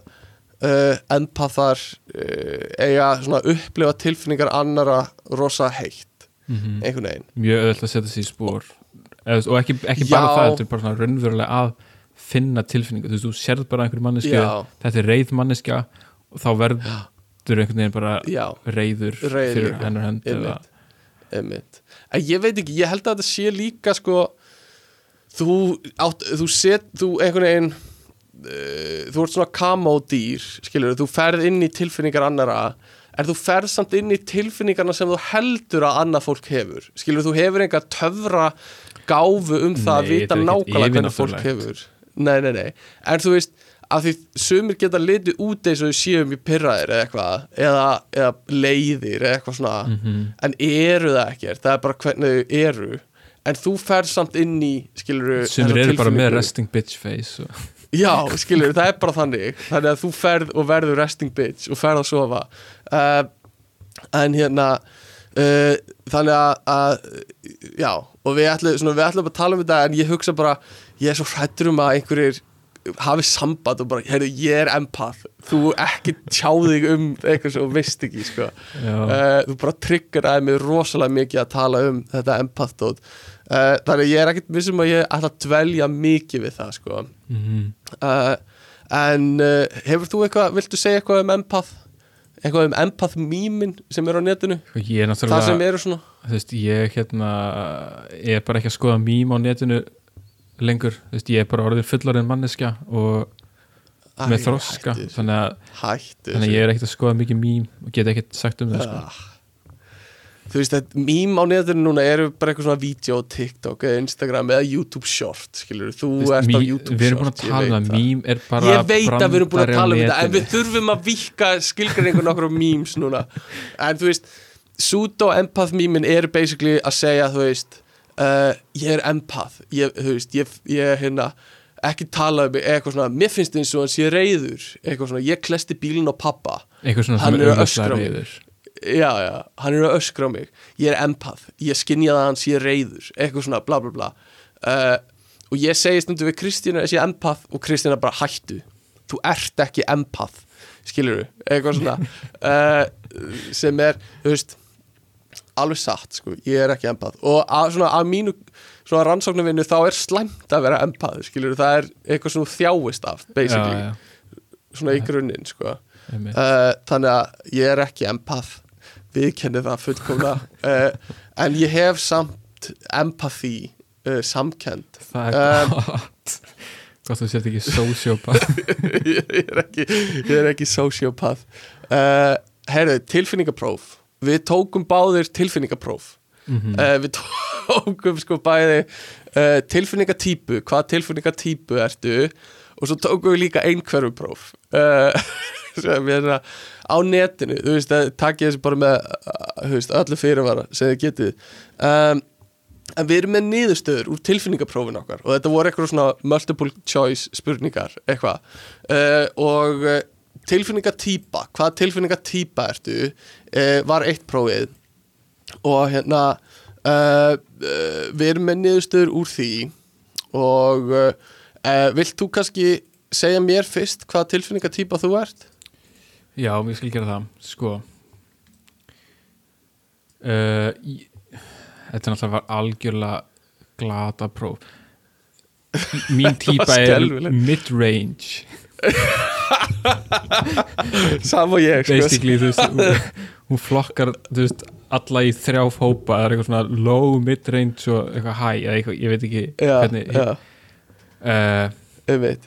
uh, empathar uh, eiga svona upplifa tilfinningar annara rosa heitt mm einhvern veginn. Mjög öðvöld að setja sig í spór Eða, og ekki, ekki bara það, þetta er bara svona raunverulega að finna tilfinningu, þú þú sérð bara einhverju manneski, þetta er reið manneska og þá verður einhvern veginn bara já, reiður Reiður fyrir hennar hönd eða, ég veit ekki, ég held að þetta sé líka sko þú, átt, þú set, þú einhvern veginn uh, þú ert svona kamódýr skilur, þú ferð inn í tilfinningar annara en þú ferð samt inn í tilfinningarna sem þú heldur að annað fólk hefur. Skilur, þú hefur einhver töfra gáfu um það að Nei, vita er ekkert nákvæmlega hvernig fólk hefur nei, nei, nei, en þú veist að því sumir geta litið út eins og þau séum í pyrraðir eða eitthvað eða, eða leiðir eða eitthvað svona Mhm. en eru það ekkert, það er bara hvernig þau eru. En þú ferð samt inn í skilur sem eru bara með resting bitch face og, Já, skilur, það er bara þannig. Þannig að þú ferð og verður resting bitch og ferð að sofa. Uh, En hérna uh, Þannig að, að já, og við ætlum, svona, við ætlum að tala um þetta en ég hugsa bara, ég er svo hrættur um að einhverjir hafi samband og bara, heyrðu, ég er empath. Þú ekki tjá þig um eitthvað sem þú veist ekki, sko. Uh, þú bara triggeraði mig rosalega mikið að tala um þetta empath-dót uh, þannig að ég er ekkert vissum að ég ætla að dvelja mikið við það, sko. Mhm. uh, en hefur þú eitthvað, viltu segja eitthvað um empath? Eitthvað um empath-mýmin sem er á netinu? Sko, er það sem eru svona. Þú veist, ég hérna er bara ekki að skoða mím á netinu lengur, veist, ég er bara orðin fullarinn manneskja og með Æ, þroska, hættu þannig að, hættu þannig að ég er ekkert að skoða mikið mím og get ekkert sagt um það sko. Ah. Þú veist að mím á netinu núna eru bara eitthvað svona vídeo á TikTok Instagram eða YouTube short skilur, þú veist, ert á mím- YouTube við erum búin short að tala um það, mím er bara Ég veit að við erum búin að á tala um þetta en við þurfum að vika skilgreiningu nokkur á memes núna. En þú veist, pseudo-empath memin er basically að segja þú veist, uh, ég er empath. Ég, þú veist, ég, ég hérna ekki tala um eitthvað svona mér finnst eins og hann sé reyður eitthvað svona, ég klesti bílinn á pappa. Hann er að öskra mig. já, já, hann er að öskra mig. Ég er empath, ég skinjaði að hann sé reyður eitthvað svona bla bla bla. Uh, og ég segi stundu við Kristínu að sé empath og Kristína bara hættu. Þú ert ekki empath. Skilur eitthvað svona. Uh, sem er, þú veist alveg satt, sko, ég er ekki empath og að, svona að mínu svona rannsóknarvinnu þá er slæmt að vera empath skilur, það er eitthvað svona þjáist af basically, já, já, svona í grunninn sko. Uh, þannig að ég er ekki empath við kennum það fullkomna uh, en ég hef samt empathy uh, samkend það um, er gott. Gott þú sért ekki sociopath ég ekki ég er ekki sociopath uh, herru, tilfinningapróf við tókum báðir tilfinningapróf. Mhm. uh, við tókum sko bæði uh, tilfinningatýpu hvað tilfinningatýpu ertu og svo tókum við líka einhverfupróf uh, er að á netinu, þú veist, að takja þessu bara með veist, öllu fyrirvara sem þið getið. Um, en við erum með niðurstöður úr tilfinningaprófin okkar og þetta voru eitthvað svona multiple choice spurningar eitthvað. Og tilfinningatýpa hvað tilfinningatýpa ertu uh, var eitt prófið. Og hérna uh, við erum með niðurstöður úr því. Og vilt þú kannski segja mér fyrst hvað tilfinningatýpa þú ert? já, ég skal gera það sko. Í- þetta er náttúrulega algjörlega glata próf. Mín típa er mid-range Sam og ég, sko. Basically, þú veist hún, flokkar, þú veist, alla í þrjáf hópa, það er eitthvað svona low, mid-range og eitthvað high, eða eitthvað, ég veit ekki Já, hvernig já, uh, um veit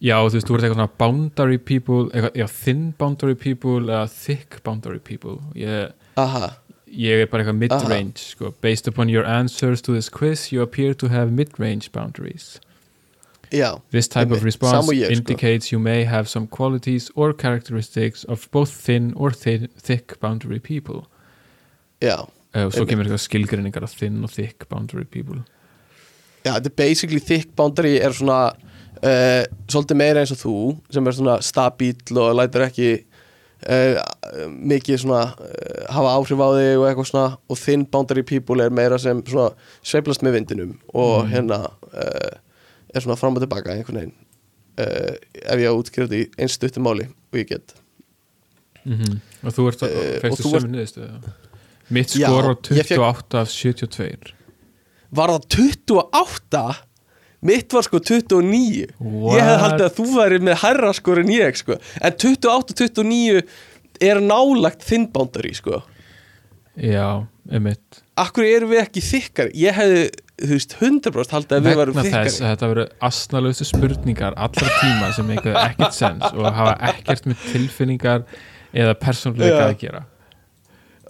já, þú veist, þú ert eitthvað svona boundary people, eitthvað, já, thin boundary people eða thick boundary people. Ég, Aha, ég er bara eitthvað mid-range, sko. Based upon your answers to this quiz you appear to have mid-range boundaries já, This type of response ég, sko. indicates you may have some qualities or characteristics of both thin or thi thick boundary people. já Uh, og svo kemur eitthvað skilgreiningar af thin og thick boundary people. Já, þetta er basically thick boundary er svona uh, svolítið meira eins og þú sem er svona stabíl og lætur ekki uh, mikið svona hafa áhrif á þig og eitthvað svona og thin boundary people er meira sem svona sveiflast með vindinum og Mm. hérna er svona fram og tilbaka einhvern veginn uh, ef ég á í eins stuttum máli og ég get Mm Og þú ert, Eh, uh, og fegstu þú ert- sömu niðurstöðu? Mitt skor fékk- 28 af 72. Var það 28? Mitt var sko 29 What? Ég hef haldið að þú væri með hærra skor en ég sko. En 28-29 er nálagt þinn boundary sko. Já, emitt. Akkur erum við ekki þykkari? Ég hefði, þú veist, 100% haldið að við varum Vegna þykkari. þess að þetta verður asnalustu spurningar allra tíma sem eitthvað ekkert sens og hafa ekkert með tilfinningar eða persónleika að gera.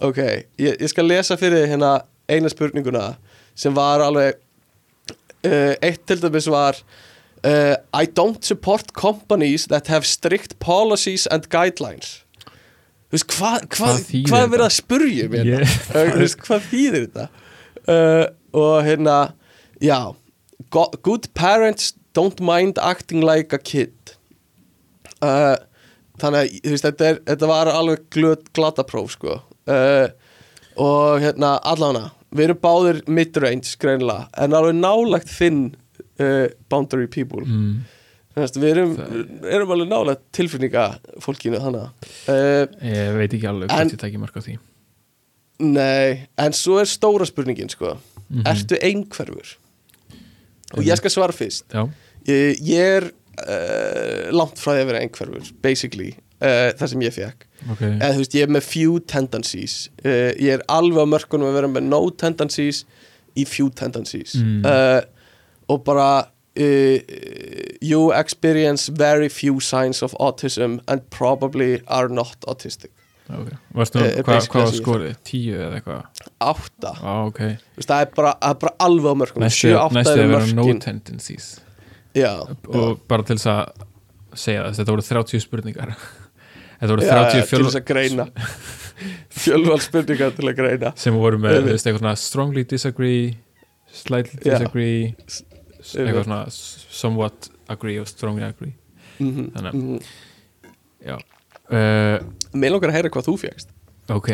Ok, ég, ég skal lesa fyrir hérna eina spurninguna sem var alveg uh, eitt til dæmis var uh, I don't support companies that have strict policies and guidelines Þú veist, hvað hva, Hvað hvað er verið að spurja mér? Ég- Þú veist, hvað þýðir þetta? Uh, og hérna, já go- Good parents don't mind acting like a kid uh, Þannig að, þú veist, þetta, er, þetta var alveg glöt, glatapróf, sko uh, Og hérna, allána við erum báðir mid-range greinlega, en alveg nálagt þinn uh, boundary people mm. Við erum, erum alveg nálagt tilfinninga fólkinu þannig uh, ég veit ekki alveg En- hvort ég tæki mark á því. Nei, en svo er stóra spurningin sko, Mhm. ertu einhverfur? Og ég skal svara fyrst. Já, Ég, ég er uh, langt frá því að vera einhverfur basically, uh, það sem ég fekk ok. Eða þú veist, ég er með few tendencies. Uh, ég er alveg á mörkunum að vera með no tendencies í few tendencies. Mm. uh, og bara uh, you experience very few signs of autism and probably are not autistic. Okay. Varstu, hvað, basically hvað skorið? Tíu eða eitthvað? átta, Á, ok. Þú veist, það er bara, það er bara alveg á mörkunum. Næstu, 7-8 næstu eru að vera no tendencies. Já, og bara til þess að segja þess, þetta voru 30 spurningar. Þetta voru já, 30 já, til þess að greina. Fjölval spurningar til að greina. Sem voru með, strongly disagree slightly Já. disagree Einmitt. Eitthvað svona somewhat agree og strongly agree. Mm Þannig að- já. Uh, Mér langar að heyra hvað þú fegst ok,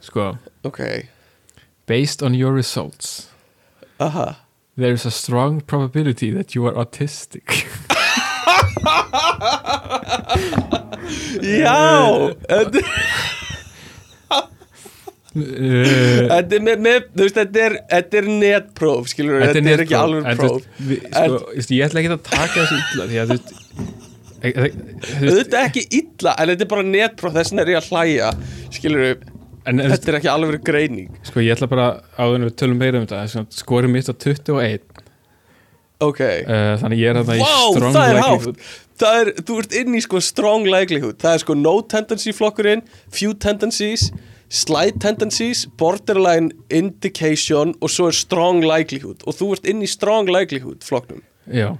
sko. Ok, based on your results. Aha. There is a strong probability that you are autistic. Já uh, þetta er, með, með, þú veist, þetta er, þetta er netpróf skilur við, þetta, er ekki alveg próf. sko, ég ætla ekki að taka þessu illa því að þú veist e- e- veist, Þetta er ekki illa, en þetta er bara netpróf þess vegna er ég að hlæja skilur við, þetta er ekki alveg greining. Sko ég ætla bara áður við tölum meira um þetta skorið mitt á 21 Ok, uh, þannig ég er þarna í Vá, strong það likelihood. Það er, þú ert inn í sko strong likelihood. Það er sko no tendency flokkurinn Few tendencies Slight tendencies, borderline indication og svo er strong likelihood. Og þú ert inn í strong likelihood flokknum. Já.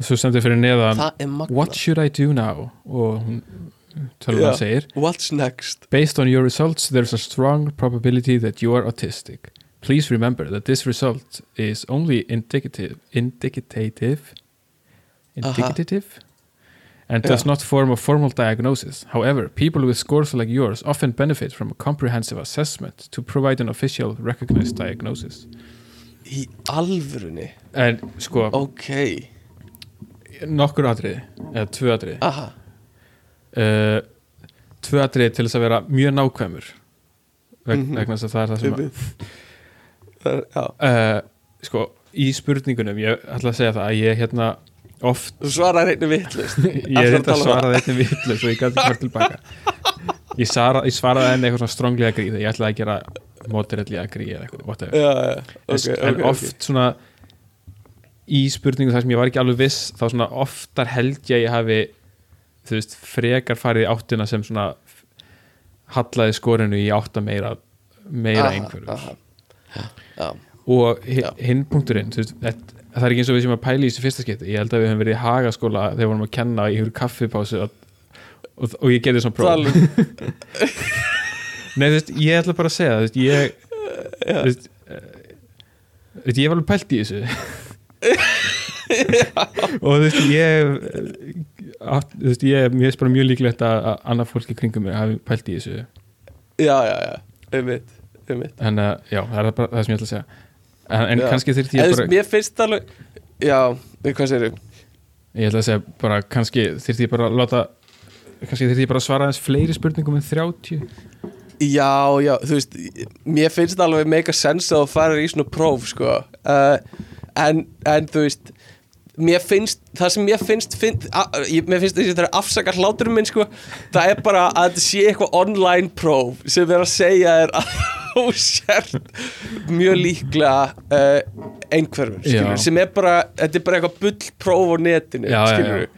Svo sem þið fyrir neðan what should I do now? Og hún Já. að segir What's next? Based on your results, there's a strong probability that you are autistic. Please remember that this result is only indicative, indicative, indicative, and does Yeah. not form a formal diagnosis. However, people with scores like yours often benefit from a comprehensive assessment to provide an official recognized diagnosis. Í alvörunni En sko, Ok nokkur atriði, eða tvö atriði, Aha uh, tvö atriði til þess að vera mjög nákvæmur, veg, Mhm. vegna þess að það er það sem að uh, sko, í spurningunum ég ætla að segja það að ég hérna oft, Þú svarar einnig vittlust ég er þetta svaraði eitthvað vitlu svo ég gæti ekki hvort tilbaka. Ég, svara, ég svaraði henni eitthvað svona stronglega grí þegar ég ætlaði að gera moderately agree eða eitthvað, Já, já, en, ok, en ok, oft svona í spurningum þar sem ég var ekki alveg viss þá svona oftar held ég að ég hafi þú veist, frekar farið í áttina sem svona hallaði skorinu í átta meira meira einhverjum. og hi- Já. hinn punkturinn þú veist, þetta- það er ekki eins og við sem að pæla í þessu fyrsta skipti. Ég held að við höfum verið í hagaskóla þegar við vorum að kenna í einhverju kaffipásu og, og, og ég gerði svona próf. Nei, þú veist, ég ætla bara að segja þú veist, ég þú veist, eh, þú veist, ég var alveg pælt í þessu. Og þú veist, ég þú veist, ég mér finnst bara mjög líklegt að, að annað fólk í kringum mig hafi pælt í þessu. Já, já, já Einmitt, einmitt. En uh, já, það er bara það sem ég ætla að segja en, Já. kannski þyrfti En ég þú bara Mér finnst alveg Já, hvað segir Ég ætla að segja bara kannski þyrfti ég bara að láta kannski þyrfti ég bara að svara aðeins fleiri spurningum en 30 Já, já, þú veist Mér finnst alveg make a sense að þú farir í svona próf sko. Uh, en, en þú veist Mér finnst, það sem mér finnst, finnst að, ég, Mér finnst þessi þetta er afsakar hláturum minn sko Það er bara að þetta sé eitthvað online próf sem er að segja þér að þú sért mjög líklega uh, einhverfur, skilur Já. sem er bara, þetta er bara eitthvað bull próf á netinu, Já, já, skilur já.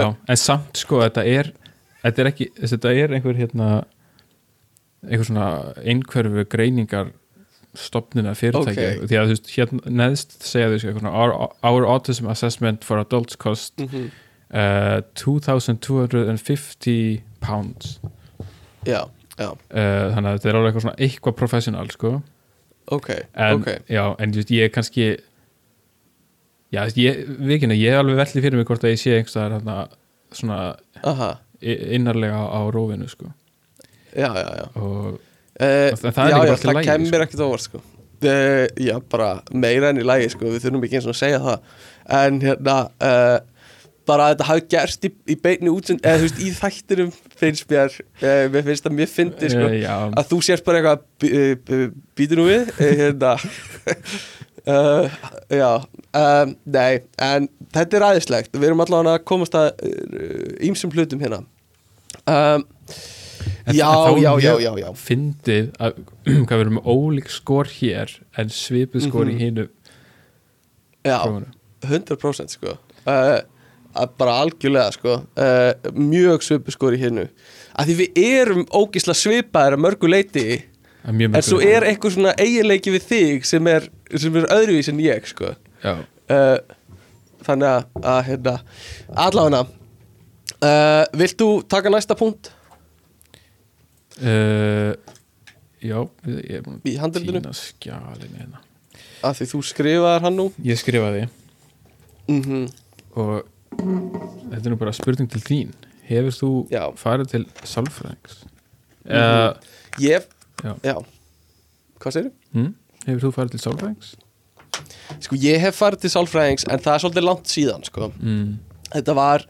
Já, en samt sko þetta er þetta er ekki, þetta er einhver hérna einhver svona einhverfu greiningar stopnina fyrirtæki Ok. því að þú veist, hérna neðst segja þau sko our, our autism assessment for adults cost Mhm. uh, 2250 pounds. Já, já, uh, þannig að þetta er alveg eitthvað svona eitthvað professional sko. Ok, en, ok. já, en veist, ég er kannski já, veist, ég, er alveg velli fyrir mig hvort að ég sé einhverstaðar hérna, svona Aha, innarlega á rófinu sko. já, já, já. Og Uh, það já, já, það kemur sko. ekkert óvart sko. uh, Já, bara meira enn í lagi sko. Við þurfum ekki eins og að segja það En hérna uh, Bara að þetta hafi gerst í, í beinu útsend Eða þú veist, í þættinum finnst mér Mér finnst það mjög fyndi sko. Að þú sést bara eitthvað bí- uh, Býtu nú við Hérna Já um, Nei, en þetta er aðeinslegt Við erum allavega að komast að Ímsum hlutum hérna um, En- Já, þá já, já, mjög já, já fyndið að hvað erum með ólík skor hér en svipuð skor Mhm. í hinu Já, prófunu 100% sko. Uh, bara algjörlega sko. Uh, mjög svipu skor í hinnu að því við erum ógisla svipaðir að mörgu leiti en svo er eitthvað svona eiginleiki við þig sem er, sem er öðruvís en ég sko. Já, uh, þannig að, að hérna, allavega uh, Vilt þú taka næsta punkt uh, já ég Í að týna skjalinu hérna. Að því þú skrifaðar hann nú. Ég skrifaði. Mm og þetta er nú bara spurning til þín. Hefur þú Já. farið til sálfræðings? Eða Ég, Já. já. Hvað segir hm? hefur þú farið til sálfræðings? Sko ég hef farið til sálfræðings en það er svolítið langt síðan sko. Mm. Þetta var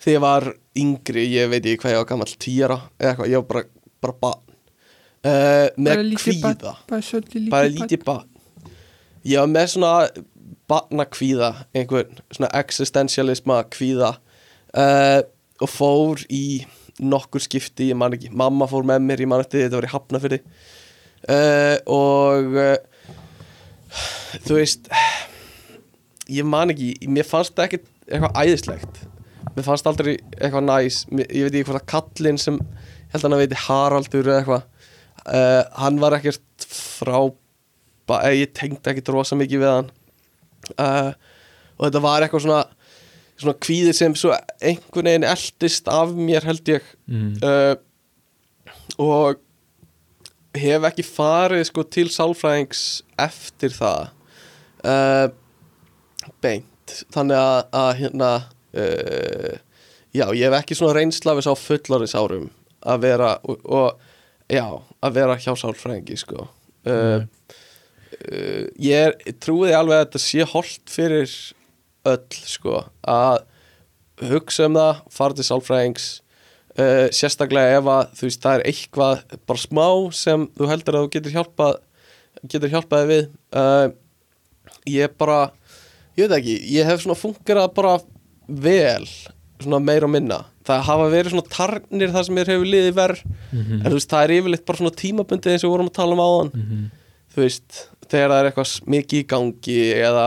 þegar ég var yngri, ég veit ekki hvað ég var gammal, tíara eða eitthvað, ég var bara, bara barn. Uh, með kvíða. bara bara lítið barn. Ég var með svona barnakvíða einhvern svona existentialisma kvíða. Uh, og fór í nokkur skipti, ég man ekki mamma fór með mér, ég man eftir þetta var í Hafnafyrði uh, og uh, þú veist ég man ekki, mér fannst það ekkert eitthvað æðislegt. Mér fannst aldrei eitthvað næs mér, ég veit ekki hvað það kallinn sem held að hann veiti Haraldur eða eitthvað. Uh, hann var ekkert frábæ eh, ég tengdi ekkert rosa mikið við hann. Uh, og þetta var eitthvað svona svona kvíði sem svo einhvern veginn eldist af mér held ég. Mm. uh, og hef ekki farið sko til sálfræðings eftir það. Beint. Þannig að, að hérna já, ég hef ekki svona reynsla við sá fullorðis árum að vera og, og já, að vera hjá sálfræðingi sko. Uh, uh, ég er, trúiði alveg að þetta sé holdt fyrir öll sko að hugsa um það, fara til sálfræðings uh, sérstaklega ef að þú veist það er eitthvað bara smá sem þú heldur að þú getur hjálpað getur hjálpaði við. Ég bara ég veit ekki, ég hef svona fungerað bara vel svona meira og minna það hafa verið svona tarnir þar sem mér hefur liðið verð Mhm. en þú veist það er yfirleitt bara svona tímabundið eins og við vorum að tala um áðan. Mhm. þú veist, þegar það er eitthvað mikið í gangi eða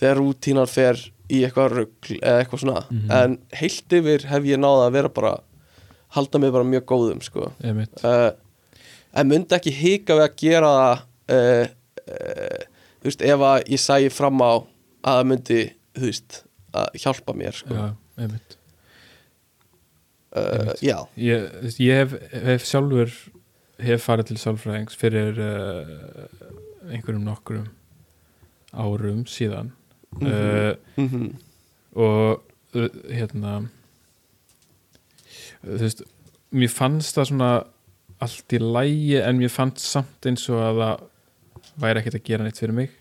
þegar rútínan fer í eitthvað rugl eða eitthvað svona, Mhm. en heilt yfir hef ég náða að vera bara halda mig bara mjög góðum sko. Uh, en myndi ekki hika við að gera það uh, uh, þú veist, ef að ég sæi fram á að það myndi, þú veist að hjálpa mér sko. Já, einmitt uh, já, ég, ég hef, hef sjálfur hef farið til sálfræðings fyrir uh, einhverjum nokkrum árum síðan. Uh, mm og uh, hérna þú veist mér fannst það svona allt í lægi en mér fannst samt eins og að það væri ekkert að gera neitt fyrir mig.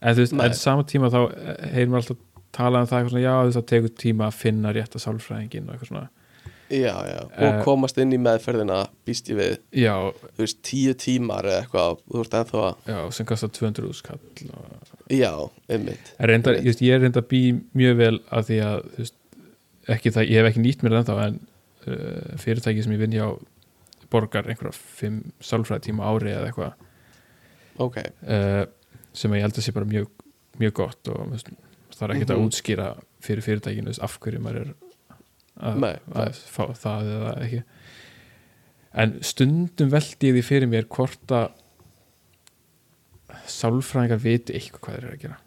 En þú veist, Nei. en sama tíma þá eh, heyrir maður alltaf tala um það svona, já þú veist það tekur tíma að finna rétta sálfræðingin og eitthvað svona já, já. Og Eh, komast inn í meðferðina býst ég við, já, þú veist, tíu tímar eða eitthvað, þú veist ennþá að já, sem kostar 200 úrskall og já, einmitt. Reyndar, veist, ég er reynda að bý mjög vel af því að veist, ekki það, ég hef ekki nýtt mér ennþá en uh, fyrirtæki sem ég vinn hjá borgar einhverja fimm sálfræði tíma ári eða eitthvað. Ok, uh, sem að ég held að sé bara mjög, mjög gott og veist, það er ekkert Mhm. að útskýra fyrir fyrirtækinu af hverju maður er að, Nei, að fá það eða ekki. En stundum veldi ég því fyrir mér hvort að sálfræðingar viti eitthvað hvað þeir eru að gera.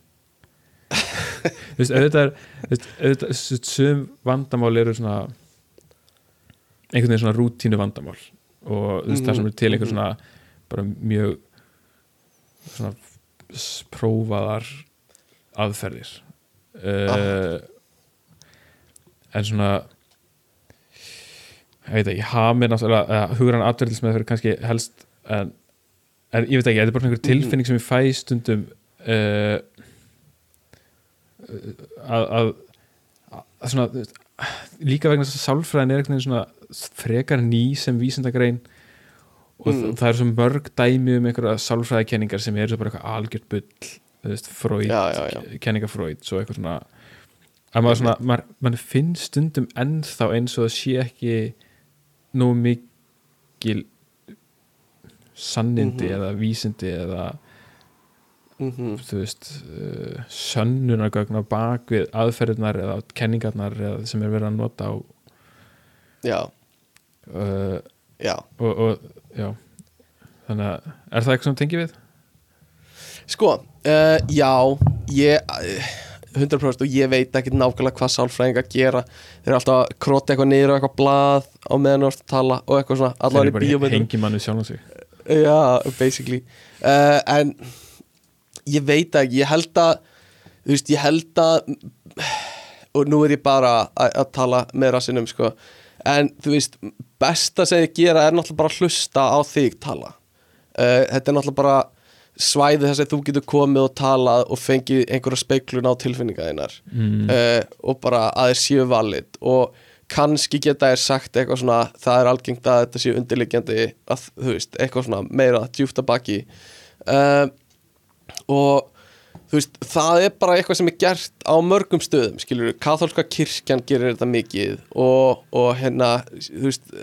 Þú veist, auðvitað er þú veist, auðvitað, þú veist, sum vandamál eru svona einhvern veginn svona rútínu vandamál og þú veist, það sem er til einhver Mhm. svona bara mjög svona prófaðar aðferðir. Uh, en svona ég veit ekki, hamir hugrann atverðlismeðferð kannski helst en, en ég veit ekki, þetta er bara einhver tilfinning sem ég fæ stundum uh, að, að, að svona líka vegna þess að sálfræðin er einhvern veginn svona frekar ný sem vísindagrein og Mm. það er svo mörg dæmi um einhverja sálfræðikenningar sem eru svo bara eitthvað algjört bull þú veist, Freud, Já, já, já. kenninga Freud svo eitthvað svona að maður, svona, maður, maður finnst stundum ennþá eins og það sé ekki nú mikil sannindi Mhm. eða vísindi eða mm þú veist uh, sönnunargögn á bakvið aðferðirnar eða kenningarnar eða, sem er verið að nota á já, uh, já og, og já þannig að er það eitthvað sem tengi við? Sko, uh, já ég, eh, 100% og ég veit ekki nákvæmlega hvað sálfræðingar gera. Þeir eru alltaf að krota eitthvað niður á eitthvað blað á meðan þú ert að tala og eitthvað svona. Allavega er í bara bíómyndum. hengi manni sjálf sig. Já, basically. Uh, En ég veit ekki, ég held að þú veist, ég held að og nú er ég bara að tala með rassinum, sko. En þú veist, besta sem ég gera er náttúrulega bara að hlusta á þig tala. Uh, þetta er náttúrulega bara svæði þess að þú getur komið og talað og fengið einhverja speiklun á tilfinninga þeinar mm. uh, og bara að þeir séu valid. Og kannski geta þér sagt eitthvað svona það er algengt að þetta séu undirliggjandi að þú veist, eitthvað svona meira djúft að baki. Uh, og þú veist, það er bara eitthvað sem er gert á mörgum stöðum, skilur katholska kirkjan gerir þetta mikið og, og hérna, þú veist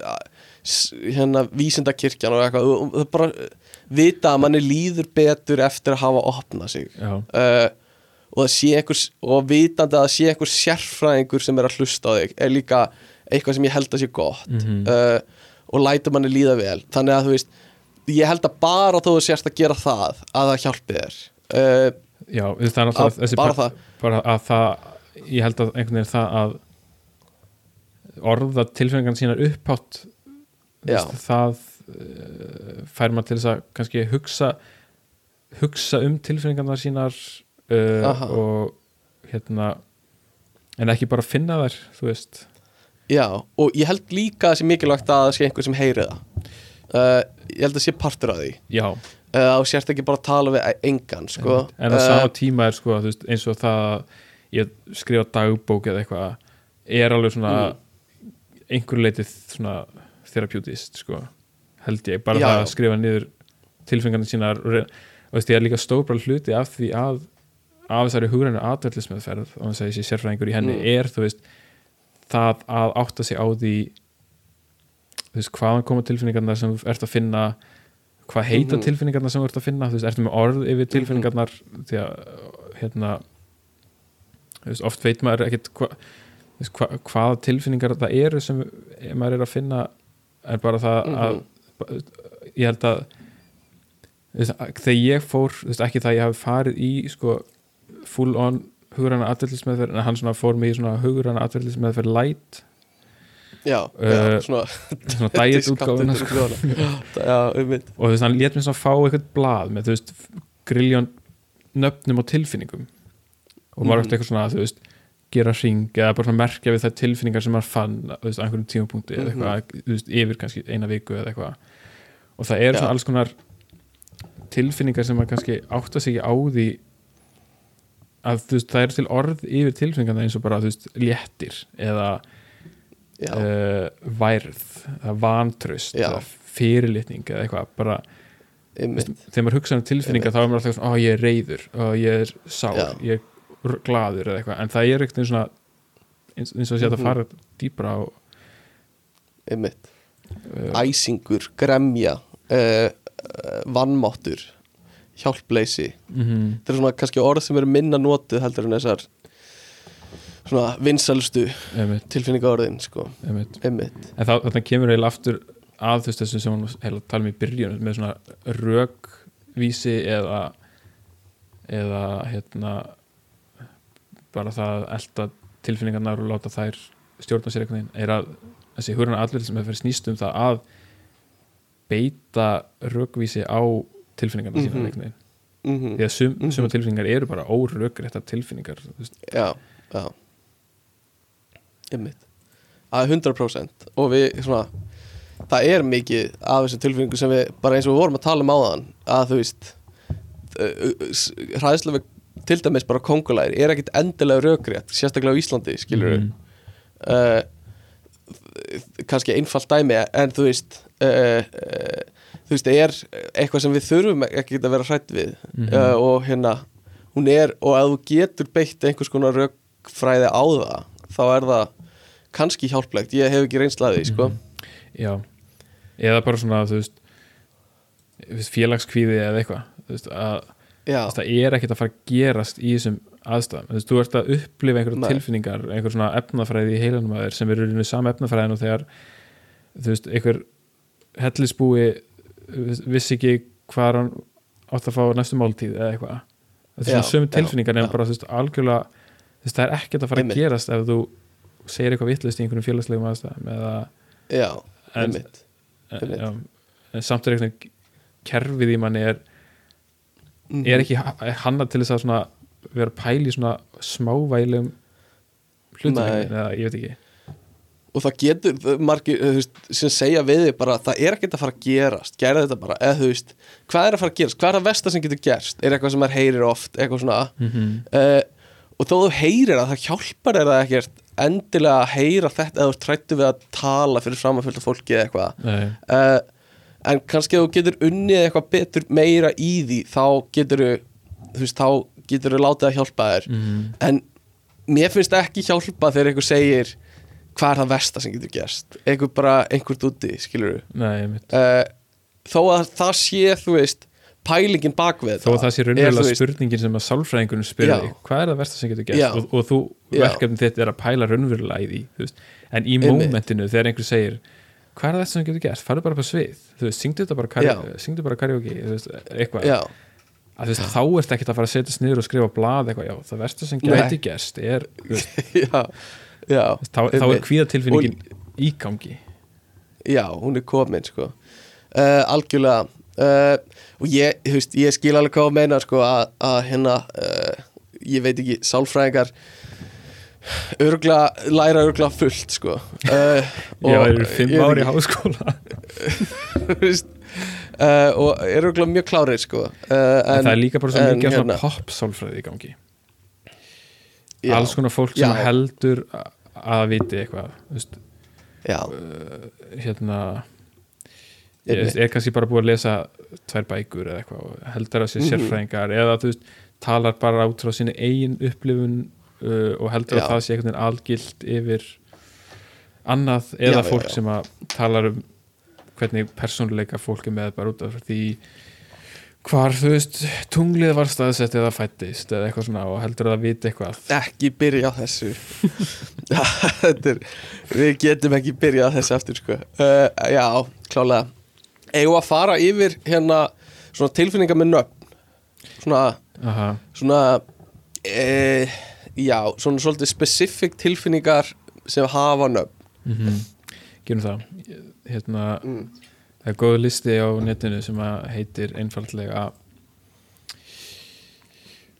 hérna vísindakirkjan og eitthvað, það er bara vita að manni líður betur eftir að hafa opnað sig. Uh, og það sé einhver og vitandi að það sé einhver sérfræðingur sem er að hlusta á þig er líka eitthvað sem ég held að sé gott. Mhm. uh, og lætur manni líða vel. Þannig að þú veist, ég held að bara þú sérst að gera það að það hjálpi þér. Uh, já það er Að- þessi bara part- bara að það ég held að einhvern veginn það að orða tilfinningan sínar upphátt það fær maður til þess að kannski hugsa hugsa um tilfinningarnar sínar uh, og hérna en ekki bara finna þær þú veist. Já, og ég held líka að það sé mikilvægt að það sé einhver sem heyri það. Uh, ég held að það sé partur af því. Já, uh, og sérst ekki bara að tala við engan sko. en á Uh, sama tíma er sko veist, eins og það að ég skrifa dagbók eða eitthvað er alveg svona Mm. einhverju leitið svona theraputist sko held ég, bara Já, það að skrifa niður tilfengarnir sínar og, ég er líka stór bara hluti af því að af þessari hugrænu atverðlismeðferð og þess að ég sé sérfræðingur í henni Mm. er þú veist það að átta sig á því þú veist, hvaðan koma tilfinningarnar sem þú ert að finna hvað heita Mhm. tilfinningarnar sem þú ert að finna þú veist, ertu með orð yfir tilfinningarnar því að hérna þú veist, oft veit maður ekkit hva, hvaða tilfinningar það eru sem maður er að finna er bara það að ég held að að þegar ég fór þú veist, ekki það að ég hafi farið í sko, full on hugræna atverðlismeðferð en hann svona fór mig í svona hugræna atverðlismeðferð light já, uh, já, svona svona diet Discounted sko. já, um mitt og þú veist, hann lét mér svona fá eitthvað blað með, þú veist, grilljón nöfnum og tilfinningum og maður Mhm. eftir eitthvað svona, þú veist gera hring eða bara merkja við þær tilfinningar sem maður fann, á einhverjum tímapunkti eða Mhm. eitthvað, veist, yfir kannski eina viku eða eitthvað og það eru Já. svona alls konar tilfinningar sem maður kannski átta sig á því að veist, það eru til orð yfir tilfinningarna eins og bara, veist, léttir eða uh, værð eða vantraust Já. eða fyrirlitning eða eitthvað, bara þegar maður hugsa um tilfinningar þá er maður alltaf svona, ó ég er reyður og ég er sár, Já. ég er r- glaður eða eitthvað, en það er eitthvað svona eins, eins og sé að Mhm. fara dýpra á um mitt uh, æsingur, gremja uh, uh, vannmáttur hjálpleysi. Mm þetta er svona kannski orð sem eru minna notuð heldur en þessar svona vinsalstu einmitt, tilfinningaorðin sko, einmitt. einmitt. En þá, þannig kemur eiginlega aftur að þú veist þessu sem hún heila tala um í byrjun með svona rökvísi eða eða hérna bara það að elta tilfinningarnar og láta þær stjórna sér einhvern veginn er að þessi hurna allir sem hefur snýst um það að beita rökvísi á tilfinningarnar sína Mhm. einhvern veginn. Mm því að sum, Mhm. suma tilfinningar eru bara órökréttar tilfinningar já, já. Einmitt. Að 100% og við svona það er mikið af þessum tilfinningu sem við, bara eins og við vorum að tala um áðan að þú veist hræðslega við til dæmis bara kongulæri er ekkit endilega rökrétt sérstaklega á Íslandi, skilur við Mhm. uh, kannski einfalt dæmi en þú veist uh, uh, þú veist, það er eitthvað sem við þurfum ekki að vera hrætt við Mhm. uh, og hérna hún er, og að þú getur beitt einhvers konar rökfræði á það þá er það kannski hjálplegt ég hef ekki reynslaði, sko Mhm. Já, eða bara svona þú veist, félagskvíði eða eitthvað þú veist, að það er ekkert að fara að gerast í þessum aðstæðum, þú veist, þú ert að upplifa einhverja tilfinningar, einhver svona efnafræði í heilanum að þér sem eru í sama efnafræðin og þegar þú veist, einhver hellisbúi viss- vissi ekki hvað hann átt að fá næstu máltíð eða eitthvað. Þetta er svona sömu tilfinningar en bara þú veist, algjörlega þú veist, það er ekkert að fara að gerast ef þú segir eitthvað vittlist í einhverjum félagslegum aðstæðum eða já, En- einmitt. en, já, samt er eitthvað kerfið í manni er, Mhm. er ekki hanna til þess að svona vera að í svona smávælum hlutum eða ég veit ekki. Og það getur margir veist, sem segja við þig bara það er ekkert að fara að gerast, gera þetta bara eða þú veist, hvað er að fara að gerast, hvað er að versta sem getur gerst, er eitthvað sem maður heyrir oft eitthvað svona? Mm -hmm. uh, og þó þú heyrir það, það hjálpar þér það ekkert endilega að heyra þetta eða þú trættu við að tala fyrir framafölda fólki eða eitthvað. Uh, en kannski þú getur unnið eitthvað betur meira í því þá getur þú veist, þá getur þú látið að hjálpa þér. Mm en mér finnst ekki hjálpa þegar einhver segir hvað er það versta sem getur gerst? Einhver bara, einhvert úti, skilur einmitt. uh, þó að það sé, þú veist pælingin bak við þó að það sé er, þú raunverulega spurningin sem að sálfræðingunum þig hvað er það versta sem getur gerst? Og, og þú, verkefni þetta er að pæla raunverulega í því þú en í mómentinu þegar einhver segir hvað er það sem getur gerst, farðu bara á svið. Þú veist, syngdu þetta bara, kari, syngdu bara karaoke þú veist, eitthvað. Að þú veist, þá ert ekki að fara að setjast niður og skrifa á blað eitthvað, já, það versta sem gæti gerst er, þú veist, já, já. þá, þá er kvíðatilfinningin í gangi. Já, hún er komin sko. uh, algjörlega. Uh, og ég, þú veist, ég skil alveg hvað að meina sko, að, að hérna uh, ég veit ekki, sálfræðingar örgla, læra örgla fullt sko. uh, já, það eru fimm ári í háskóla uh, og er örgla mjög klárið sko. uh, en, það er líka bara svo en mikið hérna- hérna, pop sálfræði í gangi já, alls konar fólk sem Já. heldur a- að viti eitthvað hérna ég veist, er kannski bara búið að lesa tvær bækur eða eitthvað heldur að sé Mhm. sérfræðingar eða þú veist, talar bara út frá sinni eigin upplifun uh, og heldur Já. að það sé einhvern veginn algilt yfir annað eða Já, já, fólk já. sem að talar um hvernig persónuleika fólk er með bara út af því hvar þú veist tunglið var staðsett eða fættist eða eitthvað svona og heldur að viti eitthvað ekki byrja á þessu Þetta er, við getum ekki byrjað á þessu aftur sko. uh, já, klálega eigum að fara yfir hérna svona tilfinningar með nöfn svona, Aha. svona uh, já, svona svolítið specific tilfinningar sem hafa nöfn. Mm gerum það. Hérna, Mm. það er góð listi á netinu sem heitir einfaldlega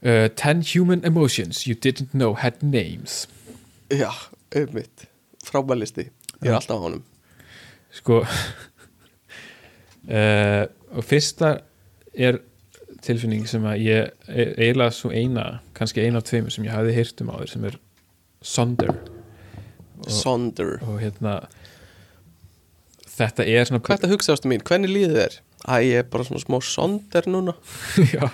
uh, 10 human emotions you didn't know had names. Já, einmitt. Frábælisti, ég er Já. alltaf á honum. Sko uh, og fyrsta er tilfinning sem að ég e- eiginlega svo eina, kannski eina af tveimur sem ég hafði heyrt um áður sem er sonder. Og, Sonder, og hérna þetta er svona hvað er þetta hugsaðastu mín, hvernig líður þér? Æ, ég er bara svona smá sonder núna. Já.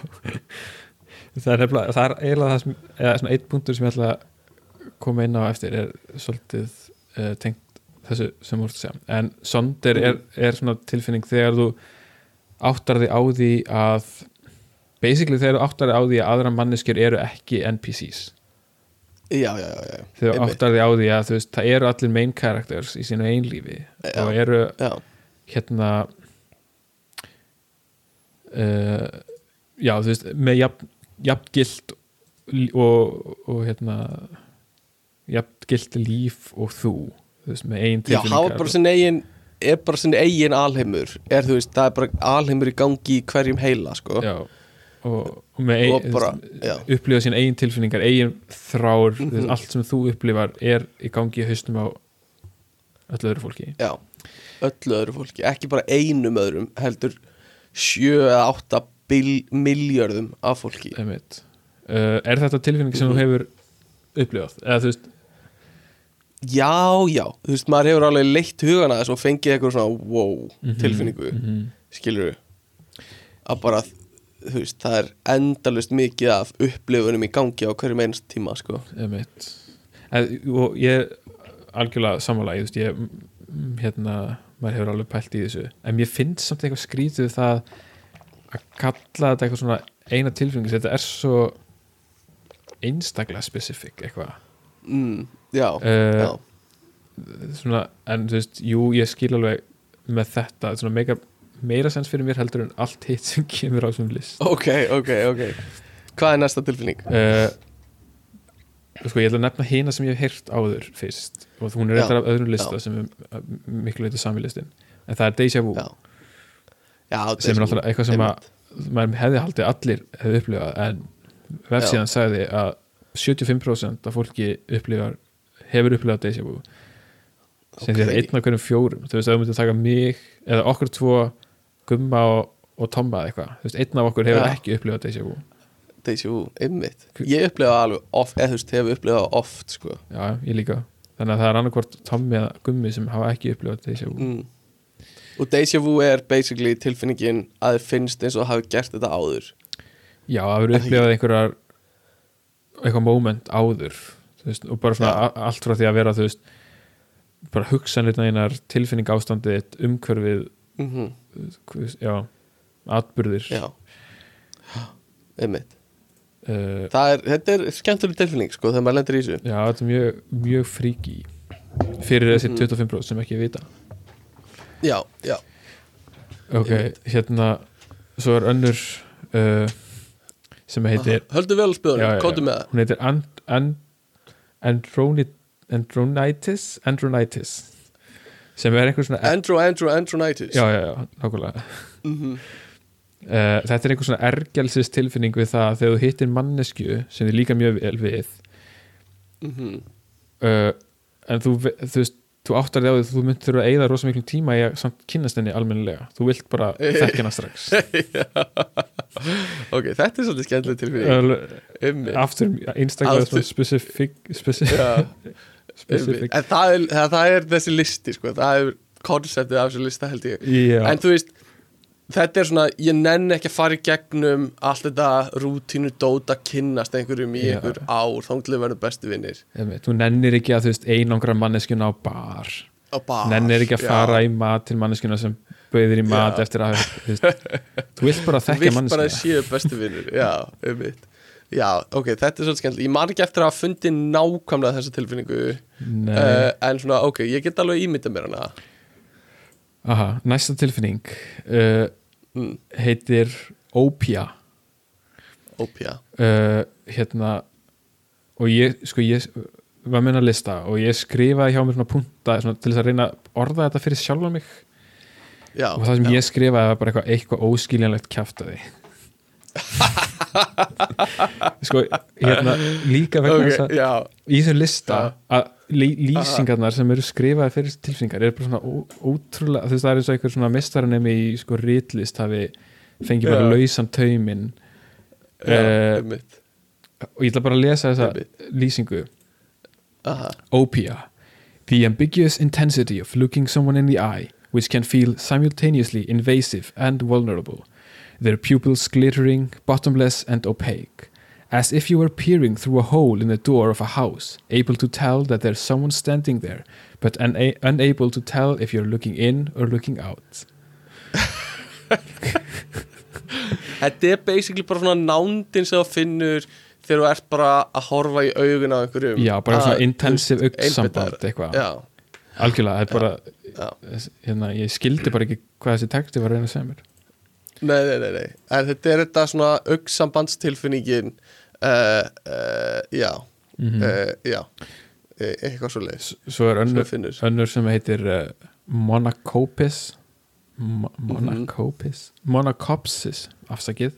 Það er nefnilega, það er eiginlega það sem eða svona eitt punktur sem ég ætla að koma inn á eftir er svolítið uh, tengt þessu sem þú ert að segja. En sonder er, er svona tilfinning þegar þú áttar þig á því að basically þegar þú áttar þig á því að aðra manneskjur eru ekki NPCs já, já, já, já. þegar þú Einmitt. áttar þig á því að þú veist, það eru allir main characters í sínu einlífi Já. og eru já. hérna uh, já þú veist með jafn, jafn gilt og, og hérna jafn gilt líf og þú þú veist með ein Já, hafa bara sinn eigin er bara sinn eigin alheimur er veist, það er bara alheimur í gangi í hverjum heila, sko já, og, og með já. upplifa sín eigin tilfinningar eigin þú Mhm. veist, allt sem þú upplifar er í gangi í haustum á öllu öðru fólki. Já, öllu öðru fólki, ekki bara einum öðrum heldur 7 eða 8 miljörðum af fólki. Uh, er þetta tilfinning sem Mhm. þú hefur upplifað? Eða þú veist, já, já, þú veist, maður hefur alveg leitt hugana þess og fengið eitthvað svona wow tilfinningu, mhm, skilur að bara, veist, það er endalust mikið af upplifunum í gangi á hverjum einst tíma, sko. Og ég algjörlega sammála, ég, veist, ég mm, hérna, maður hefur alveg pælt í þessu. En mér finnst samt eitthvað skrítið það að kalla þetta eitthvað svona eina tilfinning, þetta er svo einstaklega specific eitthvað. Mm, já, Eh, já. svona, en þú veist, jú, ég skil alveg með þetta, svona meira, meira sens fyrir mér heldur en allt hitt sem kemur á þessum list. Ok, ok, ok. Hvað er næsta tilfinning? uh, sko, ég ætla að nefna hina sem ég hef heyrt áður fyrst. Og hún er reyndar af öðrum lista já. sem er uh, miklu leiti samilistin en það er Deja Vu. Já, já sem er náttúrulega eitthvað sem að maður hefði haldið allir hefði upplifað en vefsíðan sagði að 75% af fólki upplifar hefur upplifað Deja Vu. Sem því að Ok. einn af hverjum fjórum þú veist, ef þú myndir taka mig eða okkur tvo gumma og, og tomma eða eitthvað, þú veist, einn af okkur hefur Já. ekki upplifað Deja Vu. Deja vu, einmitt. Ég upplifa alveg oft, eða þú veist, hefur upplifað oft sko. já, ég líka. Þannig að það er annarkvort tommi eða gummi sem hafa ekki upplifað Deja Vu. Mm. Og Deja vu er basically tilfinningin að þið finnst eins og hafi gert þetta áður. Já, það verður upplifað einhverjar eitthvað moment áður þú veist, og bara svona a- allt frá því að vera þú veist bara hugsanleitna einar tilfinning ástandið þitt, umhverfið mm veist, já, atburðir. Já. Einmitt. Uh, Það er, þetta er skemmtileg tilfinning sko þegar maður lendir í þessu. Já, þetta er mjög, mjög fríki fyrir þessi Mhm. 25% sem ekki vita. Já, já. Ok, hérna svo er önnur uh, sem heitir Höldu vel spjóðunum, kóttu með það. Hún heitir and, and, androni- andronitis? Andronitis sem er einhver svona Andrew, Andrew, Andronitis já, já, já, nákvæmlega. Mhm. uh, þetta er einhver svona ergelsis tilfinning við það að þegar þú hittir mannesku sem þið líka mjög vel við Mhm. uh, en þú, þú veist þú áttar þig á því að þú myndir þurfa að eyða rosa miklum tíma í að samt kynnast henni almennilega. Þú vilt bara þekka hana strax. Ok, þetta er svolítið skemmtileg tilfinning. Aftur einstaklega Aftur- svona specific, Já. En það er, það, það er þessi listi sko. Það er konseptið af þessi lista held ég. Já, En þú veist Þetta er svona, ég nenni ekki að fara í gegnum allt þetta rútínu dót að kynnast einhverjum í Já. einhver ár. Þá til að verða bestu vinnir þú nennir ekki að þú veist einangra manneskjuna á bar. Á bar nennir ekki að já. fara í mat til manneskjuna sem bauðir í mat Já. eftir að þú veist, þú vilt bara Þú þekka vilt bara manneskjuna. séu bestu vinnir Já, einmitt Já, ok, þetta er svolítið skemmtilega Ég man ekki eftir að hafa fundið nákvæmlega þessa tilfinningu uh, En svona, ok, ég get alveg ímyndað mér hana. Aha, næsta tilfinning uh, mm, heitir Opia Ópja uh, hérna og ég, sko ég var með hennar lista og ég skrifaði hjá mér svona punta svona, til þess að reyna að orða þetta fyrir sjálfa mig. Já, og það sem já. ég skrifaði var bara eitthvað, eitthvað óskiljanlegt kjaftaði sko, hérna líka vegna þess Ok, að í þessum lista að lýsingarnar sem eru skrifaði fyrir tilfinningar er bara svona ó, ótrúlega þú veist það er eins og einhver svona mistaranemi í sko ritlist hafi fengið bara lausan taumin já, einmitt. og ég ætla bara að lesa þessa lýsingu. Opia. The ambiguous intensity of looking someone in the eye which can feel simultaneously invasive and vulnerable their pupils glittering, bottomless and opaque. As if you were peering through a hole in the door of a house able to tell that there's someone standing there but una unable to tell if you're looking in or looking out. Þetta er basically bara svona nándin sem þú finnur þegar þú ert bara að horfa í augun á einhverjum. Já, bara Að, svona þú intensive einbeitaður. eitthvað. Algjörlega, þetta er bara hérna, ég skildi bara ekki hvað þessi texti var að reyna að segja mér Nei, nei, nei, nei. En þetta er þetta svona augsambandstilfinningin uh, uh, Já. Mm uh, Já. E Eitthvað svo leiðis svo er Svo önnur, finnur. önnur sem heitir Monacopis. Mo Monacopis? Monacopsis, afsakið.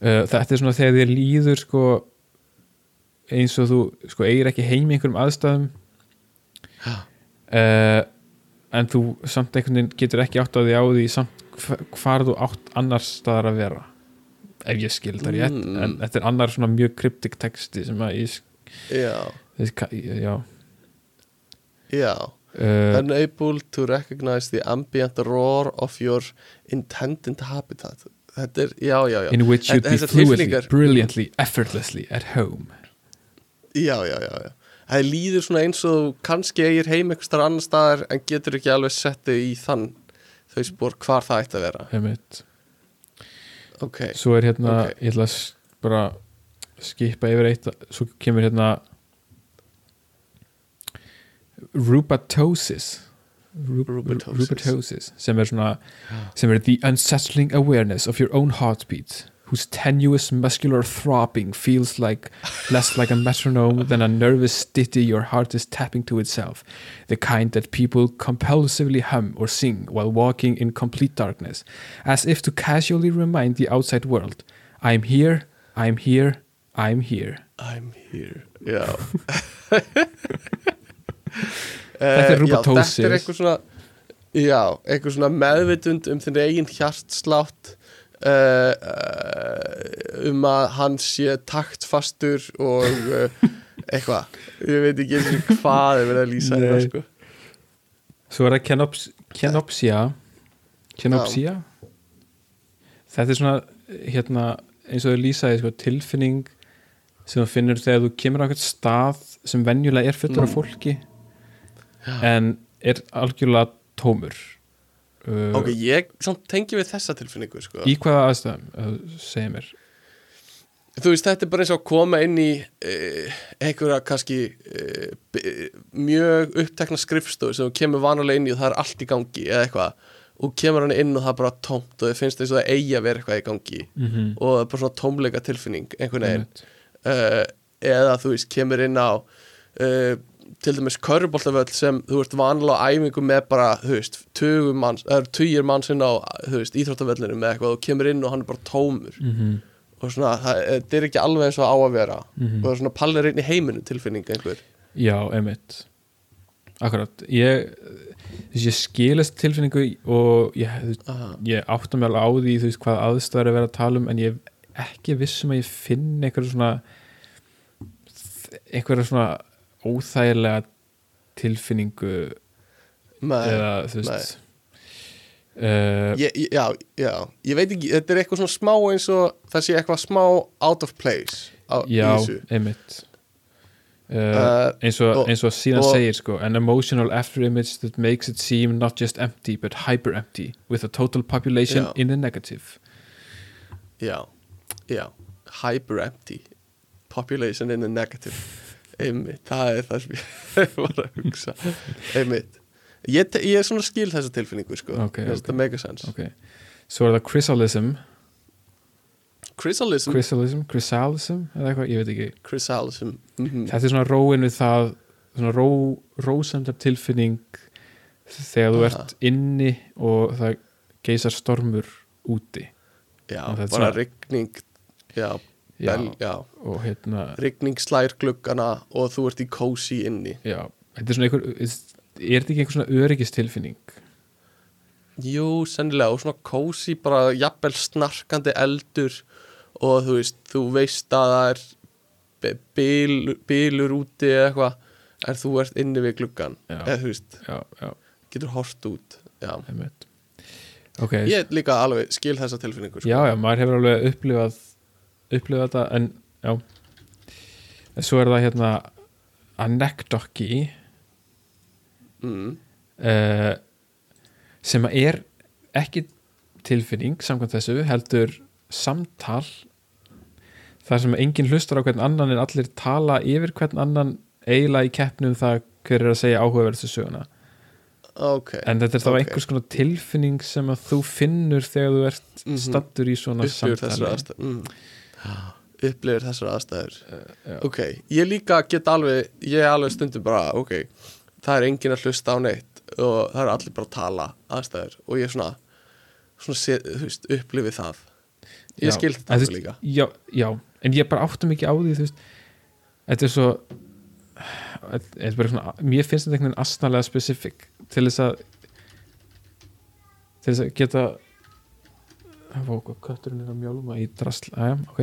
Þetta er svona þegar þér líður sko eins og þú sko eigir ekki heim í einhverjum aðstæðum. Uh, en þú samt einhvern veginn getur ekki átt á því á því samt hvar þú átt annars staðar að vera ef ég skil það rétt. Mm. en þetta er annar svona mjög kryptik texti sem að ég já, já. Já. Uh, unable to recognize the ambient roar of your intended habitat. Þetta er, já, já, já. In which you'd be fluently, brilliantly, effortlessly at home. Já, já, já, já. Það líður svona eins og kannski eigir heim þar annar staðar en getur ekki alveg settu í þann þau spór hvar það ætti að vera einmitt. ok, svo er hérna, Ok. ég ætla að bara skipa yfir eitt svo kemur hérna rubatosis Rub Rubatosis. rubatosis sem er svona sem er the unsettling awareness of your own heartbeat whose tenuous muscular throbbing feels like less like a metronome than a nervous ditty your heart is tapping to itself the kind that people compulsively hum or sing while walking in complete darkness as if to casually remind the outside world I'm here, I'm here, I'm here. I'm here já. Þetta er Eh, rubatosis. já, þetta er eitthvað svona já, eitthvað svona meðvitund um þinn eigin hjartslátt uh, uh, um að hann sé taktfastur og uh, eitthvað. Ég veit ekki eins og hvað er verið að lýsa hérna sko. Svo er það kenops, kenopsia. Kenopsia? Þetta er svona hérna, eins og þau lýsaði sko, tilfinning sem þú finnur þegar þú kemur á eitthvað stað sem venjulega er fullur af fólki en er algjörlega tómur uh, ok, ég tengi við þessa tilfinningu sko. Í hvaða aðstæðum, uh, segir mér? Þú veist, þetta er bara eins og að koma inn í uh, einhverja kannski uh, mjög upptekna skrifstofu sem kemur vanalega inn í og það er allt í gangi eða eitthvað. Og kemur hann inn og það er bara tómt og þið finnst eins og það eigi að vera eitthvað í gangi. Mm -hmm. og það er bara svona tómleika tilfinning einhvern veginn. Uh, eða þú veist, kemur inn á uh, til dæmis körfuboltavöll sem þú veist vanalega á æfingu með bara, þú veist, manns eru tugir manns inn á, íþróttavöllinu með eitthvað og kemur inn og hann er bara tómur. Mm og svona, það, er ekki alveg eins og á að vera. Mhm. og það er svona pallir einn í heiminu tilfinning einhver. Já, einmitt. Akkurat, ég ég skilast tilfinningu og ég, ég átta mig alveg á því þú veist hvað aðstæður er verið að tala um en ég er ekki viss um að ég finn einhverja svona einhverja svona óþægilega tilfinningu Nei, eða þú veist uh, ég, já, já, ég veit ekki þetta er eitthvað svona smá eins og það sé eitthvað smá out of place á, já, einmitt. Uh, eins, og, og- eins og síðan segir sko an emotional after image that makes it seem not just empty but hyper empty with a total population Já. in the negative. Já, já. Hyper empty. Population in the negative einmitt, það er það sem ég var að hugsa. Einmitt. Ég, ég er svona skil þessa tilfinningu sko, Ok, Mér finnst ok. það mega sense. Ok. Svo er það chrysalism. Chrysalism, chrysalism, chrysalism eða eitthvað, ég veit ekki. Chrysalism mm þetta er svona róin við það svona ró, rósendar tilfinning þegar þú Aha. ert inni og það geysar stormur úti. Já, þetta bara svona- rigning já, já, bel, já. Og hérna rigning slær gluggana og þú ert í cozy inni. Já, þetta er svona einhver er þetta ekki einhver svona öryggistilfinning? Jú, sennilega og svona cozy bara jafnvel snarkandi eldur og þú veist, þú veist að það er bil, bilur úti eða eitthvað en þú ert inni við gluggan Já. eða þú veist, já, getur hort út já, einmitt. Ok, ég líka alveg skil þessa tilfinningu sko. já, já, maður hefur alveg upplifað upplifað þetta en já en svo er það hérna anekdoki mm. uh, sem er ekki tilfinning samkvæmt þessu heldur samtal þar sem enginn hlustar á hvern annan en allir tala yfir hvern annan eiginlega í keppnum það hver er að segja áhugaverðstu söguna ok, en þetta er þá ok. einhvers konar tilfinning sem að þú finnur þegar þú ert Mhm. stattur í svona þessar samtali mm. Upplifir þessar aðstæður. Já. ok, ég líka get alveg ég er alveg stundum bara, ok það er enginn að hlusta á neitt og það er allir bara að tala aðstæður og ég svona, svona sé, veist, upplifi það. Ég skil þetta alveg líka. já, já, en ég bara áttum ekki á því þú veist, þetta er svo þetta er bara svona, mér finnst þetta einhvern veginn astnalega specific til þess að til þess að geta Vók og kötturinn er að mjálma í drasl aðja, ok.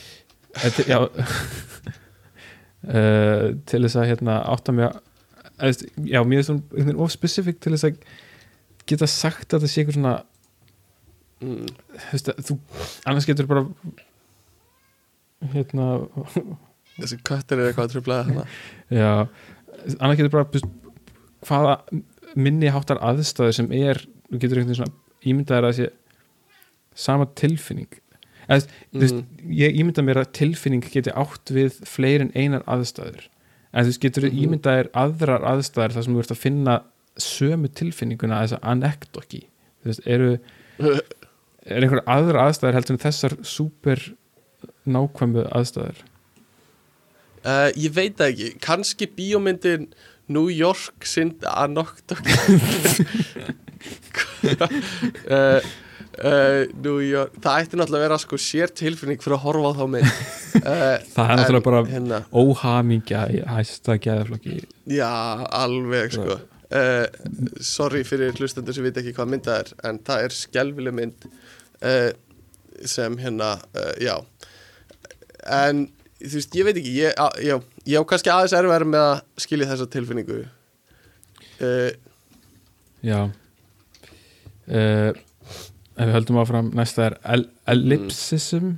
Þetta, já. Uh, til þess að hérna átta mig að veist, já, mér er svona of specific til þess að geta sagt að það sé eitthvað svona mm. veist, að þú, annars getur bara hérna Þessi köttur er eitthvað að trubla þarna. Já, annars getur bara hvaða minni háttar aðstæður sem er þú getur einhvern veginn svona ímyndaðir að sé sama tilfinning. Eða, þú veist, mm. ég ímynda mér að tilfinning geti átt við fleiri en einar aðstæður. En þú veist, getur mm ímyndaðir aðrar aðstæður þar sem þú ert að finna sömu tilfinninguna þess að anekdoki þú veist, eru er einhver aðra aðstæður heldur en þessar super nákvæmu aðstæður? Uh, Ég veit ekki, kannski bíómyndin New York sind nokt uh, uh, Það ætti náttúrulega að vera sko sér tilfinning fyrir að horfa á þá mynd. Uh, það er náttúrulega bara hérna, óhamingja í hæsta geðaflokki. Já, alveg sko. Uh, Sorry fyrir hlustendur sem veit ekki hvað mynd það er En það er skelvileg mynd Sem hérna, já. En þú veist, ég veit ekki Ég, á, já, ég á kannski aðeins erfæður með að skilja þessa tilfinningu. Já. Uh, ef við höldum áfram næsta er el ellipsism.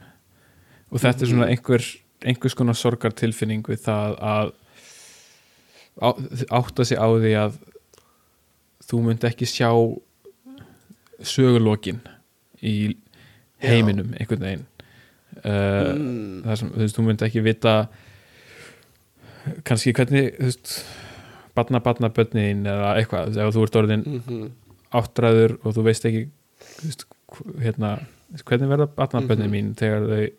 Og þetta er svona einhver einhvers konar sorgartilfinning við það að á, átta sig á því að þú myndi ekki sjá sögulokin í heiminum einhvern veginn. Uh, mm, þar sem þú veist, þú myndi ekki vita kannski hvernig þú veist, batna batna bönnin eða eitthvað, ef þú ert orðin mm áttræður og þú veist ekki hérna hvernig verða batna bönnin Mhm. mín þegar þau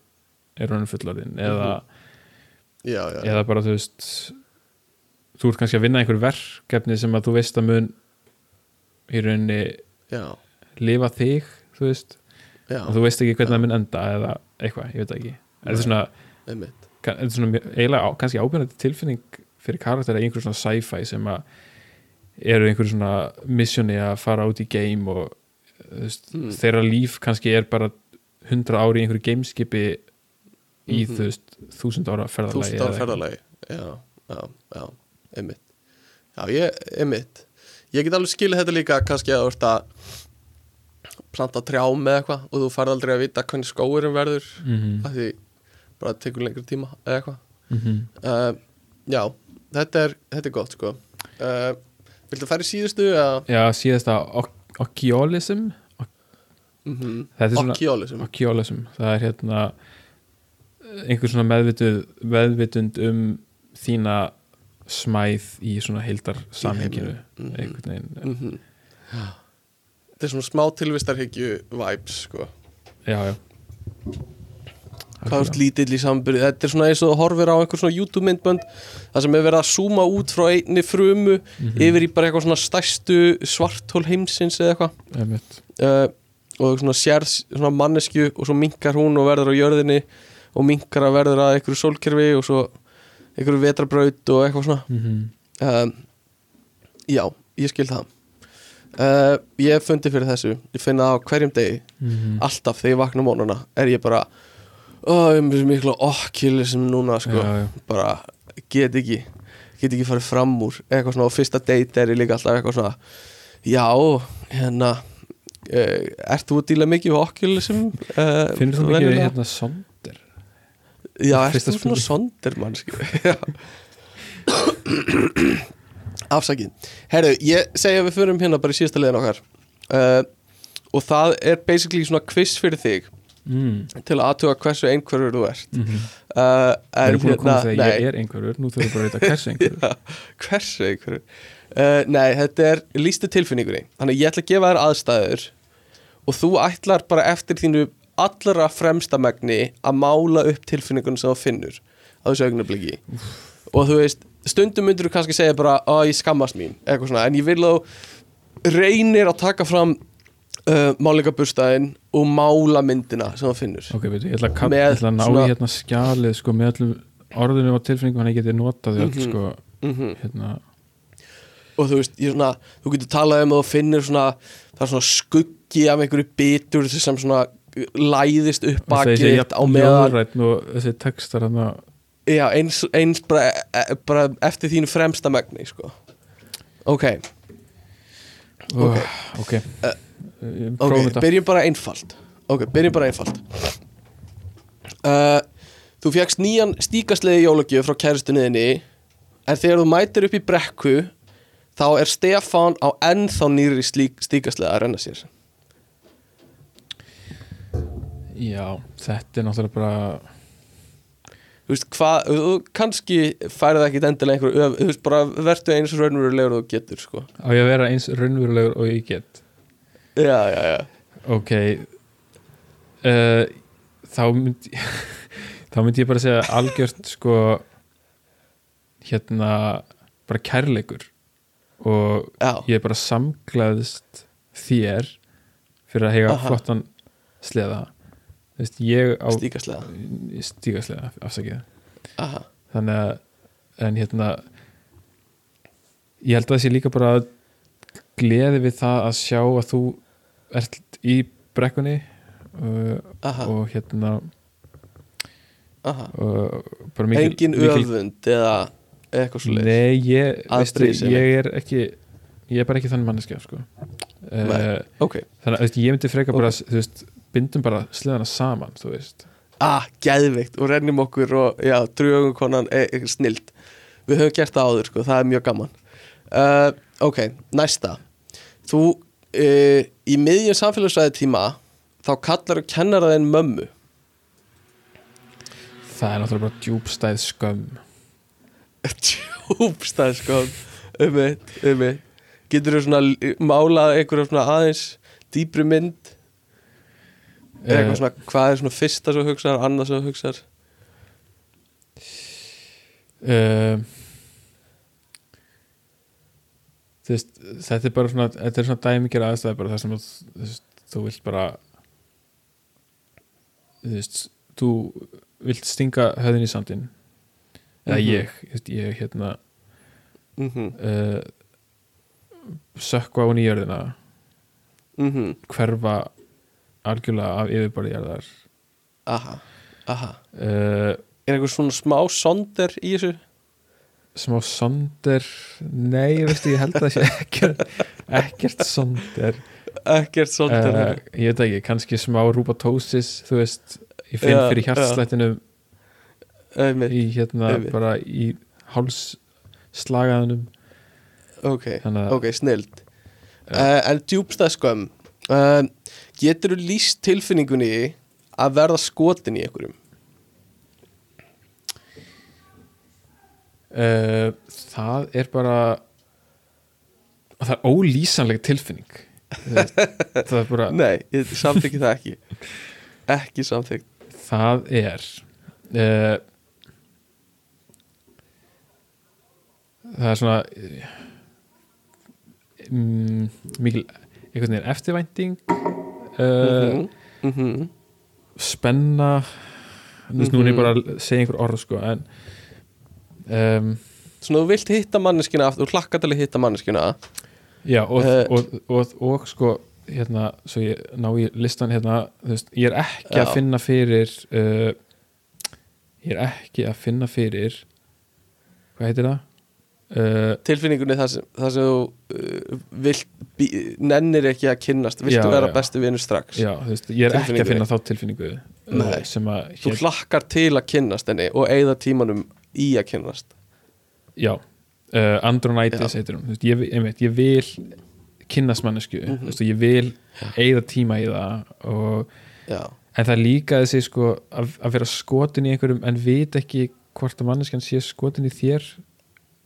eru orðin fullorðin? Eða, Já, já, eða bara þú veist þú ert kannski að vinna einhver verkefni sem að þú veist að mun í rauninni já, lifa þig, þú veist? Og þú veist ekki hvernig það mun enda eða eitthvað, ég veit ekki. Þetta er svona einmitt. Kann- þetta svona eiginlega kannski ábyrjandi tilfinning fyrir karaktera í einhver svona sci-fi sem að eru einhver svona missjoni að fara út í game og Mm. þeirra líf kannski er bara 100 ári í einhverju gameskipi í Mhm. þú veist þúsund ára ferðalagi Þúsund ára ferðalagi. Já, já, já, einmitt. Já, ég, einmitt. Ég get alveg skilið þetta líka kannski að þú ert að planta trjám eða eitthvað og þú færð aldrei að vita hvernig skóurinn verður Mhm, af því bara tekur lengri tíma eða eitthvað. Mhm. uh, Já, þetta er, þetta er gott sko. Uh, Viltu færi síðustu eða? Já, síðasta okjólism mm -hmm. þetta er svona Okjólism okjólism, það er hérna einhver svona meðvituð meðvitund um þína smæð í svona heildar samhenginu einhvern veginn mm -hmm. Þetta er svona smá tilvistarhyggju vibes sko. Já, já hvað ert lítill í sambyrði þetta er svona eins og þú horfir á einhver svona YouTube myndbönd það sem er verið að zooma út frá einni frumu Mhm. yfir í bara eitthvað svona stærstu svartól heimsins eða eitthvað. Uh, og svona sérð svona mannesku og svo minkar hún og verður á jörðinni og minkar að verður að einhverju sólkerfi og svo einhverju vetrabraut og eitthvað svona. Mhm. um, já, ég skil það. Uh, ég hef fundið fyrir þessu. Ég finna það á hverjum degi. Mhm. alltaf þegar ég vakna mónuna er ég bara ó, ég er með mikla okkili sem núna sko, já, já. bara get ekki get ekki farið fram úr. Eitthvað svona og fyrsta date er ég líka alltaf eitthvað svona já, hérna uh, ert þú að díla mikið á okkili sem uh, finnur þú mikið hérna sonder? Já, ert þú svona sonder mannski afsakið. Herru, ég segja að við förum hérna bara í síðasta liðin okkar. Uh, og það er basically svona quiz fyrir þig mm. til að aðtuga hversu einhverfur þú ert. Mm -hmm. uh, er en búin að koma þegar nei, ég er einhverfur nú þurfum bara að vita hversu einhverfur. Já, hversu einhverfur. Uh, nei, þetta er lístu tilfinningunni þannig ég ætla að gefa þér aðstæður og þú ætlar bara eftir þínu allra fremsta megni að mála upp tilfinningunum sem þú finnur á þessu augnabliki og þú veist, stundum myndir þú kannski segja bara að ég skammast mín, eitthvað svona. En ég vil að þú reynir að taka fram uh, málingaburstaðin og mála myndina sem þú finnur ok, veitu, ég ætla að, Með ég ætla að ná svona- í hérna skjalið sko, með öllum orðunum og tilfinningum hann geti notað öll Mhm. sko, mm hérna, og þú veist, svona, þú getur talað um að þú finnir svona, það er svona skugg baggi af einhverju bitur sem svona læðist upp Og bakið á meðan og þessi textar hann að já, eins, eins bara, e, bara eftir þínu fremsta megni sko. ok, ok, ok, okay. Ok, byrjum bara einfalt. Ok, byrjum bara einfalt. Uh, þú fegst nýjan stíkasleiði jólagjöf frá kæristunniðinni en þegar þú mætir upp í brekku þá er Stefán á ennþá nýri stíkasleiði að renna sér. Já, þetta er náttúrulega bara þú veist hvað, þú kannski færið ekkit endilega einhver öf, þú veist bara vertu eins raunverulegur og þú getur sko. Á ég að vera eins raunverulegur og ég get já, já, já ok uh, þá myndi þá myndi ég bara segja algjört sko hérna bara kærleikur og Já. ég er bara samglaðist þér fyrir að hega Aha. flottan sleða stíkasleiða stígaslega afsakið Aha. þannig að en hérna ég held að það sé líka bara gleði við það að sjá að þú ert í brekkunni uh, og hérna bara mikil, engin öfund eða eitthvað svo leið nei, ég, veistu, ég er ekki ég er bara ekki þannig manneskja sko. Uh, ok, þannig að ég myndi freka bara Ok. þú veist, bindum bara sleðana saman þú veist. Ah, geðveikt. Og rennum okkur og já, drugum konan e, snild við höfum gert það áður sko, það er mjög gaman. Uh, ok, næsta þú uh, í miðjum samfélagsræði tíma þá kallar þú kennaraðinn mömmu. Það er náttúrulega bara djúbstæð skömm. Tjúbstæð sko um eitt, um eitt getur þú svona málað einhverja svona aðeins dýpri mynd? Eh, eitthvað svona, hvað er svona fyrsta sem þú hugsar, annað sem þú hugsar? Uh, þú veist þetta er bara svona, þetta er svona dæmikir aðstæði bara það sem að, þú, veist, þú vilt bara þú veist þú vilt stinga höfðin í sandin eða Mhm. ég, þú veist, ég hérna mhm, uh, sökva hún í jörðina. Mhm. Hverfa algjörlega af yfirborðjarðar aha, aha. Uh, er eitthvað svona smá sonder í þessu smá sonder? Nei, veistu, ég held að það sé ekkert, ekkert sonder. Ekkert sonder uh, ég veit ekki, kannski smá rúbatósis þú veist, ég finn Já, fyrir hjartslættinum einmitt, í hérna einmitt. bara í hálsslagaðunum ok, þannig ok, snild uh, en djúbstæð skömm. Uh, getur þú lýst tilfinningunni að verða skotin í einhverjum uh, það er bara það er ólýsanleg tilfinning. Veist, það er bara nei, ég samþykki það ekki. Ekki samþykk það er uh, það er svona um, mikil einhvern veginn eftirvænting uh, mm -hmm. spenna þú veist, nú er ég bara að segja einhver orð sko, en um, svona þú vilt hitta manneskina aftur, þú hlakkar til að hitta manneskina já, og, Eh. og, og, og, sko hérna, svo ég ná í listan hérna, þú veist, ég er ekki Já. að finna fyrir uh, ég er ekki að finna fyrir hvað heitir það? Uh, tilfinningunni þar sem, þar sem þú uh, vilt, bí, nennir ekki að kynnast viltu Já, vera já. bestu vinur strax já, þú veist, ég er ekki að finna þá tilfinningu uh, sem að þú hér, hlakkar til að kynnast henni og eigða tímanum í að kynnast já, uh, Andronitis Já. heitir hún, ég, einmitt, ég vil kynnast mannesku, Mhm. þú veist, ég vil eigða tíma í það og En það er líka þessi sko að, að vera skotin í einhverjum en vita ekki hvort að manneskjan sé skotin í þér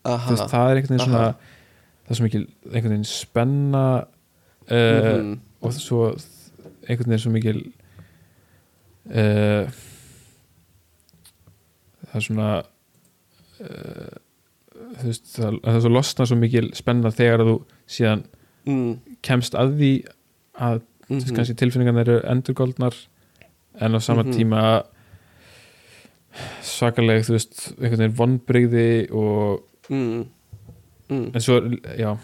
veist, það er einhvern veginn svona Aha. það er svo mikil einhvern veginn spenna uh, Mhm. og svo einhvern veginn svo mikil uh, það er svona uh, þú veist það, það er svo losna svo mikil spenna þegar þú síðan mm, kemst að því að mm mhm. kannski tilfinningarna eru endurgoldnar en á sama Mhm. tíma svakaleg þú veist, einhvern veginn vonbrigði og mm, mm. en svo, já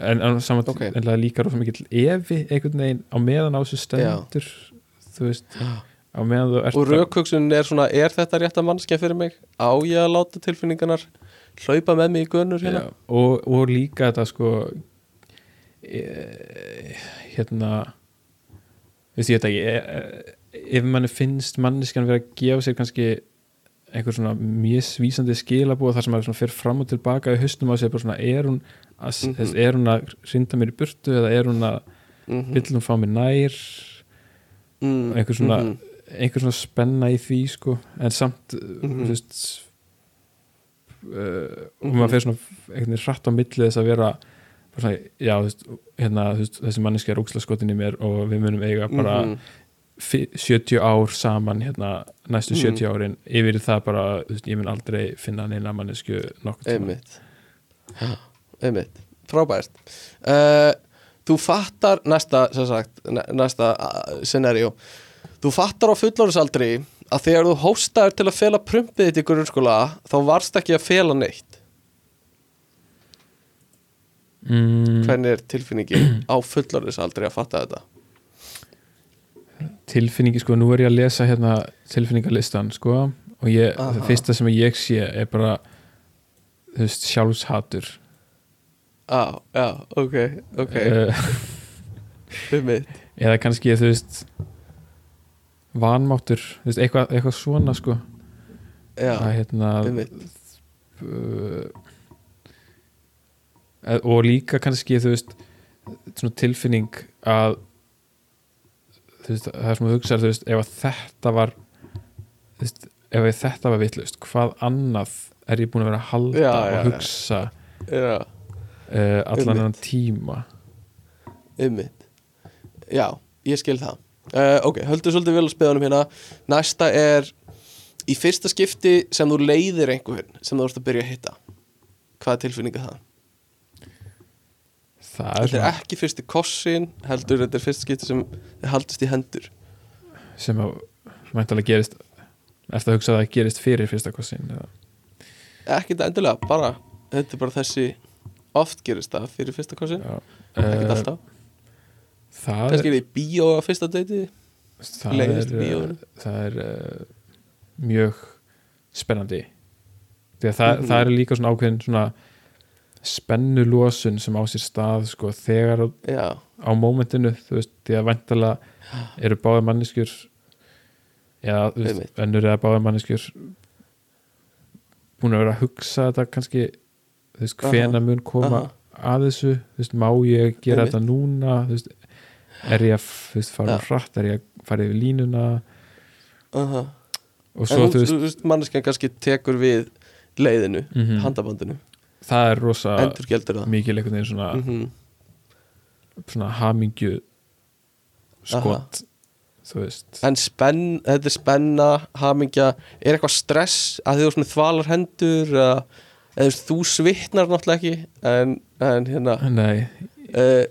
en, en saman Ok. okay. líka rosa mikill efi einhvern veginn á meðan á þessu stendur þú veist, á meðan þú ert og rökhugsun er svona er þetta rétta mannskja fyrir mig? Á ég að láta tilfinningarnar hlaupa með mig í gönur hérna? Og, og líka þetta sko e, hérna veist ég þetta ekki e, e, ef manni finnst manniskan vera að gefa sér kannski einhver svona misvísandi skilabúa þar sem maður fer fram og tilbaka í haustum á sér bara svona er hún að, Mhm. mm er hún að rinda mér í burtu eða er hún að Mhm. vill hún fá mér nær? Mm, einhver svona, mhm. einhver svona spenna í því sko en samt Mhm. þú veist uh, og maður fer svona einhvern veginn hratt á milli þess að vera svona, já, veist, hérna, veist, þessi manneski er óksla skotin í mér og við munum eiga bara Mhm. fi- 70 ár saman hérna, næstu Mhm. 70 árin yfir það bara, ég mun aldrei finna neina mannesku nokkuð tíma einmitt einmitt, frábært uh, þú fattar næsta, sagt, næ- næsta scenario þú fattar á fullorðsaldri að þegar þú hóstaður til að fela prumpið þitt í grunnskóla þá varst ekki að fela neitt. Mm, hvernig er tilfinningin á fullorðsaldri að fatta þetta? Tilfinningi sko, nú er ég að lesa hérna tilfinningalistan sko og ég, það fyrsta sem ég sé er bara þú veist, sjálfshatur. Á, já, ok, ok. Uh, einmitt, eða kannski þú veist vanmáttur, veist, eitthvað, eitthvað svona sko. Já, að hérna uh, og líka kannski þú veist svona tilfinning að veist, það er sem þú hugsaðar þú veist, ef þetta var veist, ef þetta var vitlaust hvað annað er ég búin að vera að halda Já, og já. hugsa uh, allan annan tíma? Einmitt. Já, ég skil það uh, ok, höldu svolítið vel að speðanum hérna. Næsta er í fyrsta skipti sem þú leiðir einhvern sem þú ert að byrja að hitta tilfinning er það? það er Þetta er ekki fyrsti kossin heldur þetta er fyrsta skipti sem haldist í hendur. Sem að mæntalega gerist eftir að hugsa að það gerist fyrir fyrsta kossin eða? Ekki þetta endilega, bara þetta er bara þessi oft gerist það fyrir fyrsta kossin. Ekkert eh, alltaf, kannski er þið bíó á fyrsta deiti það leiðist er, uh, það er uh, mjög spennandi að það, Mhm. það er líka svona ákveðin svona spennulósun sem á sér stað sko, þegar á, já, á mómentinu þú veist, því að væntalega eru báðar manneskjur já, þú veist, önnur eða báðar manneskjur búin að vera að hugsa þetta kannski þú veist, hvena mun koma aha. að þessu, þú veist, má ég gera Einmitt. þetta núna, þú veist er ég að, fara hratt? Er ég að fara yfir línuna? Uh og en svo, þú, þú veist, veist manneskjan kannski tekur við leiðinu, Mhm. handabandinu. Það er rosa mikil einhvern veginn svona, mm svona hamingju skot þú veist. En spenn, þetta er spenna, hamingja Er eitthvað stress að þú þvalar hendur eða, þú svitnar náttúrulega ekki En, en hérna nei, uh,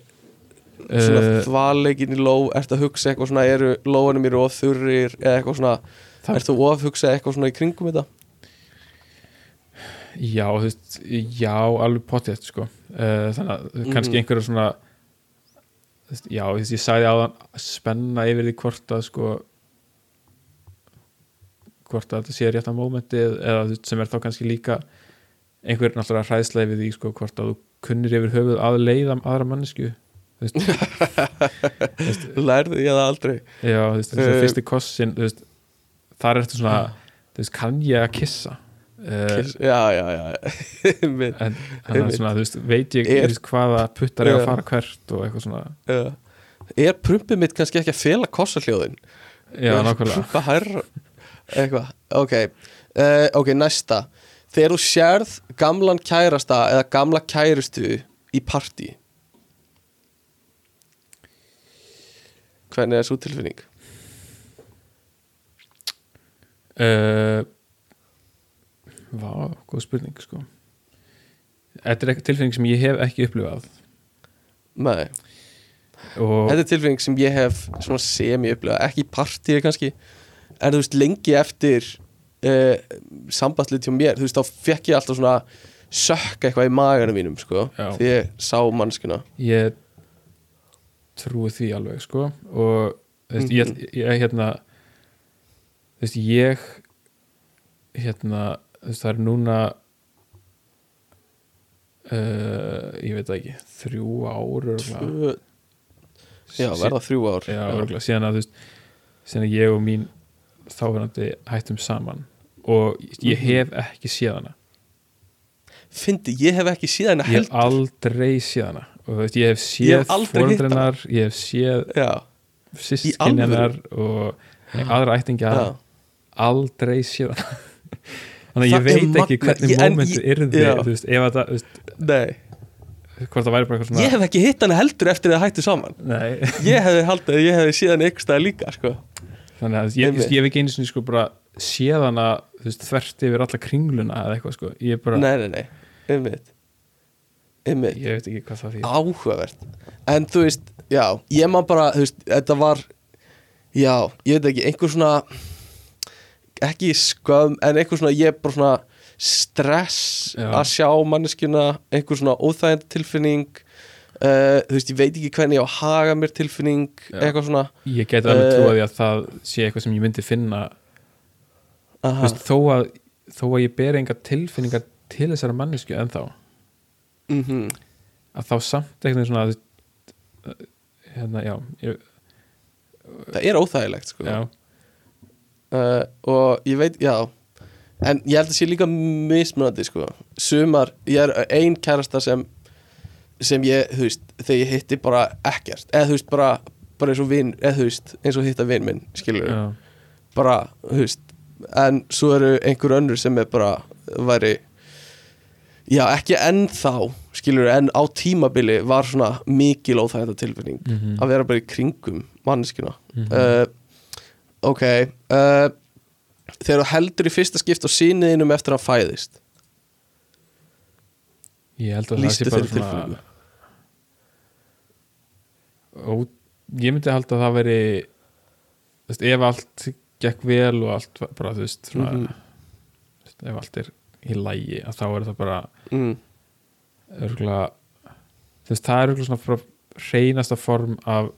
Svona uh, þvaleikin í ló Ertu að hugsa eitthvað svona Eru lóanum mér of þurrir Eða eitthvað svona Það- Ertu of að hugsa eitthvað svona í kringum þetta já, þú veist já, alveg potið sko. uh, þannig að kannski Mhm. einhverja svona þú veist, já, þú veist, ég sagði áðan spenna yfir því hvort að sko hvort að þetta sé rétt á mómentið eða þú veist, sem er þá kannski líka einhver náttúrulega hræðsla yfir því sko, hvort að þú kunnir yfir höfuð að leiða aðra mannesku Lærðu ég það aldrei. Já, þú veist, þessi Eh, fyrsti kossin þú veist, þar ertu svona þú veist, kann ég að kissa? Uh, Kiss, Já, já, já. En þannig að Einmitt. svona, þú veist, veit ég Er- er, hvaða puttar ég að fara hvert og eitthvað svona. Er prumpið mitt kannski ekki að fela kossahljóðin? já, nákvæmlega. Eitthvað, ok. Uh, Ok, næsta. Þegar þú sérð gamlan kærasta eða gamla kærustu í partí Hvernig er svo tilfinning? uh, Vá, góð spurning sko. Þetta er eitthvað tilfinning sem ég hef ekki upplifað. Nei, og þetta er tilfinning sem ég hef svona semi upplega, ekki í partíi kannski. En þú veist lengi eftir uh, sambandslið hjá mér, þú veist þá fekk ég alltaf svona sökka eitthvað í maganum mínum sko, Já. því ég sá mannskuna ég trúi því alveg sko. Og þú veist, ég, ég hérna þú veist, ég hérna þú veist, það er núna uh, ég veit ekki þrjú ár. Tvö- já, verða þrjú ár. Já, örugglega, síðan að þú veist síðan að ég og mín þáverandi hættum saman. Og ég Mhm. hef ekki séð hana. Fyndi, ég hef ekki síðan ég hef heldur. aldrei séð hana og veist, ég hef séð hef fóreldrennar ég hef séð já, sýskinjanar og aðra ættingja já, aldrei séð þannig að Það ég veit er ekki hvernig ég- yrði veist, ef að það, hvort það væri bara eitthvað svona ég hef ekki hitt hann heldur eftir að hættu saman. Nei, ég hefði haldið að ég hefði síðan ykkur stað líka sko. þannig að ég, ég hef ekki einu sinni sko bara séð þú veist, þvert yfir alla kringluna eða eitthvað sko, ég bara, nei, nei, nei, einmitt einmitt. Ég veit ekki hvað það því áhugavert. En þú veist, já, ég man bara þú veist, þetta var já, ég veit ekki, einhver svona ekki skömm en einhver svona, ég bara svona stress Já. að sjá manneskjuna einhver svona óþægend tilfinning uh, þú veist, ég veit ekki hvernig ég á að haga mér tilfinning, Já. eitthvað svona ég geti alveg Eh, trúið því að það sé eitthvað sem ég myndi finna. Þú aha, veist, þó, að, þó að ég ber enga tilfinningar til þessara mannesku en þá mhm. Að þá samt eitthvað svona þú veist, hérna, já, ég, það er óþægilegt sko. Uh, og ég veit, já. En ég held að sé líka mismunandi sko, sumar, ég er ein kærasta sem sem ég, þú veist, þegar ég hitti bara ekkert, eða þú veist, bara bara eins og vin, eða þú veist, eins og hitta vin minn skilur, já, bara, þú veist en svo eru einhver önnur sem er bara, væri já, ekki ennþá skilur, en á tímabili var svona mikil óþægða tilfinning Mhm. að vera bara í kringum manneskina Mhm. uh, ok uh, þegar þú heldur í fyrsta skipt á síniðinum eftir að fæðist ég held að Lýstu það sé bara þeirri tilfinningu. ó, ég myndi halda að það veri ef allt gekk vel og allt bara, þú veist, svona þú veist, ef allt er í lægi að þá er það bara mm. örgulega þú veist, það er örgulega svona frá hreinasta form af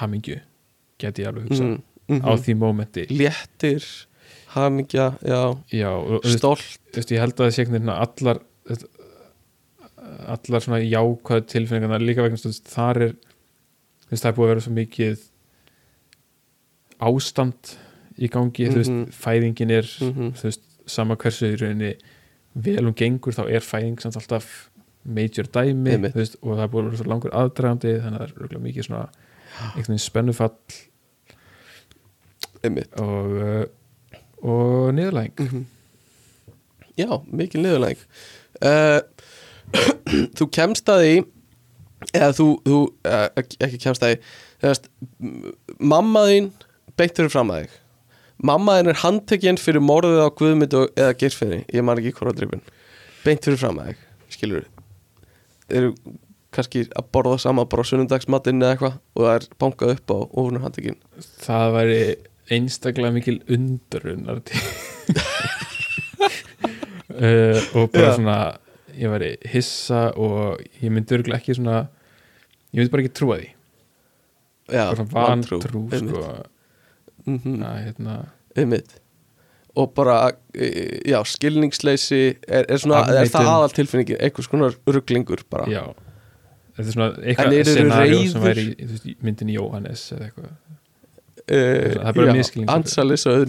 hamingju get ég alveg hugsa Mm. Mm á því mómenti léttir hamingja, já, já, þú stolt þú ég held að það sé einhvern veginn allar þú allar svona jákvæð tilfinningarna líka vegna þú þar er þú veist, það er búið að vera svo mikið ástand í gangi, þú Mhm. veist, fæðingin er Mhm. þú veist, sama hversu í rauninni vel hún gengur, þá er fæðing samt alltaf major dæmi veist, og það er búið að vera svo langur aðdragandi þannig að það er mikið svona einhvern veginn spennufall. Einmitt. Og, uh, og niðurlæng Mhm. já, mikil niðurlæg uh, þú kemst að því eða þú, þú uh, ekki kemst að því þegar mamma þín beint fyrir fram að þig mamma þín er handtekinn fyrir morðið á Guðmynd og, eða Geirfinni, ég man ekki hvort á drifin beint fyrir fram að þig skilur eru kannski að borða sama bara sunnundagsmatinn eða eitthvað og það er bankað upp á er handtekinn það væri einstaklega mikil undrunar uh, og bara Já. svona ég væri hissa og ég myndi örgulega ekki svona ég myndi bara ekki trúa því. Já, svona vantrú, sko mm að hérna einmitt. Og bara, e, já, skilningsleysi er, er svona, er það Afneitun. aðal tilfinningin einhvers konar rugglingur bara? Já. Þetta er svona eitthvað eru scenario sem væri í í myndin Jóhannes eða eitthvað? Uh, Það er bara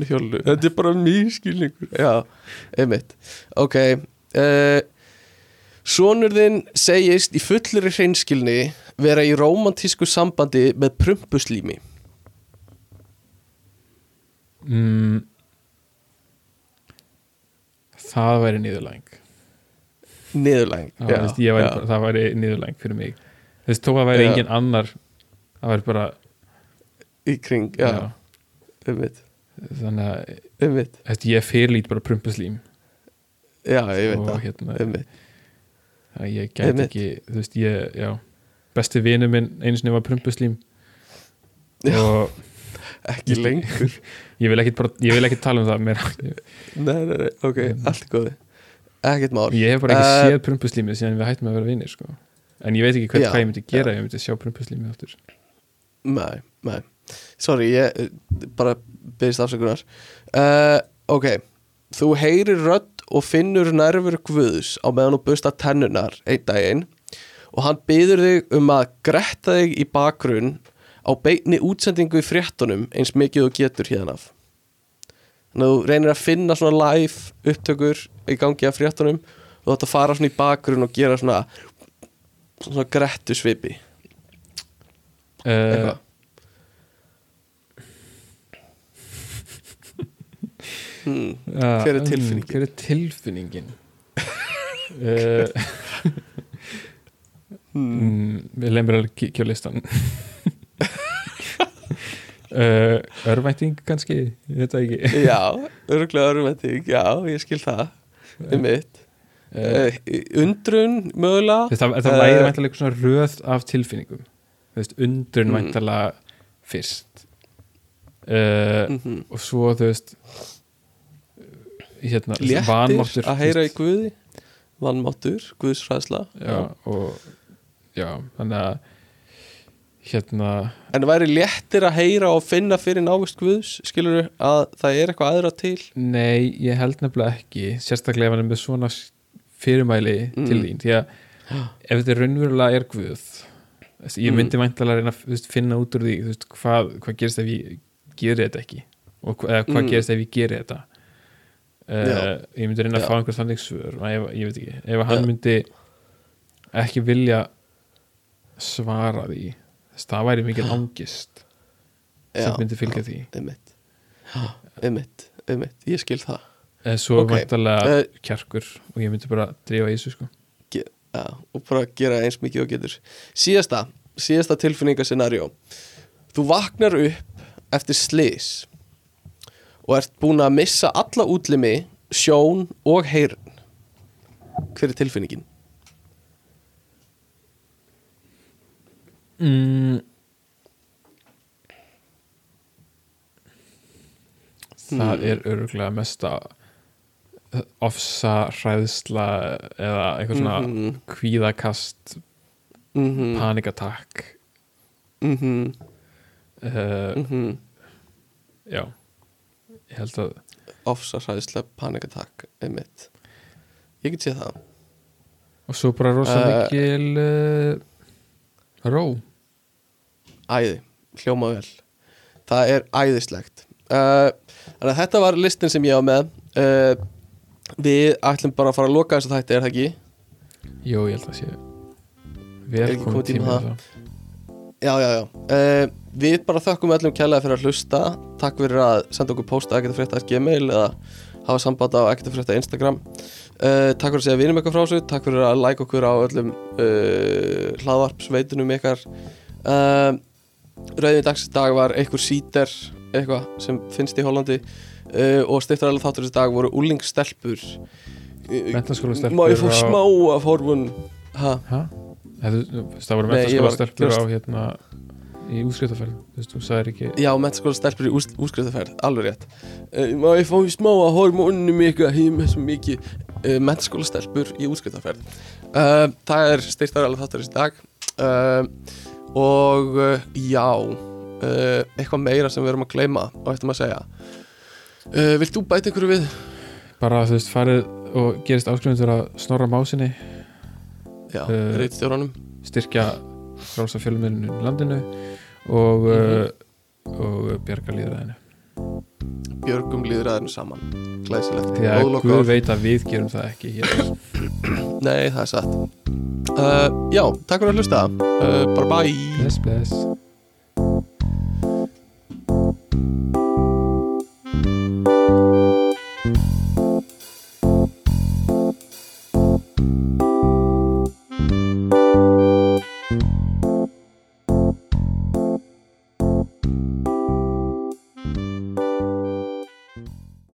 hjólu Þetta er bara miskilningur Já, einmitt. Ok uh, Sonur þinn segist í fullri hreinskilni vera í rómantísku sambandi með prumpuslími mm, það væri niðurlæng Niðurlæng það, væri, niðurlæng fyrir mig. Veist, þó að væri Já. engin annar það væri bara Í kring, já, einmitt. Þannig að veist, ég fyrirlít bara prumpuslím já, ég veit það. hérna, Einmitt, þannig að ég gæti Einmitt. ekki þú veist, ég, já. Besti vinur minn einu sinni var prumpuslím og ekki lengur. Ég vil ekki, bara, ég vil ekki tala um það meira. Nei, nei, nei, ok, allt er góði ekkert mál. Ég hef bara ekki Eh, séð prumpuslímið síðan við hættum að vera vinir sko. en ég veit ekki hvað ég myndi gera ef ég myndi sjá prumpuslímið aftur. Nei, nei. Sorry, ég eh, bara byrðist afsökunar. Uh, Ok, þú heyrir rödd og finnur nervur guðs á meðan þú busta tennunar einn daginn og hann byður þig um að gretta þig í bakgrunn á beinni útsendingu í fréttunum eins mikið þú getur hérna af. Þannig að þú reynir að finna svona live upptökur í gangi af fréttunum og að fara svona í bakgrunn og gera svona svona grettu svipi. Uh, eitthvað. Hmm. uh, Hver er tilfinningin? hver er tilfinningin? Uh, mm, við lemur að kíkja á listan uh, örvænting kannski það ekki. Já, örgulega örvending, já, ég skil það. Um mitt uh, uh, Undrun, mögulega það, það Eh, væri væntalega eitthvað svona röð af tilfinningum. Þú veist, undrun Mm. væntalega fyrst. Uh, mhm. og svo þú veist hérna, vanmáttur að heyra í Guði. Vanmáttur, Guðsfræðsla já, og já, þannig að hérna En það væri léttir að heyra og finna fyrir návist Guðs Skilur að það er eitthvað aðra til Nei, ég held nefnilega ekki sérstaklega ef hann er með svona fyrirmæli Mm. til þín því að ef þetta raunverulega er Guð ég Mm. myndi væntalega að reyna að þú finna út úr því þú veist, hvað, hvað gerist ef ég geri þetta ekki og eða hvað Mm. gerist ef ég geri þetta uh, ég myndi reyna að Já. fá einhver þannig svör ef, ég veit ekki, ef hann Já. myndi ekki vilja svara því þess, það væri mikil angist sem myndi fylgja því. Einmitt. Einmitt, einmitt, ég skil það. Eða svo Ok. okay. væntalega Eh, kjarkur og ég myndi bara drífa í þessu sko já, og bara gera eins mikið og getur. Síðasta, síðasta tilfinningascenario þú vaknar upp eftir slis og ert búin að missa alla útlimi sjón og heyrn. Hver er tilfinningin? Mm. það er örgulega mesta ofsa hræðsla eða eitthvað svona Mhm. kvíðakast Mhm, panikatakk mhm, uh, mhm. já. Ég held að ofsarhæðislega panikatakk einmitt. Ég get séð það. Og svo bara rosa Eh. mikil uh, ró æði, hljóma vel. Það er æðislegt. Uh, þannig að þetta var listin sem ég á með. Uh, við ætlum bara að fara að loka þess að þetta er það ekki? Jó, ég held að sé vel komið það já, já, já. Uh, við bara þökkum öllum kærlega fyrir að hlusta. Takk fyrir að senda okkur post að ekkert frétta gmail eða hafa samband á ekkert frétta Instagram. Uh, takk fyrir að segja vinum eitthvað frá þessu. Takk fyrir að like okkur á öllum uh, hlaðvarpsveitunum ykkar. Uh, rauðin dags dag var einhver síter eitthvað sem finnst í Hollandi uh, og styrtar alveg þáttur þessi dag voru úlingstelpur Menntaskólastelpur má ég fá á- smá af horfun? Hæ? Það, voru mentaskólastelpur á hérna í útskriftafærð þú veist, þú sagðir ekki Já, mentaskóla stelpur í ús, úskriftaferð, alveg rétt. Uh, Má ég fá smá að hormónum ykkur að hýma svo mikið uh, mentaskóla stelpur í úskriftaferð uh, Það er styrtar alveg þáttur þessi dag. Uh, Og uh, já, uh, eitthvað meira sem við erum að gleyma og eftir maður að segja uh, Vilt þú bæta einhverju við? bara þú veist farið og gerist áskrifundur að snorra másinni Já, Uh, reitstjóranum styrkja frása fjölumilinu í landinu og, Mhm. uh, og bjarga líðræðinu Björgum líðræðinu saman. Glæsilegt. Góð Guð veit að við gerum það ekki hér. Nei, það er satt. Uh, Já, takk fyrir að hlusta. Uh, Bara bye. Bless bless